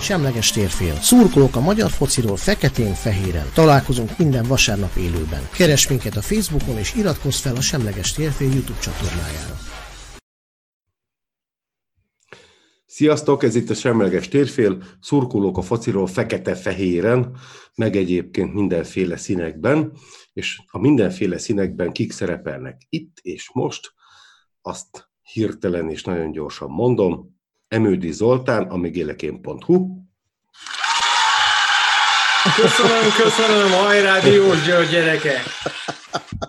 Semleges térfél. Szurkolók a magyar fociról feketén-fehéren. Találkozunk minden vasárnap élőben. Keres minket a Facebookon és iratkozz fel a Semleges térfél YouTube csatornájára. Sziasztok, ez itt a Semleges Térfél, szurkolók a fociról fekete-fehéren, meg egyébként mindenféle színekben, és a mindenféle színekben kik szerepelnek itt és most, azt hirtelen és nagyon gyorsan mondom, Emődi Zoltán, amigélekén.hu. Köszönöm, köszönöm, hajrá, Diós György gyereke!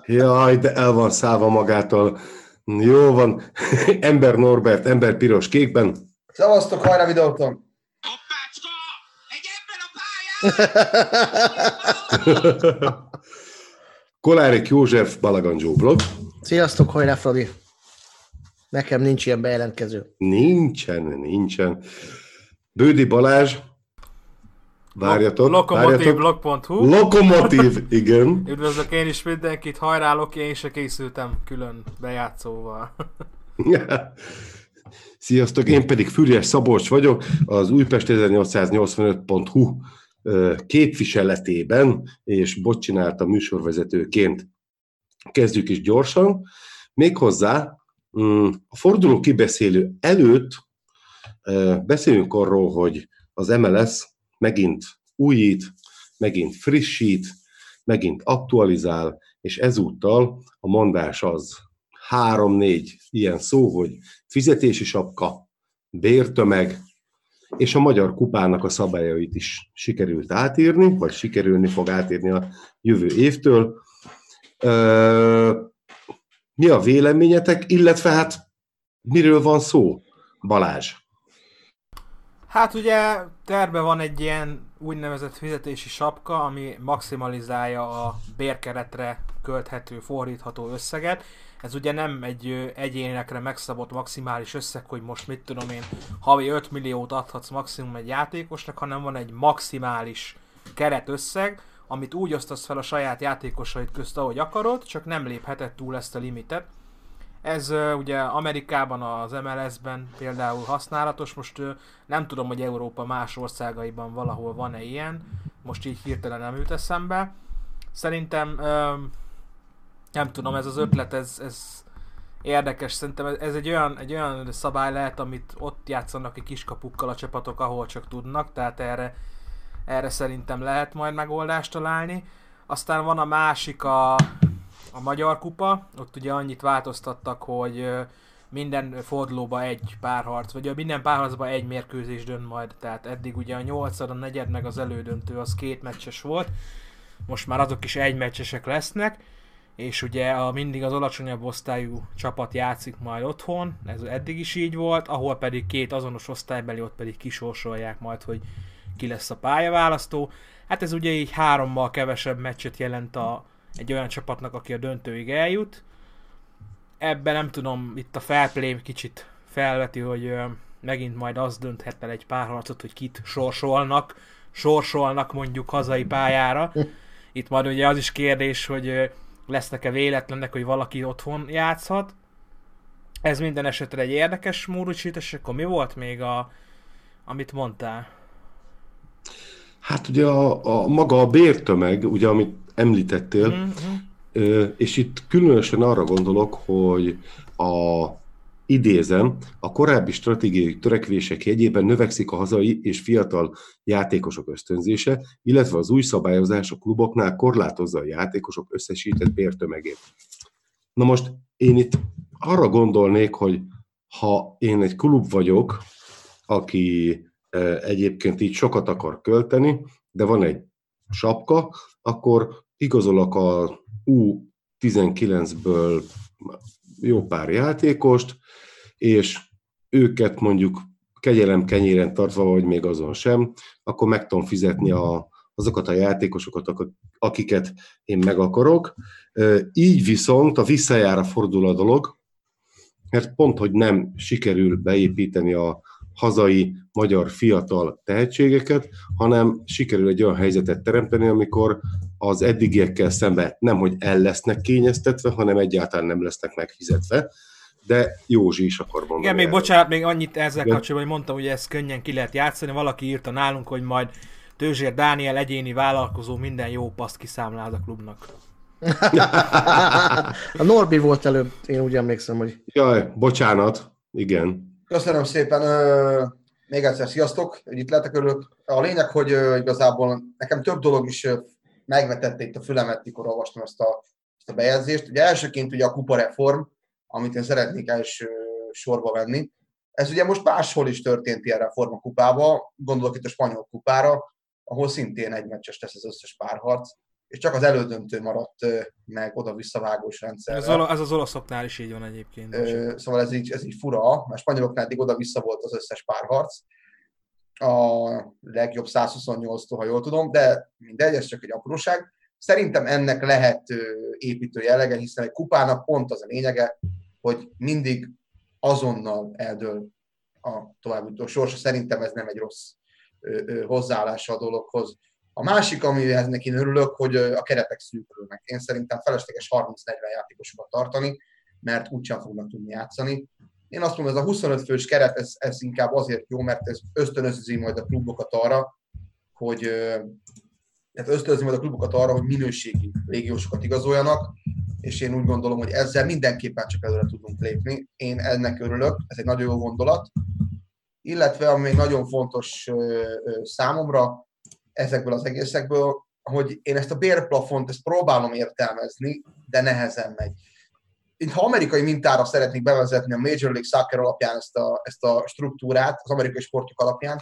Jaj, de el van szállva magától. Jó van. Ember Norbert, ember piros kékben. Szevasztok, hajrá videóton! Hoppácska! Egy ember a pályán! Kolárik József, Balagan Joe blog. Sziasztok, hajrá Fradi! Nekem nincs ilyen bejelentkező. Nincsen, nincsen. Bődi Balázs, várjatok, várjatok. Lokomotivblog.hu Lokomotív, igen. Üdvözlök én is mindenkit, hajrá Loki, én se készültem külön bejátszóval. Sziasztok, én pedig Füriás Szabolcs vagyok, az Újpest 1885.hu ö, képviseletében, és bot csinált a műsorvezetőként. Kezdjük is gyorsan. Méghozzá a forduló kibeszélő előtt beszéljünk arról, hogy az MLS megint újít, megint frissít, megint aktualizál, és ezúttal a mondás az három-négy ilyen szó, hogy fizetési sapka, bértömeg, és a magyar kupának a szabályait is sikerült átírni, vagy sikerülni fog átírni a jövő évtől. Mi a véleményetek, illetve hát miről van szó, Balázs? Hát ugye terve van egy ilyen úgynevezett fizetési sapka, ami maximalizálja a bérkeretre költhető, fordítható összeget. Ez ugye nem egy egyénekre megszabott maximális összeg, hogy most mit tudom én, havi 5 milliót adhatsz maximum egy játékosnak, hanem van egy maximális keretösszeg, amit úgy osztasz fel a saját játékosaid közt, ahogy akarod, csak nem lépheted túl ezt a limitet. Ez ö, ugye Amerikában, az MLS-ben például használatos, most ö, nem tudom, hogy Európa más országaiban valahol van-e ilyen, most így hirtelen nem jut eszembe. Szerintem, ö, nem tudom, ez az ötlet, ez, ez érdekes, szerintem ez- egy olyan, egy olyan szabály lehet, amit ott játszanak ki kiskapukkal a csapatok, ahol csak tudnak, tehát erre, erre szerintem lehet majd megoldást találni. Aztán van a másik, a, a Magyar Kupa, ott ugye annyit változtattak, hogy minden fordulóba egy párharc, vagy minden párharcban egy mérkőzés dönt majd, tehát eddig ugye a nyolcad, a negyed meg az elődöntő az két meccses volt, most már azok is egy meccsesek lesznek, és ugye a, mindig az alacsonyabb osztályú csapat játszik majd otthon, ez eddig is így volt, ahol pedig két azonos osztálybeli, ott pedig kisorsolják majd, hogy ki lesz a pályaválasztó. Hát ez ugye így hárommal kevesebb meccset jelent a, egy olyan csapatnak, aki a döntőig eljut. Ebben nem tudom, itt a felplay kicsit felveti, hogy megint majd az dönthet el egy párharcot, hogy kit sorsolnak, sorsolnak mondjuk hazai pályára. Itt majd ugye az is kérdés, hogy lesznek-e véletlenek, hogy valaki otthon játszhat. Ez minden esetre egy érdekes módosítás, akkor mi volt még a, amit mondtál? Hát ugye a, a maga a bértömeg, ugye amit említettél, Mhm. Ö, és itt különösen arra gondolok, hogy a idézem, a korábbi stratégiai törekvések jegyében növekszik a hazai és fiatal játékosok ösztönzése, illetve az új szabályozás a kluboknál korlátozza a játékosok összesített bértömegét. Na most én itt arra gondolnék, hogy ha én egy klub vagyok, aki egyébként így sokat akar költeni, de van egy sapka, akkor igazolok a U19-ből jó pár játékost, és őket mondjuk kegyelem kenyéren tartva, vagy még azon sem, akkor meg tudom fizetni a, azokat a játékosokat, ak- akiket én meg akarok. Így viszont a visszajára fordul a dolog, mert pont, hogy nem sikerül beépíteni a hazai magyar fiatal tehetségeket, hanem sikerül egy olyan helyzetet teremteni, amikor az eddigiekkel szemben nem, hogy el lesznek kényeztetve, hanem egyáltalán nem lesznek megfizetve. de Józsi is akar mondani. Igen, még erről. bocsánat, még annyit ezzel Igen. kapcsolatban, hogy mondtam, hogy ezt könnyen ki lehet játszani. Valaki írta nálunk, hogy majd Tőzsér Dániel egyéni vállalkozó minden jó paszt kiszámlál a klubnak. A Norbi volt előbb, én úgy emlékszem, hogy Jaj, bocsánat, igen. Köszönöm szépen. Még egyszer sziasztok, hogy itt lehetek örülök. A lényeg, hogy igazából nekem több dolog is megvetette itt a fülemet, mikor olvastam ezt a, ezt a bejegyzést. Ugye elsőként ugye a kupareform, amit én szeretnék első sorba venni. Ez ugye most máshol is történt ilyen reform a kupába, gondolok itt a spanyol kupára, ahol szintén egy meccses lesz az összes párharc, és csak az elődöntő maradt meg oda-visszavágós rendszerre. Ez, ez az olaszoknál is így van egyébként. Ö, szóval ez így, ez így fura, mert spanyoloknál eddig oda-vissza volt az összes párharc, a legjobb 128-tól, ha jól tudom, de mindegy, ez csak egy apróság. Szerintem ennek lehet építő jellege, hiszen egy kupának pont az a lényege, hogy mindig azonnal eldől a továbbjutó sorsa. Szerintem ez nem egy rossz hozzáállása a dologhoz. A másik, amihez neki örülök, hogy a keretek szűkülnek. Én szerintem felesleges 30-40 játékosokat tartani, mert úgysem fognak tudni játszani. Én azt mondom, ez a 25 fős keret, ez, ez inkább azért jó, mert ez ösztönözi majd a klubokat arra, hogy tehát ösztönözi majd a klubokat arra, hogy minőségi légiósokat igazoljanak, és én úgy gondolom, hogy ezzel mindenképpen csak előre tudunk lépni. Én ennek örülök, ez egy nagyon jó gondolat. Illetve, ami még nagyon fontos számomra ezekből az egészekből, hogy én ezt a bérplafont, ezt próbálom értelmezni, de nehezen megy. Itt, ha amerikai mintára szeretnék bevezetni a Major League Soccer alapján ezt a, ezt a struktúrát, az amerikai sportok alapján,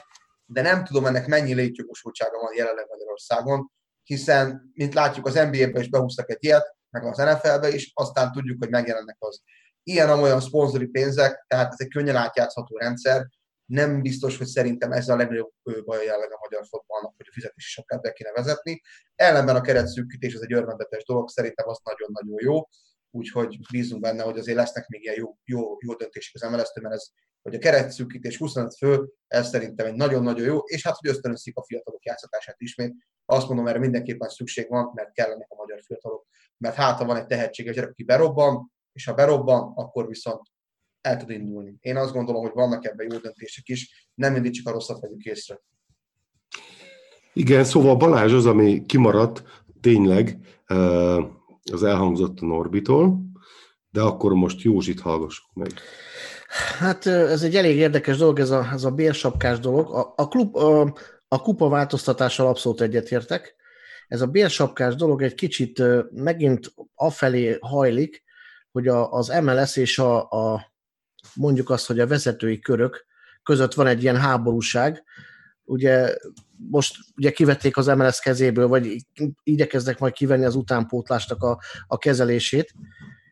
de nem tudom ennek mennyi létjogosultsága van jelenleg Magyarországon, hiszen, mint látjuk, az NBA-be is behúztak egy ilyet, meg az NFL-be is, aztán tudjuk, hogy megjelennek az ilyen-olyan szponzori pénzek, tehát ez egy könnyen átjátszható rendszer, nem biztos, hogy szerintem ez a legnagyobb baj jelenleg a magyar fotballnak, hogy a fizetési sapkát be kéne vezetni. Ellenben a keretszűkítés az egy örvendetes dolog, szerintem az nagyon-nagyon jó, úgyhogy bízunk benne, hogy azért lesznek még ilyen jó, jó, jó döntések az MLS-től, mert ez, hogy a keretszűkítés 25 fő, ez szerintem egy nagyon-nagyon jó, és hát, hogy ösztönözik a fiatalok játszatását ismét. Azt mondom, erre mindenképpen szükség van, mert kellenek a magyar fiatalok. Mert hát, ha van egy tehetséges gyerek, aki berobban, és ha berobban, akkor viszont el tud indulni. Én azt gondolom, hogy vannak ebben jó döntések is, nem mindig csak a rosszat vegyük észre. Igen, szóval Balázs az, ami kimaradt tényleg, az elhangzott a Norbitól, de akkor most Józsit hallgassuk meg. Hát ez egy elég érdekes dolog, ez a, ez a bérsapkás dolog. A, a, klub, a, a kupa változtatással abszolút egyetértek. Ez a bérsapkás dolog egy kicsit megint afelé hajlik, hogy a, az MLS és a, a mondjuk azt, hogy a vezetői körök között van egy ilyen háborúság. Ugye most ugye kivették az MLS kezéből, vagy igyekeznek majd kivenni az utánpótlásnak a, a kezelését,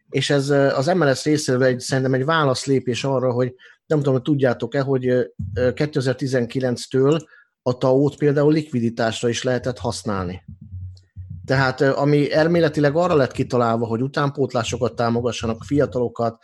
és ez ö, az MLS részéről egy, szerintem egy válaszlépés arra, hogy nem tudom, hogy tudjátok-e, hogy ö, ö, 2019-től a TAO-t például likviditásra is lehetett használni. Tehát ami elméletileg arra lett kitalálva, hogy utánpótlásokat támogassanak, fiatalokat,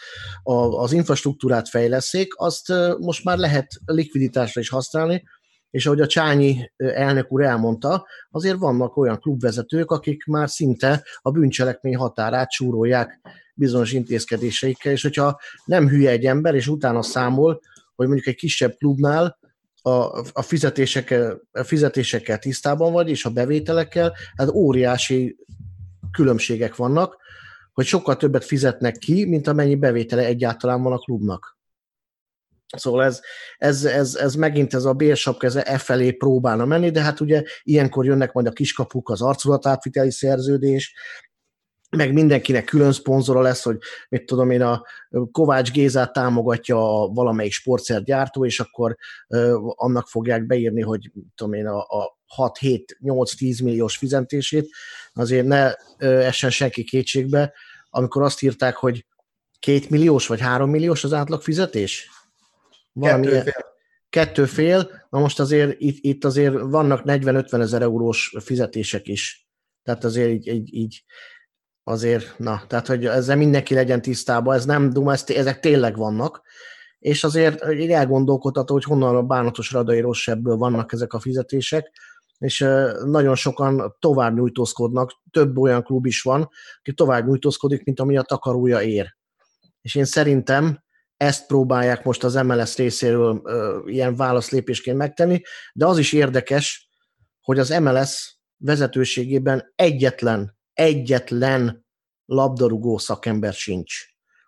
a, az infrastruktúrát fejleszék, azt most már lehet likviditásra is használni, és ahogy a Csányi elnök úr elmondta, azért vannak olyan klubvezetők, akik már szinte a bűncselekmény határát súrolják bizonyos intézkedéseikkel, és hogyha nem hülye egy ember, és utána számol, hogy mondjuk egy kisebb klubnál a, a, fizetésekkel, a fizetésekkel tisztában vagy, és a bevételekkel, hát óriási különbségek vannak, hogy sokkal többet fizetnek ki, mint amennyi bevétele egyáltalán van a klubnak. Szóval ez, ez, ez, ez megint ez a bérsapka, ez e felé próbálna menni, de hát ugye ilyenkor jönnek majd a kiskapuk, az arculatátviteli szerződés, meg mindenkinek külön szponzora lesz, hogy mit tudom én, a Kovács Gézát támogatja a valamelyik sportszergyártó, és akkor annak fogják beírni, hogy tudom én, a, a 6-7-8-10 milliós fizetését, azért ne essen senki kétségbe, amikor azt írták, hogy két milliós vagy három milliós az átlag fizetés? Valami Kettő ilyen- fél. Kettő fél, na most azért itt, itt azért vannak 40-50 ezer eurós fizetések is. Tehát azért így, így, így azért, na, tehát hogy ezzel mindenki legyen tisztában, ez nem duma, ez, ezek tényleg vannak, és azért így elgondolkodható, hogy honnan a bánatos radai rosszabbból vannak ezek a fizetések, és nagyon sokan tovább nyújtózkodnak, több olyan klub is van, aki tovább nyújtózkodik, mint ami a takarója ér. És én szerintem ezt próbálják most az MLS részéről ilyen válaszlépésként megtenni, de az is érdekes, hogy az MLS vezetőségében egyetlen, egyetlen labdarúgó szakember sincs.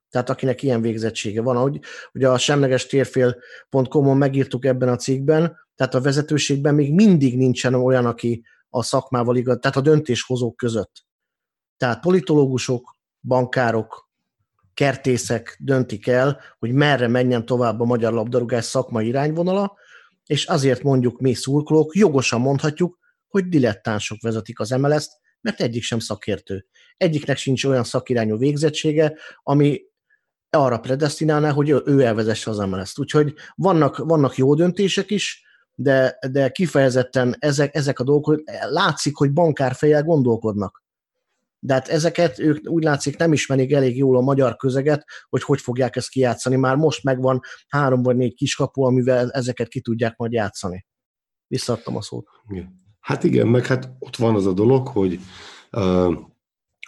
Tehát akinek ilyen végzettsége van, ahogy ugye a semleges térfél.com-on megírtuk ebben a cikkben, tehát a vezetőségben még mindig nincsen olyan, aki a szakmával igaz, tehát a döntéshozók között. Tehát politológusok, bankárok, kertészek döntik el, hogy merre menjen tovább a magyar labdarúgás szakmai irányvonala, és azért mondjuk mi szurkolók, jogosan mondhatjuk, hogy dilettánsok vezetik az MLS-t, mert egyik sem szakértő. Egyiknek sincs olyan szakirányú végzettsége, ami arra predestinálná, hogy ő elvezesse az MLS-t. Úgyhogy vannak, vannak jó döntések is, de, de kifejezetten ezek, ezek a dolgok, látszik, hogy bankárfejjel gondolkodnak. De hát ezeket ők úgy látszik nem ismerik elég jól a magyar közeget, hogy hogy fogják ezt kijátszani. Már most megvan három vagy négy kiskapu, amivel ezeket ki tudják majd játszani. Visszadtam a szót. Hát igen, meg hát ott van az a dolog, hogy uh,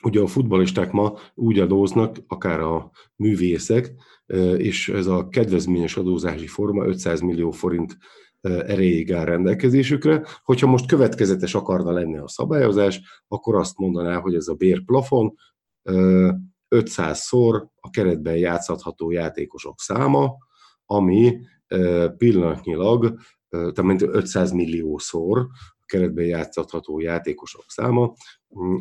ugye a futballisták ma úgy adóznak, akár a művészek, uh, és ez a kedvezményes adózási forma 500 millió forint erejéig áll rendelkezésükre. Hogyha most következetes akarna lenni a szabályozás, akkor azt mondaná, hogy ez a bérplafon 500-szor a keretben játszható játékosok száma, ami pillanatnyilag, tehát 500 milliószor keretben játszható játékosok száma,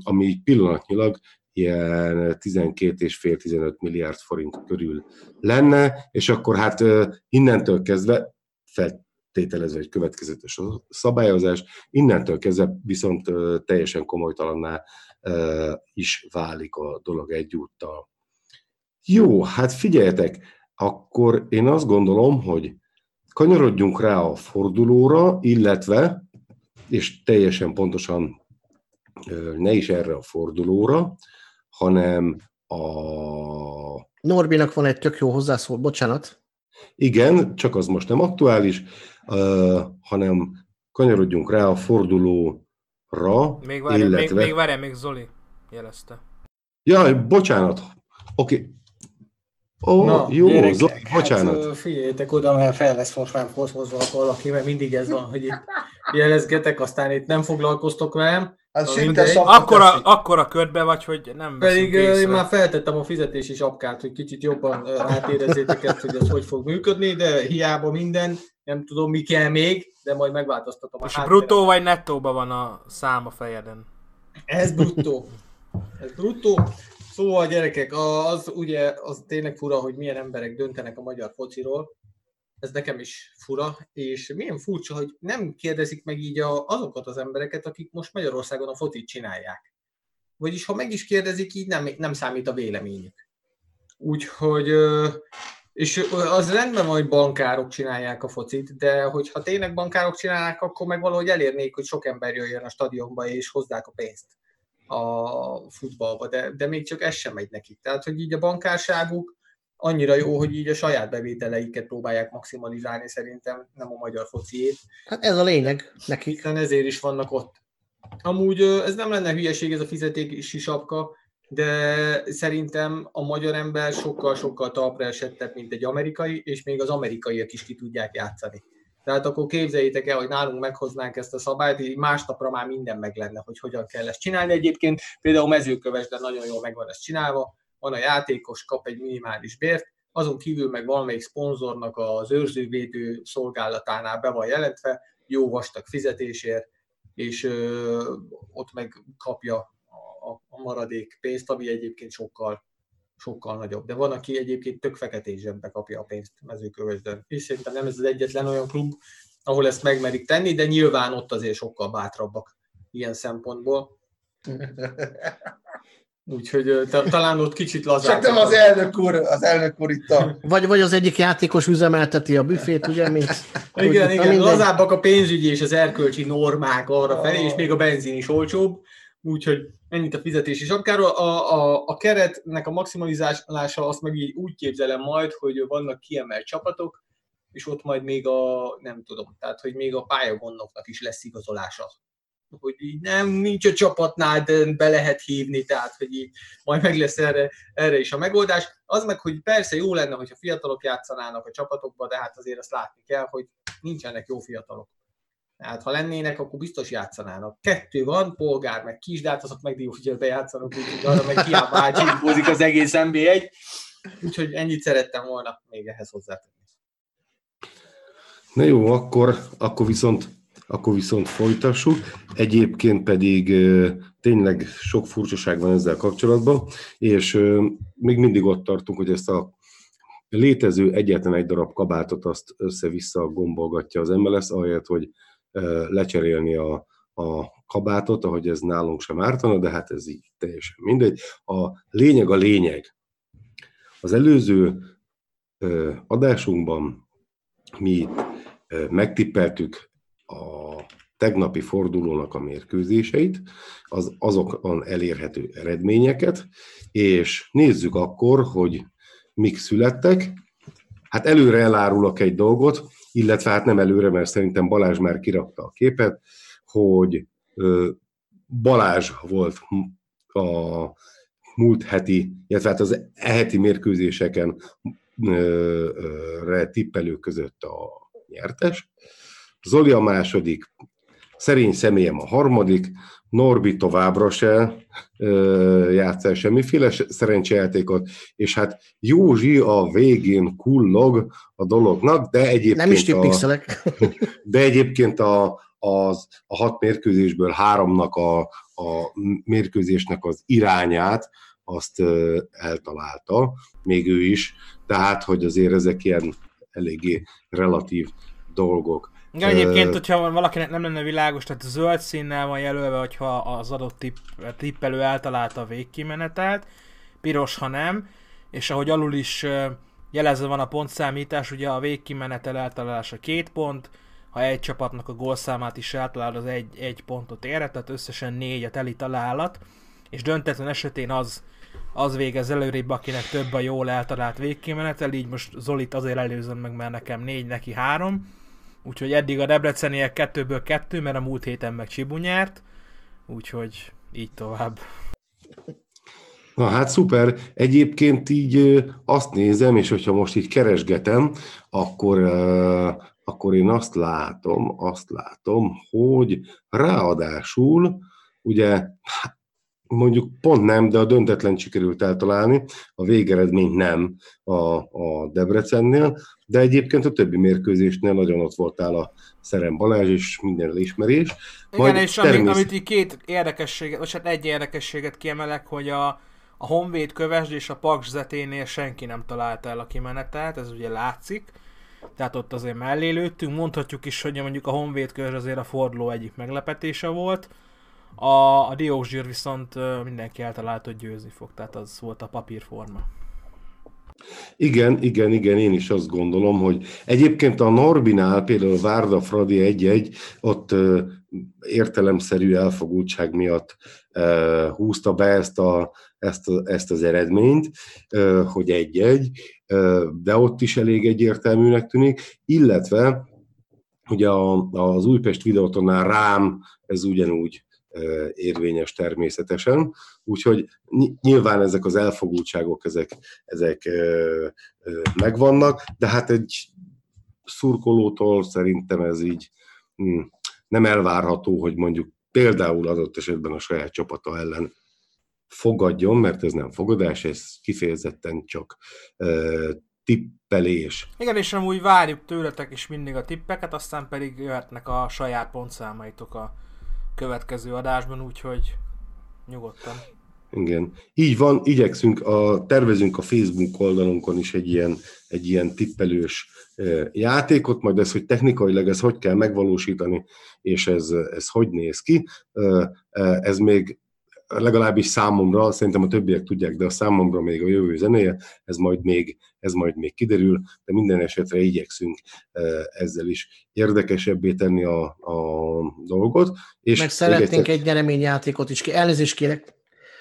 ami pillanatnyilag ilyen 12,5-15 milliárd forint körül lenne, és akkor hát innentől kezdve fel, tételezve egy következetes szabályozás, innentől kezdve viszont teljesen komolytalanná is válik a dolog egyúttal. Jó, hát figyeljetek, akkor én azt gondolom, hogy kanyarodjunk rá a fordulóra, illetve, és teljesen pontosan ne is erre a fordulóra, hanem a... Norbinak van egy tök jó hozzászól, bocsánat. Igen, csak az most nem aktuális, uh, hanem kanyarodjunk rá a fordulóra, Még várj, illetve... még, még várj, még Zoli jelezte. Ja, bocsánat. Oké. Okay. Ó, Na, jó, gyerekek, Zoli, bocsánat. Hát, figyeljétek oda, mert fel lesz most már foszmozva valaki, mert mindig ez van, hogy itt jelezgetek, aztán itt nem foglalkoztok velem. Hát akkora, akkora körbe vagy, hogy nem Pedig én már feltettem a fizetési sapkát, hogy kicsit jobban átérezzétek ezt, hogy ez hogy fog működni, de hiába minden, nem tudom mi kell még, de majd megváltoztatom. Most a bruttó vagy nettóban van a szám a fejeden? Ez bruttó. Ez bruttó. Szóval gyerekek, az ugye az tényleg fura, hogy milyen emberek döntenek a magyar fociról. Ez nekem is fura, és milyen furcsa, hogy nem kérdezik meg így a, azokat az embereket, akik most Magyarországon a focit csinálják. Vagyis ha meg is kérdezik, így nem, nem számít a véleményük. Úgyhogy és az rendben van, hogy bankárok csinálják a focit, de hogyha tényleg bankárok csinálják, akkor meg valahogy elérnék, hogy sok ember jöjjön a stadionba és hozzák a pénzt a futballba, de, de még csak ez sem megy nekik. Tehát, hogy így a bankárságuk annyira jó, hogy így a saját bevételeiket próbálják maximalizálni szerintem, nem a magyar fociét. Hát ez a lényeg nekik. Hiszen ezért is vannak ott. Amúgy ez nem lenne hülyeség ez a fizetési sapka, de szerintem a magyar ember sokkal-sokkal talpra esettebb, mint egy amerikai, és még az amerikaiak is ki tudják játszani. Tehát akkor képzeljétek el, hogy nálunk meghoznánk ezt a szabályt, így másnapra már minden meg lenne, hogy hogyan kell ezt csinálni. Egyébként például mezőkövesden nagyon jól meg van ezt csinálva, van a játékos, kap egy minimális bért, azon kívül meg valamelyik szponzornak az őrzővédő szolgálatánál be van jelentve, jó vastag fizetésért, és ö, ott meg kapja a, a maradék pénzt, ami egyébként sokkal sokkal nagyobb. De van, aki egyébként tök feketés zsebbe kapja a pénzt mezőkövesden. És szerintem nem ez az egyetlen olyan klub, ahol ezt megmerik tenni, de nyilván ott azért sokkal bátrabbak ilyen szempontból. Úgyhogy ta, talán ott kicsit lazább. Csak nem az elnök úr, az elnök úr itt a... Vagy, vagy az egyik játékos üzemelteti a büfét, ugye, mint... igen, igen, mindegy. lazábbak a pénzügyi és az erkölcsi normák arra felé, és még a benzin is olcsóbb. Úgyhogy ennyit a fizetési sapkáról. A, a, a keretnek a maximalizálása azt meg így úgy képzelem majd, hogy vannak kiemelt csapatok, és ott majd még a, nem tudom, tehát hogy még a pályagondoknak is lesz igazolása hogy így nem, nincs a csapatnál, de be lehet hívni, tehát hogy így majd meg lesz erre, erre is a megoldás. Az meg, hogy persze jó lenne, hogyha fiatalok játszanának a csapatokba, de hát azért azt látni kell, hogy nincsenek jó fiatalok. Tehát ha lennének, akkor biztos játszanának. Kettő van, polgár, meg kis, de hát azok meg hogy bejátszanak, úgyhogy arra meg hiába az egész NB1. Úgyhogy ennyit szerettem volna még ehhez hozzátenni. Na jó, akkor, akkor viszont akkor viszont folytassuk. Egyébként pedig tényleg sok furcsaság van ezzel kapcsolatban, és még mindig ott tartunk, hogy ezt a létező egyetlen egy darab kabátot azt össze-vissza gombolgatja az MLS, ahelyett, hogy lecserélni a, a kabátot, ahogy ez nálunk sem ártana, de hát ez így teljesen mindegy. A lényeg a lényeg. Az előző adásunkban mi megtippeltük a tegnapi fordulónak a mérkőzéseit, az azokon elérhető eredményeket, és nézzük akkor, hogy mik születtek. Hát előre elárulok egy dolgot, illetve hát nem előre, mert szerintem Balázs már kirakta a képet, hogy Balázs volt a múlt heti, illetve hát az eheti mérkőzéseken tippelők között a nyertes. Zoli a második, szerény személyem a harmadik, Norbi továbbra se játsz el semmiféle szerencsejátékot, és hát Józsi a végén kullog a dolognak, de egyébként, Nem is a, de egyébként a, az, a hat mérkőzésből háromnak a, a mérkőzésnek az irányát azt eltalálta, még ő is, tehát, hogy azért ezek ilyen eléggé relatív dolgok. Igen, egyébként, hogyha valakinek nem lenne világos, tehát zöld színnel van jelölve, hogyha az adott tipp, tippelő eltalálta a végkimenetelt, piros, ha nem, és ahogy alul is jelezve van a pontszámítás, ugye a végkimenetel eltalálása két pont, ha egy csapatnak a gólszámát is eltalál, az egy, egy pontot ér, tehát összesen négy a teli találat, és döntetlen esetén az, az végez előrébb, akinek több a jól eltalált végkimenetel, így most Zolit azért előzöm meg, mert nekem négy, neki három, Úgyhogy eddig a Debreceniek kettőből kettő, mert a múlt héten meg Csibu nyert, úgyhogy így tovább. Na hát szuper. Egyébként így azt nézem, és hogyha most így keresgetem, akkor, akkor én azt látom, azt látom, hogy ráadásul ugye mondjuk pont nem, de a döntetlen sikerült eltalálni, a végeredmény nem a, a Debrecennél, de egyébként a többi mérkőzésnél nagyon ott voltál a Szerem Balázs, és minden elismerés. Igen, és természet... amit, amit így két érdekességet, vagy hát egy érdekességet kiemelek, hogy a, a Honvéd Kövesd és a Paks Zeténél senki nem találta el a kimenetelt, ez ugye látszik, tehát ott azért mellé lőttünk, mondhatjuk is, hogy mondjuk a Honvéd Kövesd azért a forduló egyik meglepetése volt, a, a Diózsír viszont mindenki eltalálta, hogy győzni fog, tehát az volt a papírforma. Igen, igen, igen, én is azt gondolom, hogy egyébként a Norbinál, például Várda Fradi 1-1, ott értelemszerű elfogultság miatt húzta be ezt, a, ezt, a, ezt az eredményt, hogy egy-egy, de ott is elég egyértelműnek tűnik, illetve ugye az Újpest videótonnál rám ez ugyanúgy érvényes természetesen. Úgyhogy nyilván ezek az elfogultságok, ezek, ezek megvannak, de hát egy szurkolótól szerintem ez így hm, nem elvárható, hogy mondjuk például adott esetben a saját csapata ellen fogadjon, mert ez nem fogadás, ez kifejezetten csak tippelés. Igen, és amúgy várjuk tőletek is mindig a tippeket, aztán pedig jöhetnek a saját pontszámaitok a következő adásban, úgyhogy nyugodtan. Igen. Így van, igyekszünk, a, tervezünk a Facebook oldalunkon is egy ilyen, egy ilyen tippelős játékot, majd ez, hogy technikailag ez hogy kell megvalósítani, és ez, ez hogy néz ki, ez még legalábbis számomra, szerintem a többiek tudják, de a számomra még a jövő zenéje, ez majd még, ez majd még kiderül, de minden esetre igyekszünk ezzel is érdekesebbé tenni a, a dolgot. És Meg szeretnénk egy nyereményjátékot is, elnézést kérek,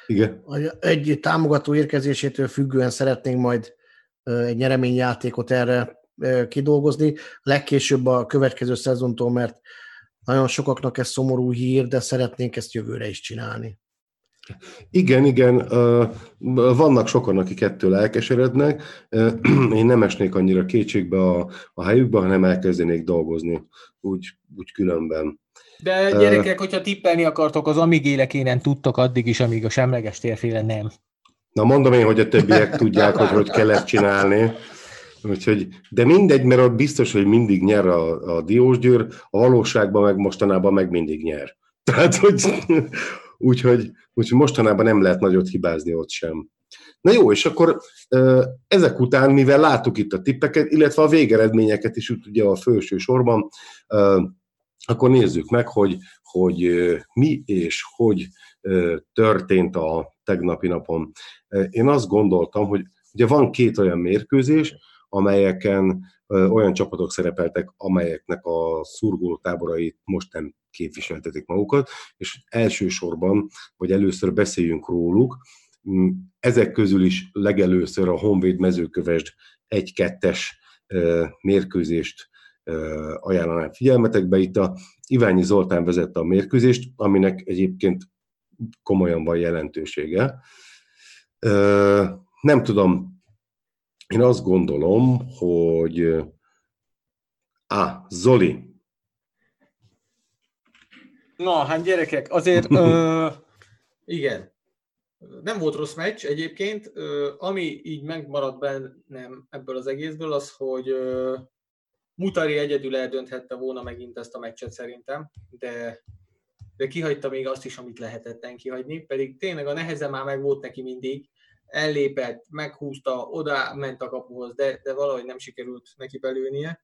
igen. Egy támogató érkezésétől függően szeretnénk majd egy nyereményjátékot erre kidolgozni, legkésőbb a következő szezontól, mert Nagyon sokaknak ez szomorú hír, de szeretnénk ezt jövőre is csinálni. Igen, igen, vannak sokan, akik ettől elkeserednek. Én nem esnék annyira kétségbe a, a helyükbe, hanem elkezdenék dolgozni úgy, úgy különben. De gyerekek, hogyha tippelni akartok, az amíg élek énen tudtok addig is, amíg a semleges térféle nem. Na mondom én, hogy a többiek tudják, hogy hogy kell ezt csinálni. Úgyhogy, de mindegy, mert ott biztos, hogy mindig nyer a, a Diósgyőr, a valóságban meg mostanában meg mindig nyer. Tehát, hogy úgyhogy, úgyhogy mostanában nem lehet nagyot hibázni ott sem. Na jó, és akkor ezek után, mivel láttuk itt a tippeket, illetve a végeredményeket is úgy ugye a felső sorban, akkor nézzük meg, hogy, hogy mi és hogy történt a tegnapi napon. Én azt gondoltam, hogy ugye van két olyan mérkőzés, amelyeken olyan csapatok szerepeltek, amelyeknek a szurkolótáborai most nem képviseltetik magukat, és elsősorban, vagy először beszéljünk róluk, Mm, ezek közül is legelőször a Honvéd mezőkövesd 1-2-es ö, mérkőzést ajánlanám figyelmetekbe. Itt a Iványi Zoltán vezette a mérkőzést, aminek egyébként komolyan van jelentősége. Nem tudom, én azt gondolom, hogy Á, Zoli, Na, hát gyerekek, azért ö, igen. Nem volt rossz meccs egyébként. Ö, ami így megmaradt bennem ebből az egészből, az, hogy ö, Mutari egyedül eldönthette volna megint ezt a meccset szerintem, de, de kihagyta még azt is, amit lehetetten kihagyni, pedig tényleg a neheze már meg volt neki mindig, ellépett, meghúzta, oda ment a kapuhoz, de, de valahogy nem sikerült neki belőnie.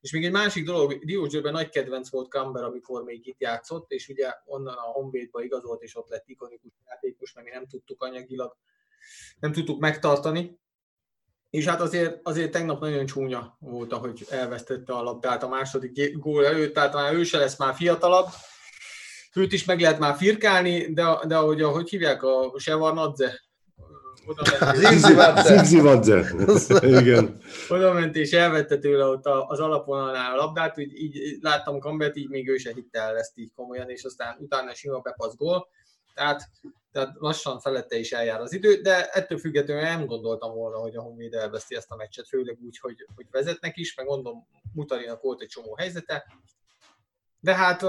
És még egy másik dolog, Diósgyőrben nagy kedvenc volt Camber, amikor még itt játszott, és ugye onnan a Honvédba igazolt, és ott lett ikonikus játékos, mert mi nem tudtuk anyagilag, nem tudtuk megtartani. És hát azért, azért tegnap nagyon csúnya volt, ahogy elvesztette a labdát a második gól előtt, tehát már ő se lesz már fiatalabb. Őt is meg lehet már firkálni, de, de ahogy, ahogy hívják a Sevarnadze, Zigzivadze. Zigzivadze. Igen. oda ment és elvette tőle ott az alapvonalnál a labdát, úgy így láttam Kambert, így még ő se hitte el ezt így komolyan, és aztán utána sima bepasz gól. Tehát, tehát lassan felette is eljár az idő, de ettől függetlenül nem gondoltam volna, hogy a Honvéd elveszti ezt a meccset, főleg úgy, hogy, hogy vezetnek is, meg mondom, Mutarinak volt egy csomó helyzete. De hát ö,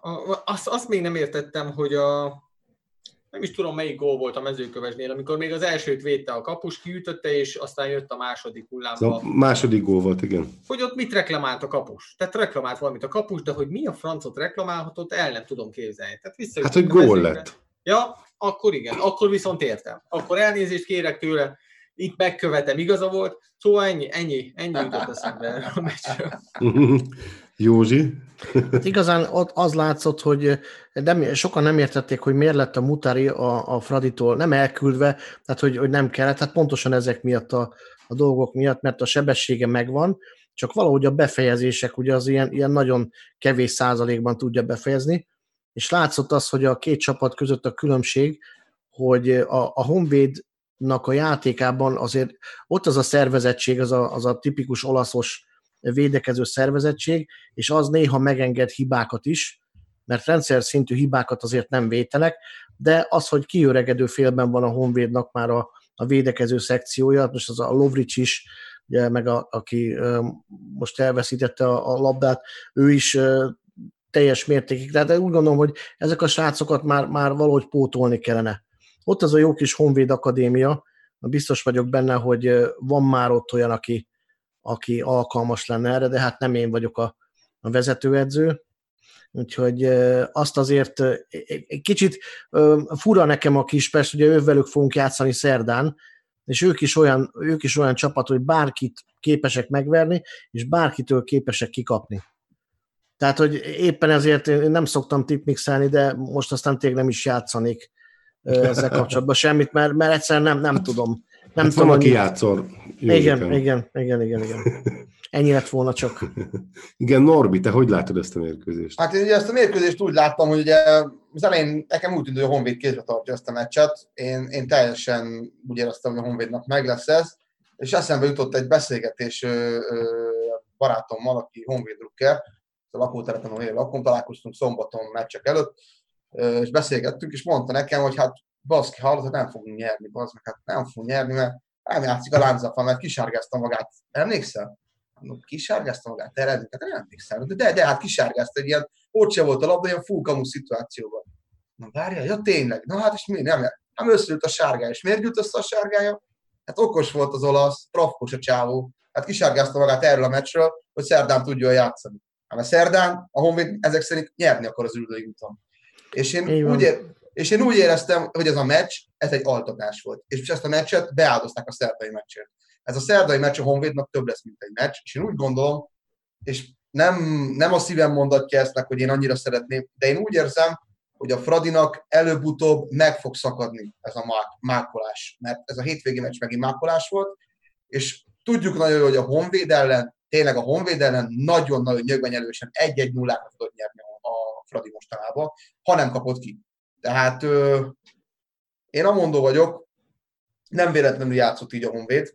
a- azt, azt még nem értettem, hogy a, nem is tudom melyik gól volt a mezőkövesnél, amikor még az elsőt védte a kapus, kiütötte, és aztán jött a második Ez a hullámba. második gól volt, igen. Hogy ott mit reklamált a kapus? Tehát reklamált valamit a kapus, de hogy mi a francot reklamálhatott, el nem tudom képzelni. Tehát vissza Hát, hogy gól lett. Ja, akkor igen, akkor viszont értem. Akkor elnézést kérek tőle, itt megkövetem, igaza volt. Szóval ennyi, ennyi, ennyi jutott eszembe a meccsről. Józsi? Hát igazán ott az látszott, hogy nem, sokan nem értették, hogy miért lett a Mutari a, a Fraditól nem elküldve, tehát hogy, hogy nem kellett, hát pontosan ezek miatt a, a dolgok miatt, mert a sebessége megvan, csak valahogy a befejezések ugye az ilyen, ilyen nagyon kevés százalékban tudja befejezni, és látszott az, hogy a két csapat között a különbség, hogy a, a Honvédnak a játékában azért ott az a szervezettség, az a, az a tipikus olaszos védekező szervezettség, és az néha megenged hibákat is, mert rendszer szintű hibákat azért nem vétenek, de az, hogy kiöregedő félben van a Honvédnak már a, a védekező szekciója, most az a Lovric is, ugye, meg a, aki most elveszítette a, a labdát, ő is teljes mértékig. Tehát úgy gondolom, hogy ezek a srácokat már, már valahogy pótolni kellene. Ott az a jó kis Honvéd Akadémia, biztos vagyok benne, hogy van már ott olyan, aki, aki alkalmas lenne erre, de hát nem én vagyok a, a vezetőedző, úgyhogy azt azért egy kicsit fura nekem a Kispest, ugye ővelük fogunk játszani szerdán, és ők is, olyan, ők is olyan csapat, hogy bárkit képesek megverni, és bárkitől képesek kikapni. Tehát, hogy éppen ezért én nem szoktam tipmixelni, de most aztán tényleg nem is játszanék ezzel kapcsolatban semmit, mert, mert egyszerűen nem, nem tudom. Nem Hát tudom, van, aki hogy- játszol. igen, igen, igen, igen, igen. Ennyi lett volna csak. Igen, Norbi, te hogy látod ezt a mérkőzést? Hát én ugye ezt a mérkőzést úgy láttam, hogy ugye az elején nekem úgy tűnt, hogy a Honvéd kézbe tartja ezt a meccset. Én, én teljesen úgy éreztem, hogy a Honvédnak meg lesz ez. És eszembe jutott egy beszélgetés ö, ö, barátommal, aki Honvéd drukker, a lakótelepen, ahol én lakom, találkoztunk szombaton meccsek előtt, ö, és beszélgettünk, és mondta nekem, hogy hát baszki, hallod, hát nem fogunk nyerni, bazd meg, hát nem fogunk nyerni, mert nem játszik a lánzafa, mert kisárgázta magát. Emlékszel? Kisárgázta magát, te? Hát nem emlékszem. De, de, de hát kisárgázta egy ilyen, ott se volt a labda, ilyen full kamu szituációban. Na várjál, ja tényleg, na hát és mi nem, nem összeült a sárgája, és miért jut össze a sárgája? Hát okos volt az olasz, profkos a csávó, hát kisárgázta magát erről a meccsről, hogy szerdán tudjon játszani. Hát mert szerdán a Honvéd ezek szerint nyerni akar az üldői úton. És én, Így úgy, ér, és én úgy éreztem, hogy ez a meccs, ez egy altatás volt. És ezt a meccset beáldozták a szerdai meccsért. Ez a szerdai meccs a Honvédnak több lesz, mint egy meccs, és én úgy gondolom, és nem, nem a szívem mondatja ezt hogy én annyira szeretném, de én úgy érzem, hogy a Fradinak előbb-utóbb meg fog szakadni ez a mák, mákolás. Mert ez a hétvégi meccs megint mákolás volt, és tudjuk nagyon jól, hogy a Honvéd ellen, tényleg a Honvéd ellen nagyon-nagyon nyögvenyelősen egy-egy nullára tudott nyerni a Fradi mostanában, ha nem kapott ki. Tehát ö, én amondó vagyok, nem véletlenül játszott így a Honvéd,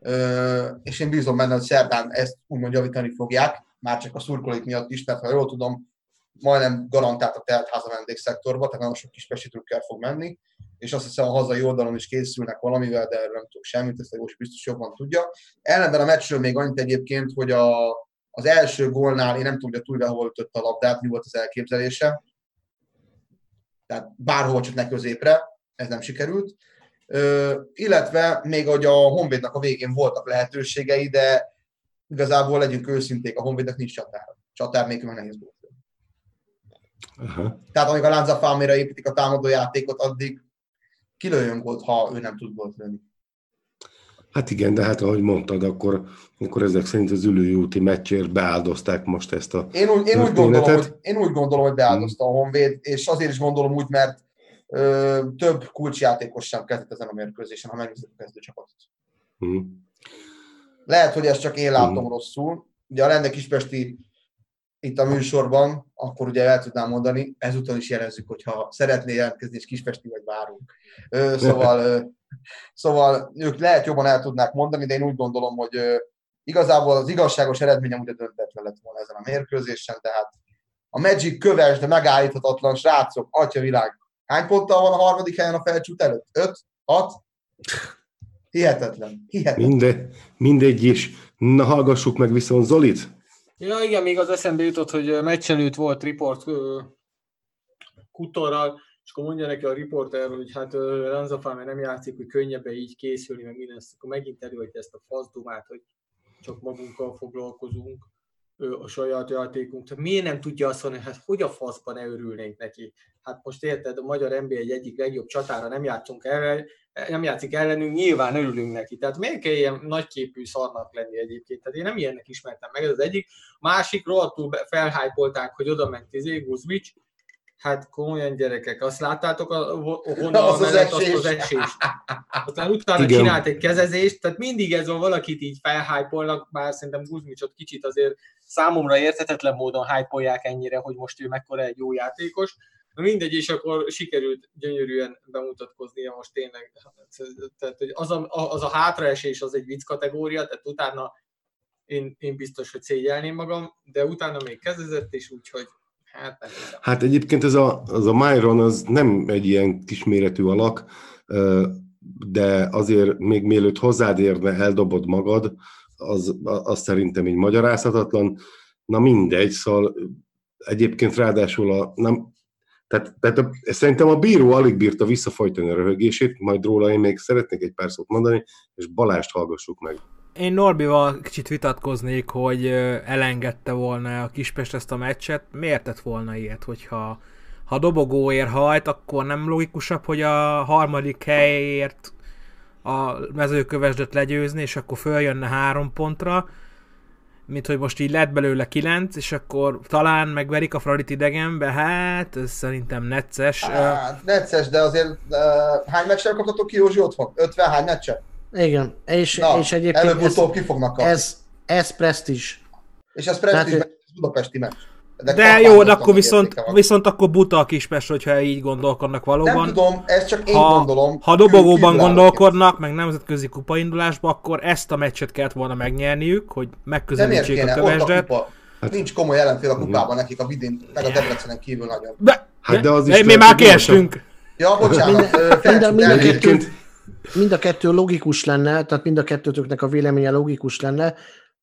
ö, és én bízom benne, hogy szerdán ezt úgymond javítani fogják, már csak a szurkolók miatt is, mert ha jól tudom, majdnem garantált a teltház a vendégszektorba, tehát nagyon sok kispesti trükkel fog menni, és azt hiszem a hazai oldalon is készülnek valamivel, de erről nem tudok semmit, ezt a Józsi biztos jobban tudja. Ellenben a meccsről még annyit egyébként, hogy a, az első gólnál, én nem tudom, hogy a Túlve hol ütött a labdát, mi volt az elképzelése, tehát bárhol csak ne középre, ez nem sikerült. Ö, illetve még hogy a Honvédnak a végén voltak lehetőségei, de igazából legyünk őszinték, a Honvédnek nincs csatár. Csatár nélkül meg nehéz volt. Aha. Tehát amíg a Fámira építik a támadó játékot, addig kilőjön gólt, ha ő nem tud gólt lőni. Hát igen, de hát ahogy mondtad, akkor, akkor ezek szerint az ülői úti meccsért beáldozták most ezt a... Én úgy, én úgy, gondolom, hogy, én úgy gondolom, hogy beáldozta a Honvéd, és azért is gondolom úgy, mert ö, több kulcsjátékos sem kezdett ezen a mérkőzésen, ha megnézzük a kezdőcsapatot. Hm. Lehet, hogy ezt csak én látom Mhm. rosszul. Ugye a lenne Kispesti itt a műsorban, akkor ugye el tudnám mondani, ezúttal is jelezzük, hogyha szeretné jelentkezni, és Kispesti vagy várunk. Ö, szóval, szóval ők lehet jobban el tudnák mondani, de én úgy gondolom, hogy igazából az igazságos eredmény amúgy a döntetlen lett volna ezen a mérkőzésen, tehát a Magic köves, de megállíthatatlan srácok, atya világ. Hány ponttal van a harmadik helyen a felcsút előtt? Öt? Hat? Hihetetlen. Hihetetlen. Minde, mindegy is. Na, hallgassuk meg viszont Zolit. Ja, igen, még az eszembe jutott, hogy ö, meccs előtt volt riport Kutorral, és akkor mondja neki a riporter, hogy hát Farmer nem játszik, hogy könnyebben így készülni, meg minden, akkor megint előadja ezt a faszdomát, hogy csak magunkkal foglalkozunk, a saját játékunk. Tehát miért nem tudja azt mondani, hát hogy a faszban ne örülnénk neki? Hát most érted, a magyar NBA egy egyik legjobb csatára nem játszunk el, nem játszik ellenünk, nyilván örülünk neki. Tehát miért kell ilyen nagyképű szarnak lenni egyébként? Tehát én nem ilyennek ismertem meg, ez az egyik. Másik, rohadtul felhájpolták, hogy oda ment izé. Hát komolyan gyerekek, azt láttátok a, a honnan Az az mellett esés. az esést. Aztán utána Igen. csinált egy kezezést, tehát mindig ez van, valakit így felhájpolnak, bár szerintem Guzmicsot kicsit azért számomra érthetetlen módon hypolják ennyire, hogy most ő mekkora egy jó játékos. Na mindegy, és akkor sikerült gyönyörűen bemutatkoznia most tényleg. Tehát hogy az, a, az a hátraesés az egy vicc kategória, tehát utána én, én biztos, hogy szégyelném magam, de utána még kezdett, és úgyhogy hát. Hát egyébként ez a, az a Myron az nem egy ilyen kisméretű alak, de azért még mielőtt hozzád érne, eldobod magad, az, az szerintem így magyarázhatatlan. Na mindegy, szóval egyébként ráadásul a, nem, tehát, tehát a, szerintem a bíró alig bírta visszafojtani a röhögését, majd róla én még szeretnék egy pár szót mondani, és Balást hallgassuk meg. Én Norbival kicsit vitatkoznék, hogy elengedte volna a Kispest ezt a meccset. Miért tett volna ilyet, hogyha ha dobogóért hajt, akkor nem logikusabb, hogy a harmadik helyért a mezőkövesdöt legyőzni, és akkor följönne három pontra, mint hogy most így lett belőle kilenc, és akkor talán megverik a Fradit idegenbe, hát ez szerintem necces. Hát, necces, de azért uh, hány meccset kaptatok ki Józsi otthon? 50 hány meccset? Igen, és, Na, és egyébként előbb-utóbb ki fognak kapni. ez, ez presztízs. És ez presztízs Tehát, ez budapesti meccs. De kapásban jó, de akkor viszont, viszont akkor buta a Kispest, hogyha így gondolkodnak Nem valóban. tudom, ez csak én ha, gondolom. ha dobogóban gondolkodnak, meg nemzetközi kupaindulásba, akkor ezt a meccset kellett volna megnyerniük, hogy De megközelítsék a kövesdet. Hát- Nincs komoly ellenfél a kupában nekik a Vidin, meg a Debrecenen kívül nagyon. De, Hát de az is mi már kiestünk. Ja, bocsánat, Minden- minden- minden Mind a kettő logikus lenne, tehát mind a kettőtöknek a véleménye logikus lenne,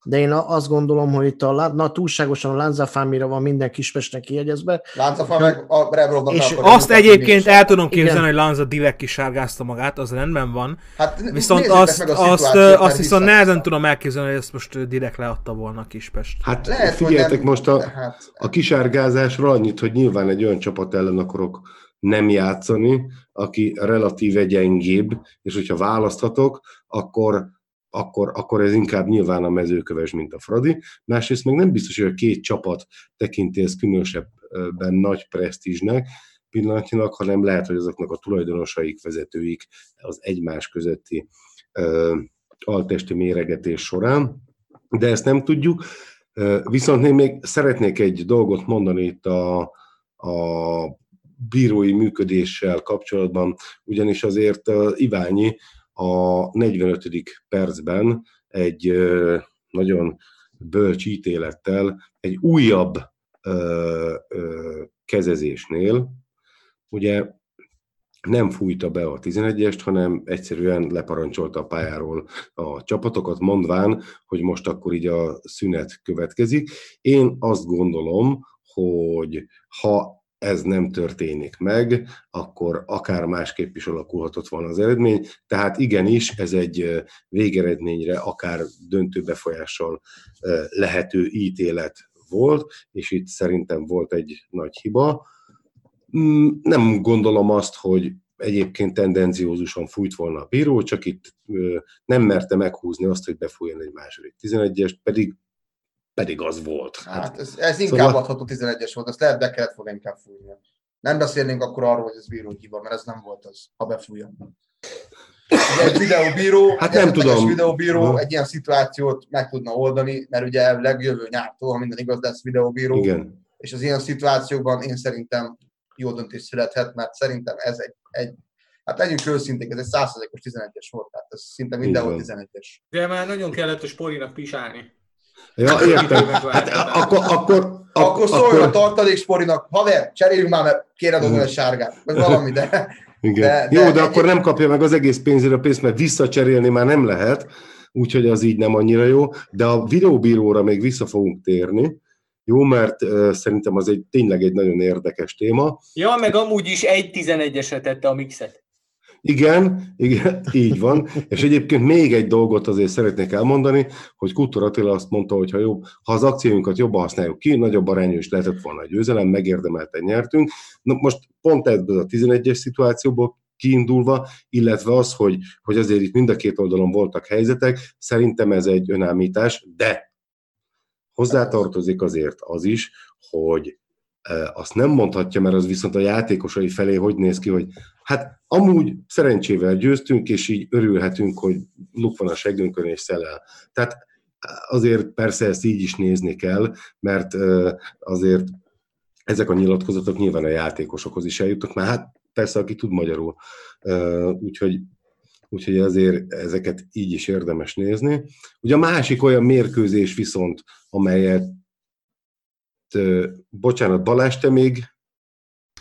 de én azt gondolom, hogy itt a, na, túlságosan a Lánzafámira van minden kispestnek kiegyezve. Láncafa meg a Rebrovnak És Azt egyébként el tudom képzelni, Igen. hogy Lanza direkt kisárgázta magát, az rendben van. Hát Viszont azt, meg a azt, azt viszont nehezen tudom elképzelni, hogy ezt most direkt leadta volna a Kispest. Hát Lehet, hogy figyeljetek nem, most a, hát- a kisárgázásra annyit, hogy nyilván egy olyan csapat ellen akarok nem játszani, aki relatíve gyengébb, és hogyha választhatok, akkor, akkor, akkor ez inkább nyilván a mezőköves, mint a Fradi. Másrészt meg nem biztos, hogy a két csapat tekinti ezt különösebben nagy presztízsnek, pillanatnyilag, hanem lehet, hogy azoknak a tulajdonosaik, vezetőik az egymás közötti ö, altesti méregetés során, de ezt nem tudjuk. Viszont én még szeretnék egy dolgot mondani itt a, a bírói működéssel kapcsolatban, ugyanis azért Iványi a 45. percben egy nagyon bölcs ítélettel egy újabb kezezésnél, ugye nem fújta be a 11-est, hanem egyszerűen leparancsolta a pályáról a csapatokat, mondván, hogy most akkor így a szünet következik. Én azt gondolom, hogy ha ez nem történik meg, akkor akár másképp is alakulhatott volna az eredmény. Tehát igenis, ez egy végeredményre, akár döntő befolyással lehető ítélet volt, és itt szerintem volt egy nagy hiba. Mm, Nem gondolom azt, hogy egyébként tendenciózusan fújt volna a bíró, csak itt nem merte meghúzni azt, hogy befújjon egy második 11-est, pedig, pedig az volt. Hát ez, ez inkább Szóval- adható 11-es volt, ezt lehet be kellett volna inkább fújni. Nem beszélnénk akkor arról, hogy ez bíró hiba, mert ez nem volt az, ha befújja. Ugye egy videóbíró, Hát nem tudom. videóbíró Aha. egy ilyen szituációt meg tudna oldani, mert ugye elvileg jövő nyártól, ha minden igaz, lesz videóbíró, Igen. és az ilyen szituációkban én szerintem jó döntés születhet, mert szerintem ez egy, egy hát legyünk őszinték, ez egy 100%-os 11-es volt, tehát ez szinte mindenhol van. 11-es. De már nagyon kellett a sporinak pisálni. Ja, értem. Hát akkor, akkor, Akkor szóljon a tartalék sporinak, haver, cseréljünk már, mert kéne dobni a sárgát, vagy valami, de Igen. De- De, Jó, de egy- akkor nem kapja meg az egész pénzért a pénzt, mert visszacserélni már nem lehet, úgyhogy az így nem annyira jó. De a videóbíróra még vissza fogunk térni, jó, mert uh, szerintem az egy tényleg egy nagyon érdekes téma. Ja, meg amúgy is egy 11-esre tette a mixet. Igen, igen, így van. És egyébként még egy dolgot azért szeretnék elmondani, hogy Kutor Attila azt mondta, hogy ha, jobb, ha az akcióinkat jobban használjuk ki, nagyobb arányú is lehetett volna a győzelem, megérdemelten nyertünk. Na most pont ebből a 11-es szituációból kiindulva, illetve az, hogy, hogy azért itt mind a két oldalon voltak helyzetek, szerintem ez egy önállítás, de hozzátartozik azért az is, hogy azt nem mondhatja, mert az viszont a játékosai felé hogy néz ki, hogy hát amúgy szerencsével győztünk, és így örülhetünk, hogy luk van a seggünkön és szelel. Tehát azért persze ezt így is nézni kell, mert azért ezek a nyilatkozatok nyilván a játékosokhoz is eljutnak, mert hát persze, aki tud magyarul. Úgyhogy úgyhogy azért ezeket így is érdemes nézni. Ugye a másik olyan mérkőzés viszont, amelyet bocsánat, Balázs, te még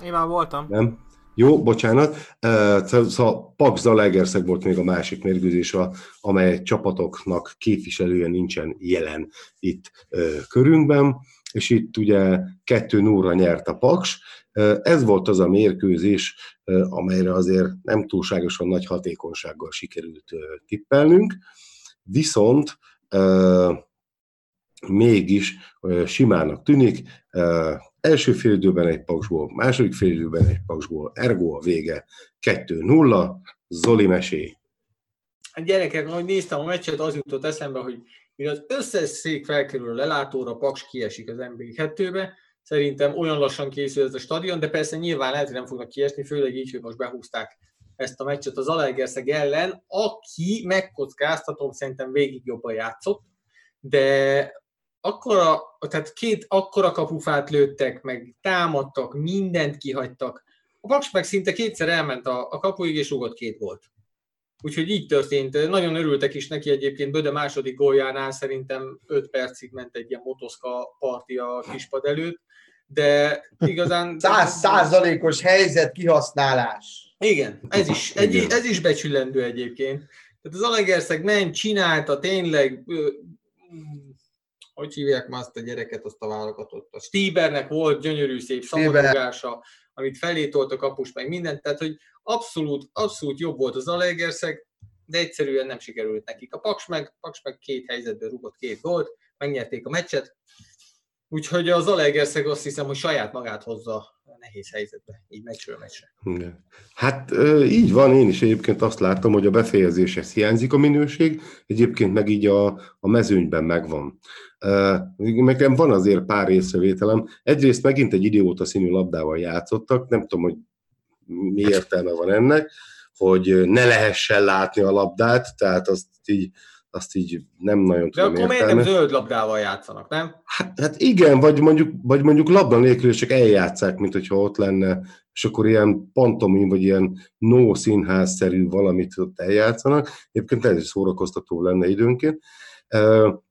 Én már voltam. nem? Jó, bocsánat. Ö, Szóval Paks Zalaegerszeg volt még a másik mérkőzés, amely csapatoknak képviselője nincsen jelen itt körünkben, és itt ugye 2 0 nyert a Paks. Ez volt az a mérkőzés, amelyre azért nem túlságosan nagy hatékonysággal sikerült tippelnünk, viszont mégis simának tűnik. Első félidőben egy paksból, második félidőben egy paksból, ergo a vége 2-0, Zoli mesé. Hát gyerekek, ahogy néztem a meccset, az jutott eszembe, hogy mire az összes szék felkerül a lelátóra, Paks kiesik az MB2-be, szerintem olyan lassan készül ez a stadion, de persze nyilván lehet, hogy nem fognak kiesni, főleg így, hogy most behúzták ezt a meccset az Zalaegerszeg ellen, aki megkockáztatom, szerintem végig jobban játszott, de akkora, tehát két akkora kapufát lőttek, meg támadtak, mindent kihagytak. A Paks meg szinte kétszer elment a, a kapuig, és rúgott két volt. Úgyhogy így történt. Nagyon örültek is neki egyébként. Böde második góljánál szerintem 5 percig ment egy ilyen motoszka parti a kispad előtt, de igazán... Száz százalékos helyzet kihasználás. Igen, ez is, egy, ez is becsülendő egyébként. Tehát az Alegerszeg ment, csinálta tényleg, hogy hívják már azt a gyereket, azt a válogatott. A Stiebernek volt gyönyörű szép szabadugása, amit felé tolt a kapus, meg mindent, tehát hogy abszolút, abszolút jobb volt az Alegerszeg, de egyszerűen nem sikerült nekik. A Paks meg, Paks meg két helyzetből rugott két gólt, megnyerték a meccset, úgyhogy az Alegerszeg azt hiszem, hogy saját magát hozza nehéz helyzetbe, így meccsről meccsre. Igen. Hát így van, én is egyébként azt láttam, hogy a befejezéshez hiányzik a minőség, egyébként meg így a, a mezőnyben megvan. Nekem van azért pár észrevételem. Egyrészt megint egy idióta színű labdával játszottak, nem tudom, hogy mi értelme van ennek, hogy ne lehessen látni a labdát, tehát azt így, azt így nem nagyon De tudom akkor miért nem zöld labdával játszanak, nem? Hát, hát igen, vagy mondjuk, vagy mondjuk labda nélkül csak eljátszák, mint hogyha ott lenne, és akkor ilyen pantomim, vagy ilyen no színházszerű valamit ott eljátszanak. Egyébként ez is szórakoztató lenne időnként.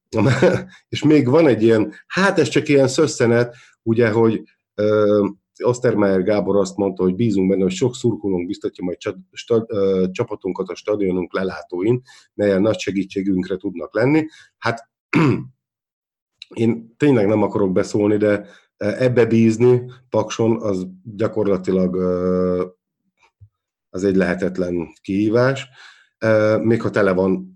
És még van egy ilyen, hát ez csak ilyen szösszenet, ugye, hogy Ostermeyer Gábor azt mondta, hogy bízunk benne, hogy sok szurkolónk biztatja majd csa- sta- ö, csapatunkat a stadionunk lelátóin, melyen nagy segítségünkre tudnak lenni. Hát én tényleg nem akarok beszólni, de ebbe bízni Pakson az gyakorlatilag ö, az egy lehetetlen kihívás, Ö, még ha tele van,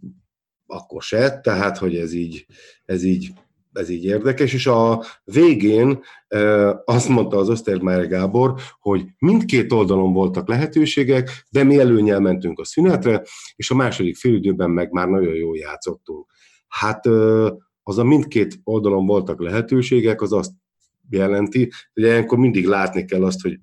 akkor se, tehát hogy ez így, ez így, ez így érdekes, és a végén ö, azt mondta az Ösztermár Gábor, hogy mindkét oldalon voltak lehetőségek, de mi előnyel mentünk a szünetre, és a második félidőben meg már nagyon jól játszottunk. Hát ö, az a mindkét oldalon voltak lehetőségek, az azt jelenti, hogy ilyenkor mindig látni kell azt, hogy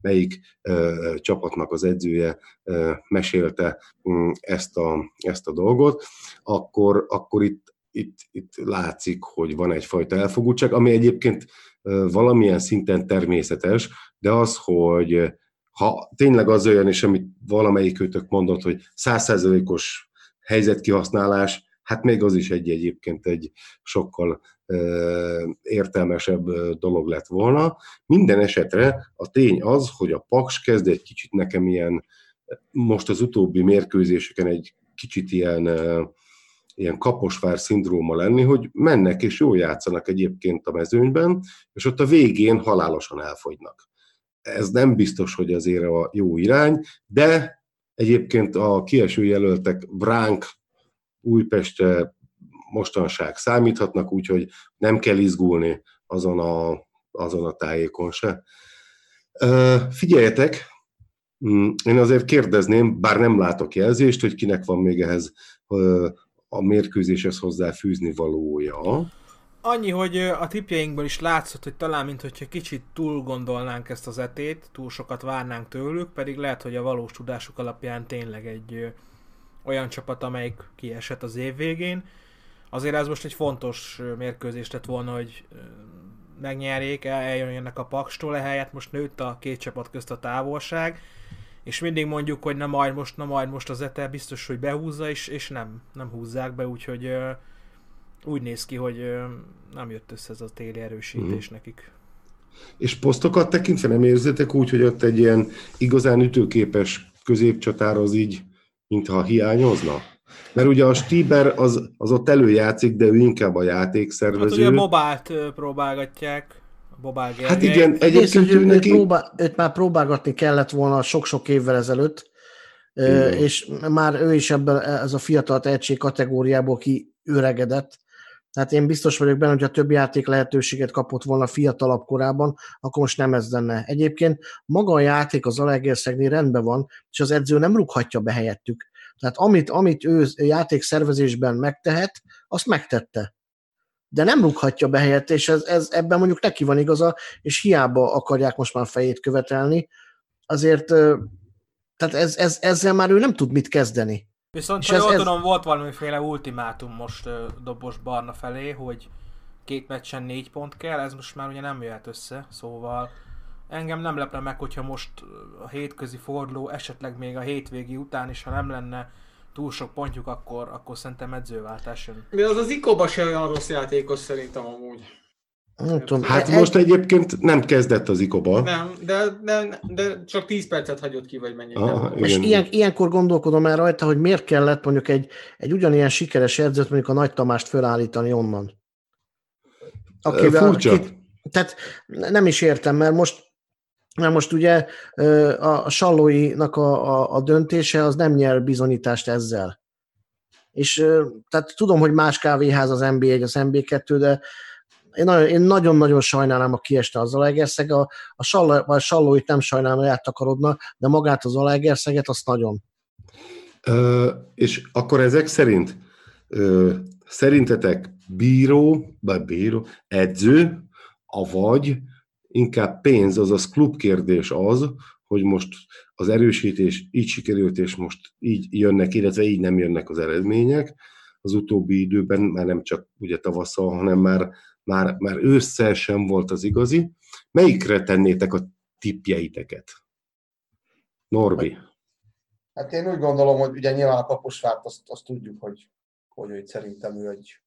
melyik ö, csapatnak az edzője ö, mesélte mm, ezt, a, ezt a dolgot, akkor, akkor itt, itt, itt látszik, hogy van egyfajta elfogultság, ami egyébként valamilyen szinten természetes, de az, hogy ha tényleg az olyan, és amit valamelyik őtök mondott, hogy százszerzelékos helyzetkihasználás, hát még az is egy egyébként egy sokkal értelmesebb dolog lett volna. Minden esetre a tény az, hogy a Paks kezd egy kicsit nekem ilyen, most az utóbbi mérkőzéseken egy kicsit ilyen, ilyen kaposvár szindróma lenni, hogy mennek és jól játszanak egyébként a mezőnyben, és ott a végén halálosan elfogynak. Ez nem biztos, hogy azért a jó irány, de egyébként a kieső jelöltek Bránk, Újpestre mostanság számíthatnak, úgyhogy nem kell izgulni azon a, azon a tájékon se. Figyeljetek, mm, én azért kérdezném, bár nem látok jelzést, hogy kinek van még ehhez a mérkőzéshez hozzáfűzni valója. Annyi, hogy a tipjeinkből is látszott, hogy talán mint hogyha kicsit túl gondolnánk ezt az etét, túl sokat várnánk tőlük, pedig lehet, hogy a valós tudásuk alapján tényleg egy olyan csapat, amelyik kiesett az év végén. Azért ez most egy fontos mérkőzés lett volna, hogy megnyerjék, el- eljönjenek a Pakstól, ehelyett most nőtt a két csapat közt a távolság, és mindig mondjuk, hogy na majd most, na majd most az Ete biztos, hogy behúzza, és, és nem, nem húzzák be, úgyhogy ö, úgy néz ki, hogy ö, nem jött össze ez a téli erősítés nekik. És posztokat tekintve nem érzitek úgy, hogy ott egy ilyen igazán ütőképes középcsatár az így, mintha hiányozna? Mert ugye a Stieber az, az ott előjátszik, de ő inkább a Hát játékszervező. ugye Bobált ö, próbálgatják, Gergely. Hát igen, egyébként ő neki... próbál, őt már próbálgatni kellett volna sok-sok évvel ezelőtt, Igen. és már ő is ebben ez a fiatal tehetség kategóriából kiöregedett. Tehát én biztos vagyok benne, hogy ha több játék lehetőséget kapott volna fiatalabb korában, akkor most nem ez lenne. Egyébként maga a játék az Alegerszegnél rendben van, és az edző nem rúghatja be helyettük. Tehát amit, amit ő játékszervezésben megtehet, azt megtette. De nem rúghatja be helyett, és ez, ez, ebben mondjuk neki van igaza, és hiába akarják most már fejét követelni. Azért, tehát ez, ez, ezzel már ő nem tud mit kezdeni. Viszont, És ha ez- jól ez- tudom, volt valamiféle ultimátum most Dobos Barna felé, hogy két meccsen négy pont kell, ez most már ugye nem jöhet össze, szóval engem nem lepne meg, hogyha most a hétközi forduló, esetleg még a hétvégi után is, ha nem lenne túl sok pontjuk, akkor, akkor szerintem edzőváltás jön. De az az Ikoba se olyan rossz játékos szerintem amúgy. Nem tudom, Hát most egyébként nem kezdett az Ikoba. Nem, de, de, de csak 10 percet hagyott ki, vagy mennyi. Aha, nem. És igen. ilyen, ilyenkor gondolkodom el rajta, hogy miért kellett mondjuk egy, egy ugyanilyen sikeres edzőt, mondjuk a Nagy Tamást fölállítani onnan. Ö, furcsa. tehát nem is értem, mert most mert most ugye a Sallóinak a, a, a döntése az nem nyer bizonyítást ezzel. És tehát tudom, hogy más kávéház az NB1, az NB2, de én nagyon- én nagyon-nagyon sajnálom, a kieste az Zalaegerszeg. A, a, Salla, a Sallóit nem sajnálom, hogy eltakarodna, de magát az Zalaegerszeget azt nagyon. Ö, és akkor ezek szerint ö, szerintetek bíró, vagy bíró, edző, avagy inkább pénz, azaz klubkérdés az, hogy most az erősítés így sikerült, és most így jönnek, illetve így nem jönnek az eredmények. Az utóbbi időben már nem csak ugye tavasszal, hanem már, már, már ősszel sem volt az igazi. Melyikre tennétek a tippjeiteket? Norbi. Hát én úgy gondolom, hogy ugye nyilván a Kaposvárt azt, azt tudjuk, hogy, hogy, hogy szerintem ő egy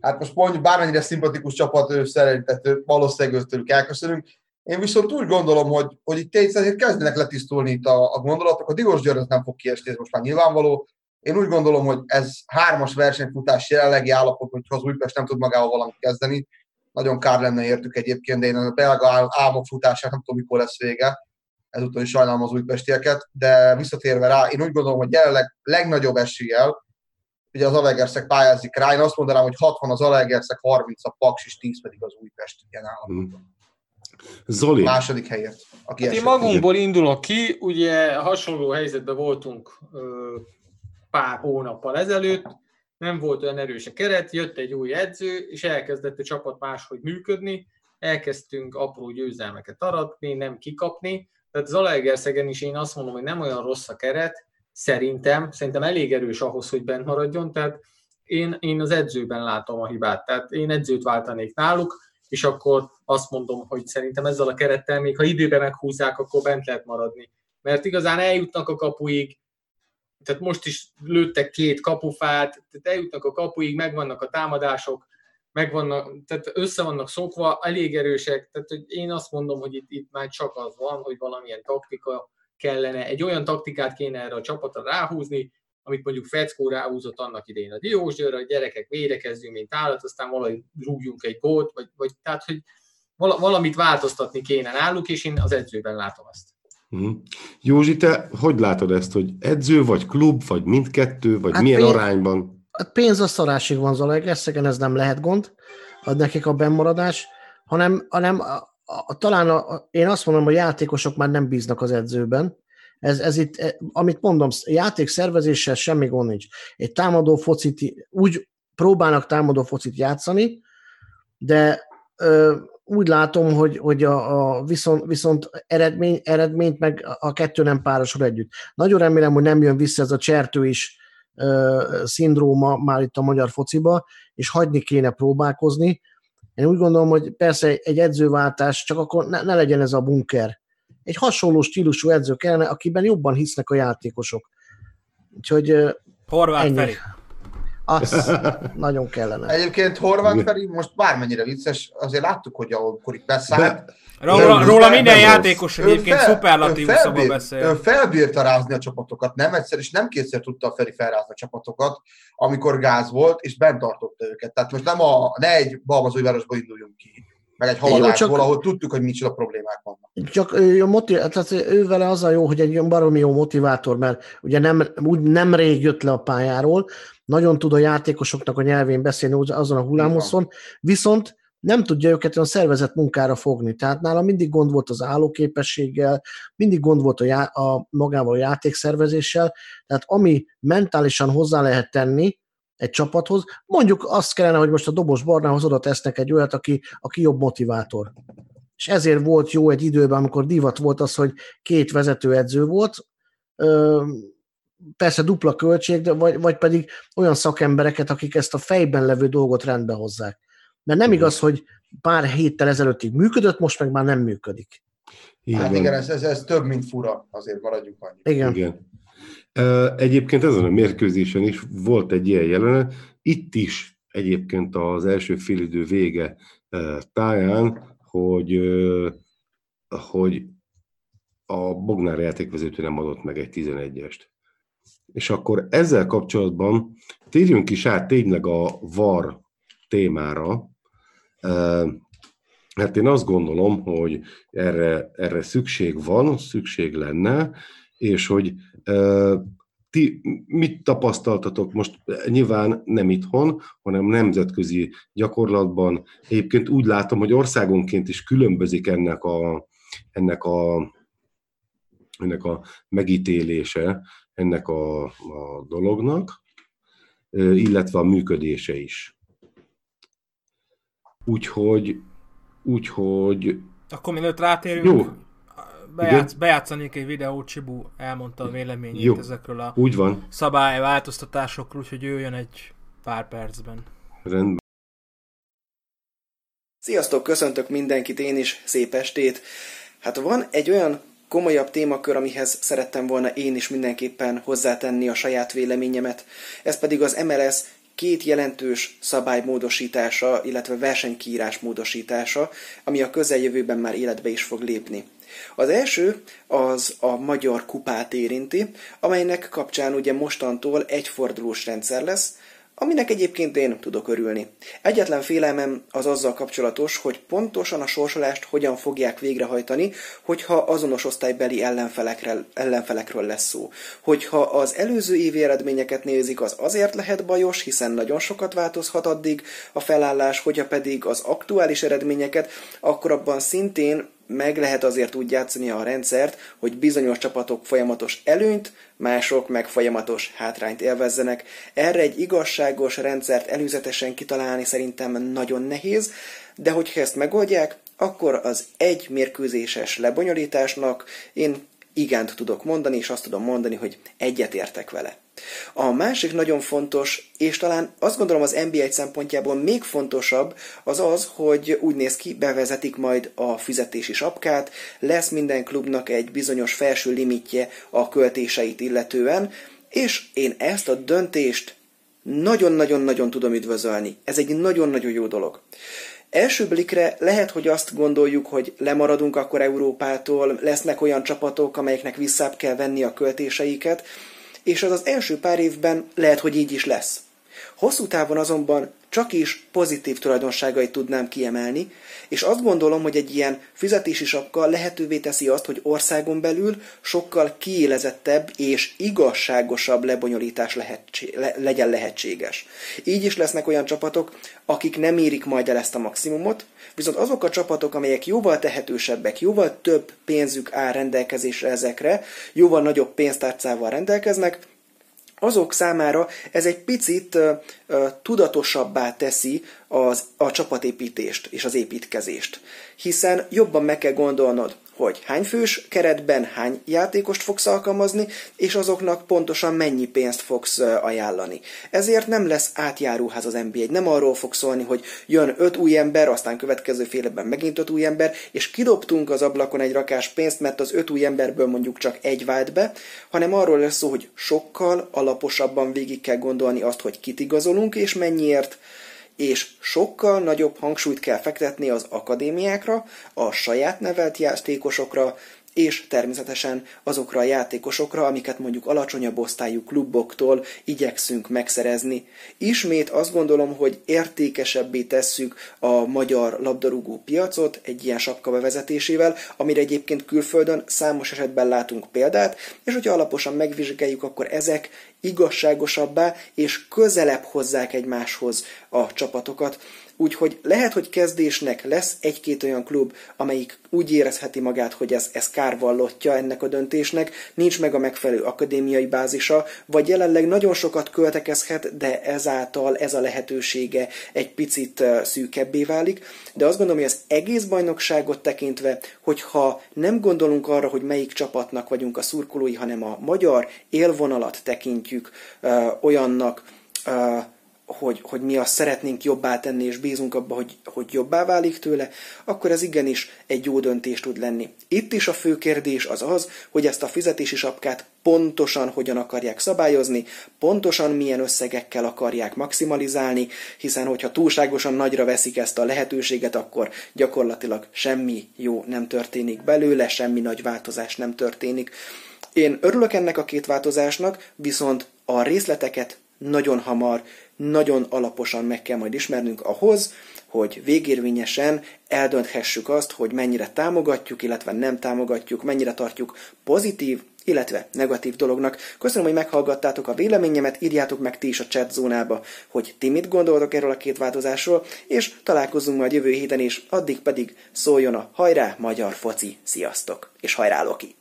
Hát most mondjuk bármennyire szimpatikus csapat, ő szerintet ő, valószínűleg őtőlük elköszönünk. Én viszont úgy gondolom, hogy, hogy itt tényleg kezdenek letisztulni itt a, a gondolatok. A Digos György az nem fog kiesni, ez most már nyilvánvaló. Én úgy gondolom, hogy ez hármas versenyfutás jelenlegi állapot, hogyha az Újpest nem tud magával valamit kezdeni. Nagyon kár lenne értük egyébként, de én a belga ál- álmok futását nem tudom, mikor lesz vége. Ezúttal is sajnálom az újpestieket, de visszatérve rá, én úgy gondolom, hogy jelenleg legnagyobb eséllyel, ugye az Alegerszeg pályázik rá, én azt mondanám, hogy 60 az Alegerszeg, 30 a Paks, és 10 pedig az Újpest ilyen állapotban. Zoli. Második helyért. Aki Hát én magunkból indulok ki, ugye hasonló helyzetben voltunk ö, pár hónappal ezelőtt, nem volt olyan erős a keret, jött egy új edző, és elkezdett a csapat máshogy működni, elkezdtünk apró győzelmeket aratni, nem kikapni, tehát Zalaegerszegen is én azt mondom, hogy nem olyan rossz a keret, szerintem, szerintem elég erős ahhoz, hogy bent maradjon, tehát én, én az edzőben látom a hibát, tehát én edzőt váltanék náluk, és akkor azt mondom, hogy szerintem ezzel a kerettel, még ha időben meghúzzák, akkor bent lehet maradni. Mert igazán eljutnak a kapuig, tehát most is lőttek két kapufát, tehát eljutnak a kapuig, megvannak a támadások, megvannak, tehát össze vannak szokva, elég erősek, tehát hogy én azt mondom, hogy itt, itt már csak az van, hogy valamilyen taktika kellene, egy olyan taktikát kéne erre a csapatra ráhúzni, amit mondjuk Feckó ráhúzott annak idején a Diós Győrre, hogy gyerekek védekezzünk, mint állat, aztán valahogy rúgjunk egy gólt, vagy, vagy tehát, hogy vala- valamit változtatni kéne náluk, és én az edzőben látom ezt. Mhm. Józsi, te hogy látod ezt, hogy edző, vagy klub, vagy mindkettő, vagy Hát milyen én- arányban? A pénz a szarásig van Zalaegerszegen, ez nem lehet gond, ad nekik a bennmaradás, hanem, hanem a, talán a, én azt mondom, hogy játékosok már nem bíznak az edzőben. Ez, ez itt, e, amit mondom, játék szervezéssel semmi gond nincs. Egy támadó focit, úgy próbálnak támadó focit játszani, de ö, úgy látom, hogy, hogy a, a viszont, viszont eredmény, eredményt meg a kettő nem párosul együtt. Nagyon remélem, hogy nem jön vissza ez a csertő is ö, szindróma már itt a magyar fociba, és hagyni kéne próbálkozni. Én úgy gondolom, hogy persze egy edzőváltás, csak akkor ne, ne legyen ez a bunker. Egy hasonló stílusú edző kellene, akiben jobban hisznek a játékosok. Úgyhogy Horváth Ennyi. Feri. Az nagyon kellene. Egyébként Horváth Feri most bármennyire vicces, azért láttuk, hogy amikor itt beszállt, Róla, róla minden rossz. játékos egyébként fel- szuperlatív szóval felbír- Ő beszél. felbírta rázni a csapatokat, nem egyszer, és nem kétszer tudta a Feri felrázni a csapatokat, amikor gáz volt, és bent tartotta őket. Tehát most nem a, ne egy Balmazújvárosból induljunk ki, meg egy haladásból, ahol tudtuk, hogy micsoda problémák vannak. Csak ő, motiv- tehát ő vele az a jó, hogy egy baromi jó motivátor, mert ugye nem, úgy nem rég jött le a pályáról, nagyon tud a játékosoknak a nyelvén beszélni azon a hullámoszon, viszont nem tudja őket olyan szervezett munkára fogni. Tehát nála mindig gond volt az állóképességgel, mindig gond volt a, já- a magával a játékszervezéssel, tehát ami mentálisan hozzá lehet tenni egy csapathoz, mondjuk azt kellene, hogy most a Dobos Barnához oda tesznek egy olyat, aki, aki jobb motivátor. És ezért volt jó egy időben, amikor divat volt az, hogy két vezetőedző volt, Ö, persze dupla költség, de vagy, vagy pedig olyan szakembereket, akik ezt a fejben levő dolgot rendbe hozzák. Mert nem igaz, hogy pár héttel ezelőttig működött, most meg már nem működik. Így Hát igen, ez, ez, ez több, mint fura, azért maradjunk annyi. Igen. Igen. Egyébként ezen a mérkőzésen is volt egy ilyen jelenet. Itt is egyébként az első félidő vége táján, hogy, hogy a Bognár játékvezető nem adott meg egy 11-est. És akkor ezzel kapcsolatban térjünk is át tényleg a VAR témára, Ö, Hát én azt gondolom, hogy erre, erre szükség van, szükség lenne, és hogy ti mit tapasztaltatok most nyilván nem itthon, hanem nemzetközi gyakorlatban. Egyébként úgy látom, hogy országonként is különbözik ennek a, ennek a, ennek a megítélése ennek a, a dolognak, illetve a működése is. Úgyhogy, úgyhogy Akkor mielőtt rátérünk, Jó. Bejátsz, bejátszanék egy videót, Csibu elmondta a véleményét Jó. ezekről a úgy van, szabályváltoztatásokról, úgyhogy jöjjön egy pár percben. rendben. Sziasztok, köszöntök mindenkit, én is, szép estét. Hát van egy olyan komolyabb témakör, amihez szerettem volna én is mindenképpen hozzátenni a saját véleményemet. Ez pedig az MLS két jelentős szabálymódosítása, illetve versenykírás módosítása, ami a közeljövőben már életbe is fog lépni. Az első az a magyar kupát érinti, amelynek kapcsán ugye mostantól egyfordulós rendszer lesz, aminek egyébként én tudok örülni. Egyetlen félelmem az azzal kapcsolatos, hogy pontosan a sorsolást hogyan fogják végrehajtani, hogyha azonos osztálybeli ellenfelekről, lesz szó. Hogyha az előző évi eredményeket nézik, az azért lehet bajos, hiszen nagyon sokat változhat addig a felállás, hogyha pedig az aktuális eredményeket, akkor abban szintén meg lehet azért úgy játszani a rendszert, hogy bizonyos csapatok folyamatos előnyt, mások meg folyamatos hátrányt élvezzenek. Erre egy igazságos rendszert előzetesen kitalálni szerintem nagyon nehéz, de hogyha ezt megoldják, akkor az egy mérkőzéses lebonyolításnak én igent tudok mondani, és azt tudom mondani, hogy egyetértek vele. A másik nagyon fontos, és talán azt gondolom az NBA szempontjából még fontosabb, az az, hogy úgy néz ki, bevezetik majd a fizetési sapkát, lesz minden klubnak egy bizonyos felső limitje a költéseit illetően, és én ezt a döntést nagyon-nagyon-nagyon tudom üdvözölni. Ez egy nagyon-nagyon jó dolog. Első blikre lehet, hogy azt gondoljuk, hogy lemaradunk akkor Európától, lesznek olyan csapatok, amelyeknek visszább kell venni a költéseiket, és az az első pár évben lehet, hogy így is lesz. Hosszú távon azonban csak is pozitív tulajdonságait tudnám kiemelni, és azt gondolom, hogy egy ilyen fizetési sapka lehetővé teszi azt, hogy országon belül sokkal kiélezettebb és igazságosabb lebonyolítás lehetsé- le- legyen lehetséges. Így is lesznek olyan csapatok, akik nem érik majd el ezt a maximumot, viszont azok a csapatok, amelyek jóval tehetősebbek, jóval több pénzük áll rendelkezésre ezekre, jóval nagyobb pénztárcával rendelkeznek, azok számára ez egy picit tudatosabbá teszi az, a csapatépítést és az építkezést. Hiszen jobban meg kell gondolnod, hogy hány fős keretben hány játékost fogsz alkalmazni, és azoknak pontosan mennyi pénzt fogsz ajánlani. Ezért nem lesz átjáróház az NBA. Nem arról fog szólni, hogy jön öt új ember, aztán következő fél évben megint öt új ember, és kidobtunk az ablakon egy rakás pénzt, mert az öt új emberből mondjuk csak egy vált be, hanem arról lesz szó, hogy sokkal alaposabban végig kell gondolni azt, hogy kit igazolunk és mennyiért, és sokkal nagyobb hangsúlyt kell fektetni az akadémiákra, a saját nevelt játékosokra, és természetesen azokra a játékosokra, amiket mondjuk alacsonyabb osztályú kluboktól igyekszünk megszerezni. Ismét azt gondolom, hogy értékesebbé tesszük a magyar labdarúgó piacot egy ilyen sapka bevezetésével, amire egyébként külföldön számos esetben látunk példát, és hogyha alaposan megvizsgáljuk, akkor ezek igazságosabbá és közelebb hozzák egymáshoz a csapatokat. Úgyhogy lehet, hogy kezdésnek lesz egy-két olyan klub, amelyik úgy érezheti magát, hogy ez, ez kárvallottja ennek a döntésnek, nincs meg a megfelelő akadémiai bázisa, vagy jelenleg nagyon sokat költekezhet, de ezáltal ez a lehetősége egy picit szűkebbé válik. De azt gondolom, hogy az egész bajnokságot tekintve, hogyha nem gondolunk arra, hogy melyik csapatnak vagyunk a szurkolói, hanem a magyar élvonalat tekintjük ö, olyannak, ö, hogy, hogy mi azt szeretnénk jobbá tenni, és bízunk abba, hogy, hogy jobbá válik tőle, akkor ez igenis egy jó döntés tud lenni. Itt is a fő kérdés az az, hogy ezt a fizetési sapkát pontosan hogyan akarják szabályozni, pontosan milyen összegekkel akarják maximalizálni, hiszen hogyha túlságosan nagyra veszik ezt a lehetőséget, akkor gyakorlatilag semmi jó nem történik belőle, semmi nagy változás nem történik. Én örülök ennek a két változásnak, viszont a részleteket nagyon hamar, nagyon alaposan meg kell majd ismernünk ahhoz, hogy végérvényesen eldönthessük azt, hogy mennyire támogatjuk, illetve nem támogatjuk, mennyire tartjuk pozitív, illetve negatív dolognak. Köszönöm, hogy meghallgattátok a véleményemet, írjátok meg ti is a chat zónába, hogy ti mit gondoltok erről a két változásról, és találkozunk majd jövő héten is, addig pedig szóljon a hajrá magyar foci. Sziasztok, és hajrá Loki!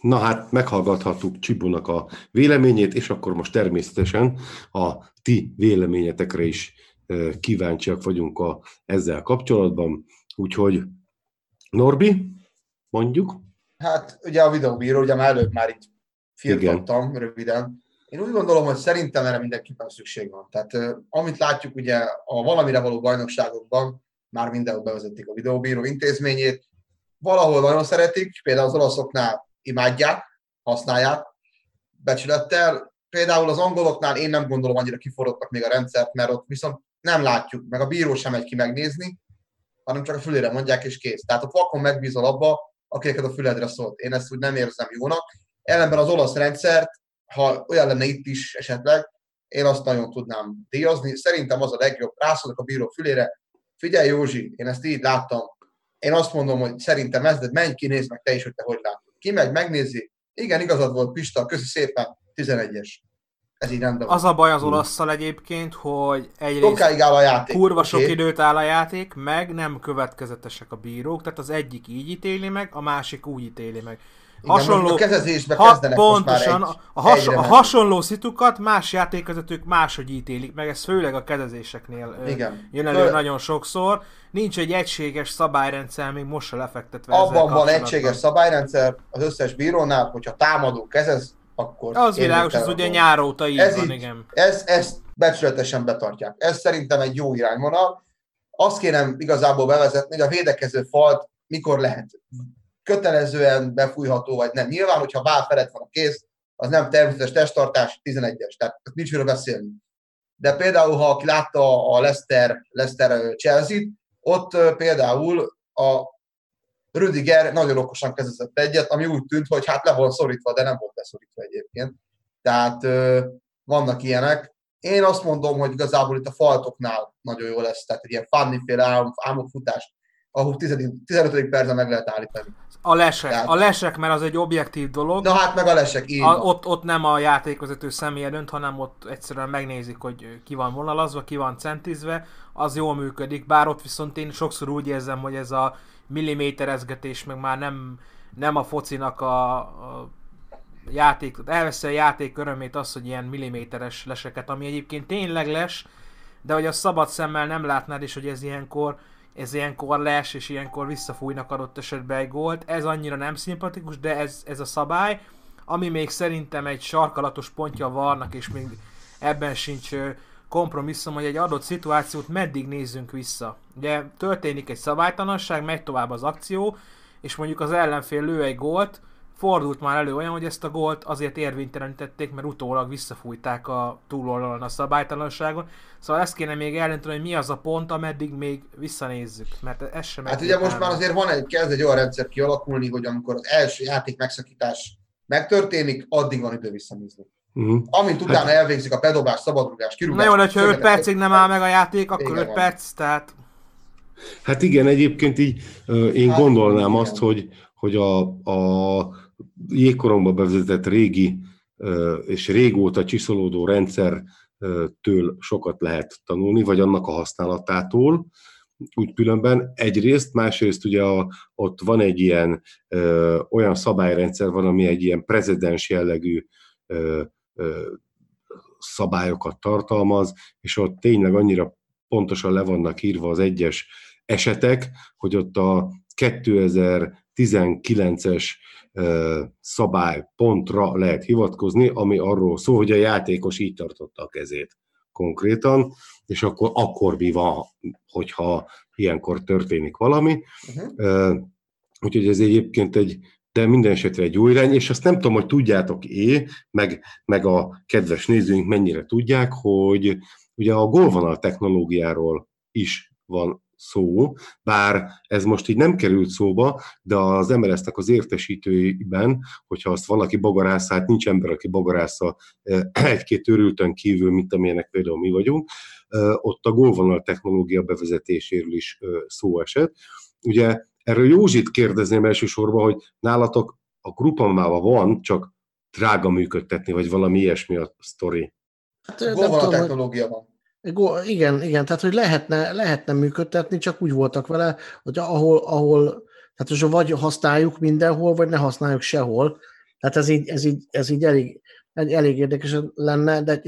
Na hát, meghallgathattuk Csibónak a véleményét, és akkor most természetesen a ti véleményetekre is kíváncsiak vagyunk a, ezzel kapcsolatban. Úgyhogy Norbi, mondjuk? Hát ugye a videóbíró, ugye már előbb már itt firtattam röviden. Én úgy gondolom, hogy szerintem erre mindenképpen szükség van. Tehát amit látjuk ugye a valamire való bajnokságokban, már mindenhol bevezették a videóbíró intézményét, valahol nagyon szeretik, például az olaszoknál imádják, használják becsülettel. Például az angoloknál én nem gondolom annyira kiforrottak még a rendszert, mert ott viszont nem látjuk, meg a bíró sem megy ki megnézni, hanem csak a fülére mondják, és kész. Tehát ott vakon megbízol abba, akiket a füledre szólt. Én ezt úgy nem érzem jónak. Ellenben az olasz rendszert, ha olyan lenne itt is esetleg, én azt nagyon tudnám díjazni. Szerintem az a legjobb. Rászólok a bíró fülére, figyelj Józsi, én ezt így láttam. Én azt mondom, hogy szerintem ez, de menj ki, nézd meg te is, hogy te hogy látod kimegy, megnézi, igen, igazad volt Pista, köszi szépen, 11-es. Ez így rendben Az a baj az olasszal egyébként, hogy egyrészt áll a játék. kurva sok okay. időt áll a játék, meg nem következetesek a bírók, tehát az egyik így ítéli meg, a másik úgy ítéli meg. Hasonló, a kezezésbe ha, kezdenek pontosan, most már egy, a, has, a hasonló szitukat más játékvezetők máshogy ítélik, meg ez főleg a kezezéseknél Igen. jön elő Föl... nagyon sokszor. Nincs egy egységes szabályrendszer, még most se lefektetve Abban van egységes szabályrendszer az összes bírónál, hogyha támadó kezez, akkor... Az világos, ez ugye nyár óta így ez van, így, igen. Ez, ezt becsületesen betartják. Ez szerintem egy jó irányvonal. Azt kérem igazából bevezetni, hogy a védekező falt mikor lehet kötelezően befújható, vagy nem. Nyilván, hogyha bár felett van a kész, az nem természetes testtartás, 11-es, tehát nincs miről beszélni. De például, ha aki látta a Leicester, Leicester Chelsea-t, ott például a Rüdiger nagyon okosan kezdett egyet, ami úgy tűnt, hogy hát le volt szorítva, de nem volt leszorítva egyébként. Tehát vannak ilyenek. Én azt mondom, hogy igazából itt a faltoknál nagyon jó lesz, tehát egy ilyen fanniféle álmokfutás ahol 15. percben meg lehet állítani. A lesek, Tehát... a lesek, mert az egy objektív dolog. Na hát meg a lesek, így a, ott, ott nem a játékvezető személye dönt, hanem ott egyszerűen megnézik, hogy ki van vonalazva, ki van centizve, az jól működik, bár ott viszont én sokszor úgy érzem, hogy ez a milliméterezgetés meg már nem, nem a focinak a, a játék, elveszi a játék örömét az, hogy ilyen milliméteres leseket, ami egyébként tényleg les, de hogy a szabad szemmel nem látnád, és hogy ez ilyenkor ez ilyenkor les, és ilyenkor visszafújnak adott esetben egy gólt. Ez annyira nem szimpatikus, de ez, ez a szabály, ami még szerintem egy sarkalatos pontja vannak, és még ebben sincs kompromisszum, hogy egy adott szituációt meddig nézzünk vissza. Ugye történik egy szabálytalanság, megy tovább az akció, és mondjuk az ellenfél lő egy gólt, fordult már elő olyan, hogy ezt a gólt azért érvénytelenítették, mert utólag visszafújták a túloldalon a szabálytalanságon. Szóval ezt kéne még eldönteni, hogy mi az a pont, ameddig még visszanézzük, mert ez sem Hát ugye most már azért van egy, kezd egy olyan rendszer kialakulni, hogy amikor az első játék megszakítás megtörténik, addig van idő visszanézni. Uh-huh. Amint utána hát... elvégzik a pedobás, szabadrugás, kirúgás. Na jó, hogyha 5 percig nem áll meg a játék, akkor 5 perc, tehát... Hát igen, egyébként így én hát, gondolnám igen. azt, hogy, hogy a, a jégkorongba bevezetett régi és régóta csiszolódó rendszertől sokat lehet tanulni, vagy annak a használatától, úgy különben egyrészt, másrészt ugye a, ott van egy ilyen ö, olyan szabályrendszer van, ami egy ilyen prezidens jellegű ö, ö, szabályokat tartalmaz, és ott tényleg annyira pontosan le vannak írva az egyes esetek, hogy ott a 2000 19-es szabálypontra lehet hivatkozni, ami arról szól, hogy a játékos így tartotta a kezét konkrétan, és akkor, akkor mi van, hogyha ilyenkor történik valami. Uh-huh. Úgyhogy ez egyébként egy, de minden esetre egy új irány, és azt nem tudom, hogy tudjátok-é, meg, meg a kedves nézőink mennyire tudják, hogy ugye a golvonal technológiáról is van szó, bár ez most így nem került szóba, de az MLS-nek az értesítőiben, hogyha azt valaki bogarász, hát nincs ember, aki bogarásza egy-két őrültön kívül, mint amilyenek például mi vagyunk, ott a golvonal technológia bevezetéséről is szó esett. Ugye erről Józsit kérdezném elsősorban, hogy nálatok a grupamában van, csak drága működtetni, vagy valami ilyesmi a sztori. Hát, golvonal technológia van. Igen, igen, tehát hogy lehetne, lehetne működtetni, csak úgy voltak vele, hogy ahol, ahol tehát most vagy használjuk mindenhol, vagy ne használjuk sehol. Tehát ez így, ez így, ez így elég, elég érdekes lenne, de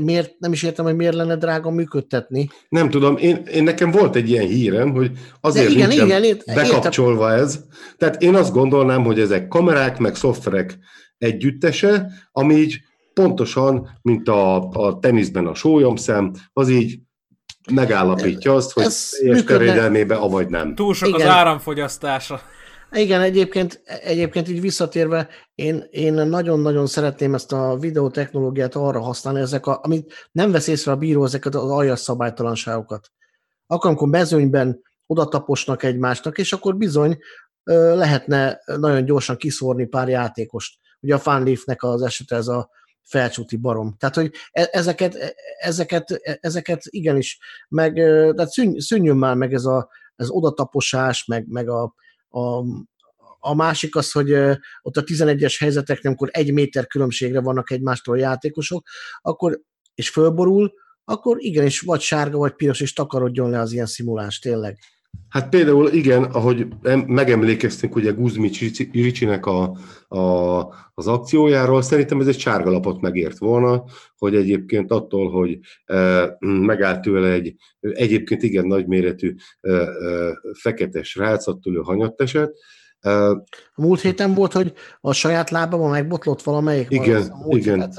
miért, nem is értem, hogy miért lenne drága működtetni. Nem tudom, én, én nekem volt egy ilyen hírem, hogy azért igen, nincsen igen, ért, bekapcsolva értem. ez. Tehát én azt gondolnám, hogy ezek kamerák, meg szoftverek együttese, ami így pontosan, mint a, a teniszben a sólyomszem, az így megállapítja azt, hogy teljes terjedelmébe, avagy nem. Túl sok Igen. az áramfogyasztása. Igen, egyébként, egyébként így visszatérve, én, én nagyon-nagyon szeretném ezt a videotechnológiát arra használni, ezek a, amit nem vesz észre a bíró, ezeket az aljas szabálytalanságokat. Akkor, amikor mezőnyben odataposnak egymásnak, és akkor bizony lehetne nagyon gyorsan kiszórni pár játékost. Ugye a Fanleafnek az esete ez a felcsúti barom. Tehát, hogy e, ezeket, e, ezeket, e, ezeket igenis, meg tehát szűn, szűnjön már meg ez a, ez odataposás, meg, meg a, a, a másik az, hogy ott a 11-es helyzeteknél, amikor egy méter különbségre vannak egymástól a játékosok, akkor, és fölborul, akkor igenis vagy sárga, vagy piros, és takarodjon le az ilyen szimulás, tényleg. Hát például igen, ahogy megemlékeztünk ugye Guzmi Ricsinek a, a, az akciójáról, szerintem ez egy sárga lapot megért volna, hogy egyébként attól, hogy e, megállt tőle egy egyébként igen nagyméretű e, e, fekete srác, attól ő hanyatt esett, a múlt héten volt, hogy a saját lábában megbotlott valamelyik? Igen, igen.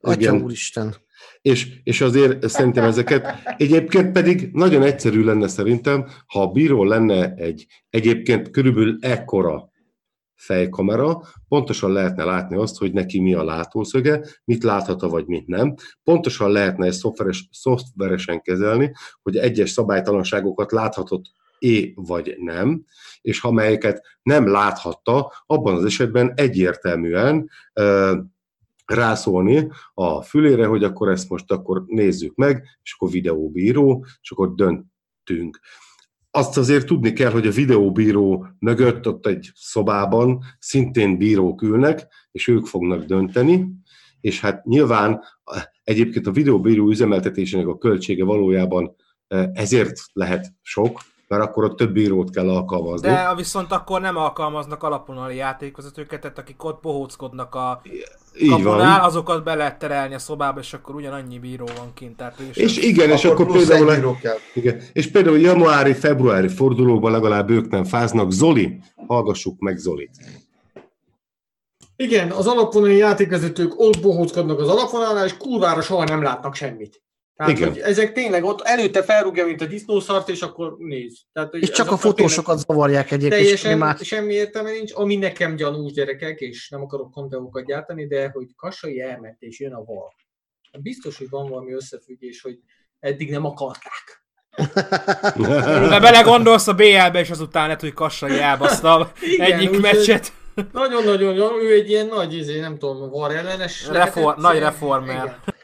Atya igen. úristen és, és azért szerintem ezeket, egyébként pedig nagyon egyszerű lenne szerintem, ha a bíró lenne egy egyébként körülbelül ekkora fejkamera, pontosan lehetne látni azt, hogy neki mi a látószöge, mit láthat vagy mit nem. Pontosan lehetne ezt szoftveres, szoftveresen kezelni, hogy egyes szabálytalanságokat láthatott é vagy nem, és ha melyeket nem láthatta, abban az esetben egyértelműen rászólni a fülére, hogy akkor ezt most akkor nézzük meg, és akkor videóbíró, és akkor döntünk. Azt azért tudni kell, hogy a videóbíró mögött ott egy szobában szintén bírók ülnek, és ők fognak dönteni, és hát nyilván egyébként a videóbíró üzemeltetésének a költsége valójában eh, ezért lehet sok, mert akkor ott több bírót kell alkalmazni. De viszont akkor nem alkalmaznak alapvonali játékvezetőket, tehát akik ott bohóckodnak a így van. azokat be lehet terelni a szobába, és akkor ugyanannyi bíró van kint. Tehát és igen, és akkor, akkor például, igen, és például januári, februári fordulóban legalább ők nem fáznak. Zoli, hallgassuk meg Zolit. Igen, az alapvonali játékvezetők ott bohóckodnak az alapvonalnál, és kurvára soha nem látnak semmit. Tehát, Igen. hogy ezek tényleg ott előtte felrúgja, mint a disznószart, és akkor néz. Tehát, hogy és csak a fotósokat zavarják egyébként. Teljesen már... semmi értelme nincs, ami nekem gyanús gyerekek, és nem akarok konteókat gyártani, de hogy Kassai elment, és jön a val. Biztos, hogy van valami összefüggés, hogy eddig nem akarták. De belegondolsz a BL-be, és azután lehet, hogy Kassai elbaszta egyik meccset. Nagyon-nagyon, ő egy ilyen nagy, izé, nem tudom, var ellenes. Reform, nagy reformer. Igen.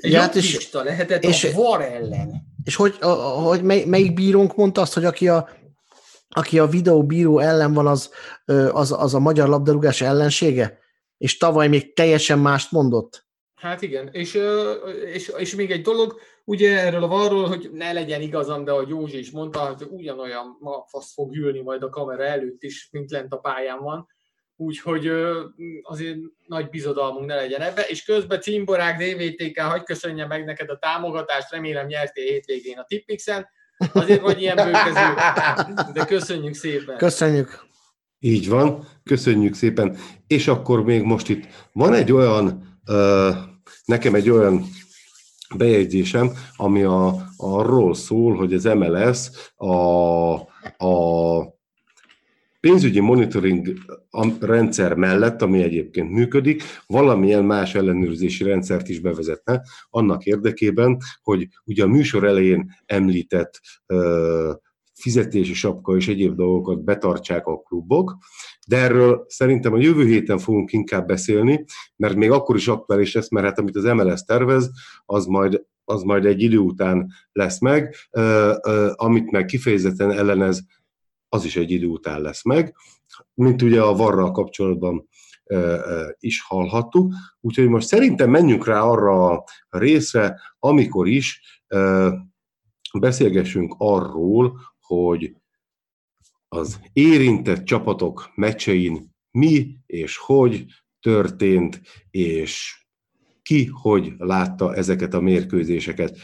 Ja, hát és, lehetett és, a var ellen. És hogy, a, hogy mely, melyik bírónk mondta azt, hogy aki a, aki a videóbíró ellen van, az, az, az a magyar labdarúgás ellensége? És tavaly még teljesen mást mondott? Hát igen, és, és, és még egy dolog, ugye erről a varról, hogy ne legyen igazam, de a Józsi is mondta, hogy ugyanolyan ma fasz fog ülni majd a kamera előtt is, mint lent a pályán van úgyhogy azért nagy bizodalmunk ne legyen ebbe, és közben Cimborák DVTK, hagy köszönje meg neked a támogatást, remélem nyertél hétvégén a Tippixen, azért vagy ilyen bőkező, de köszönjük szépen. Köszönjük. Így van, köszönjük szépen. És akkor még most itt van egy olyan, nekem egy olyan bejegyzésem, ami a, arról szól, hogy az MLS a, a pénzügyi monitoring rendszer mellett, ami egyébként működik, valamilyen más ellenőrzési rendszert is bevezetne, annak érdekében, hogy ugye a műsor elején említett fizetési sapka és egyéb dolgokat betartsák a klubok, de erről szerintem a jövő héten fogunk inkább beszélni, mert még akkor is aktuális lesz, mert hát amit az MLS tervez, az majd, az majd egy idő után lesz meg, amit meg kifejezetten ellenez, az is egy idő után lesz meg, mint ugye a varral kapcsolatban is hallhattuk. Úgyhogy most szerintem menjünk rá arra a részre, amikor is beszélgessünk arról, hogy az érintett csapatok meccsein mi és hogy történt, és ki hogy látta ezeket a mérkőzéseket.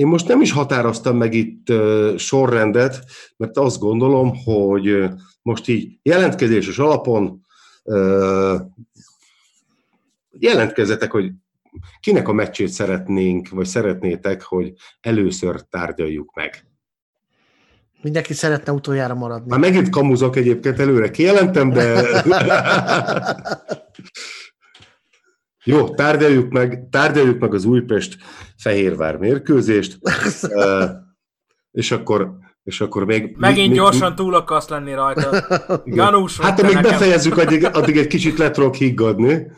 Én most nem is határoztam meg itt sorrendet, mert azt gondolom, hogy most így jelentkezéses alapon jelentkezzetek, hogy kinek a meccsét szeretnénk, vagy szeretnétek, hogy először tárgyaljuk meg. Mindenki szeretne utoljára maradni. Már megint kamuzok egyébként, előre kijelentem, de... Jó, tárgyaljuk meg, tárgyaljuk meg az Újpest-Fehérvár mérkőzést, és akkor, és akkor még... Megint még, gyorsan még, túl akarsz lenni rajta. Ganús Hát, amíg nekem. befejezzük, addig, addig egy kicsit le tudok higgadni.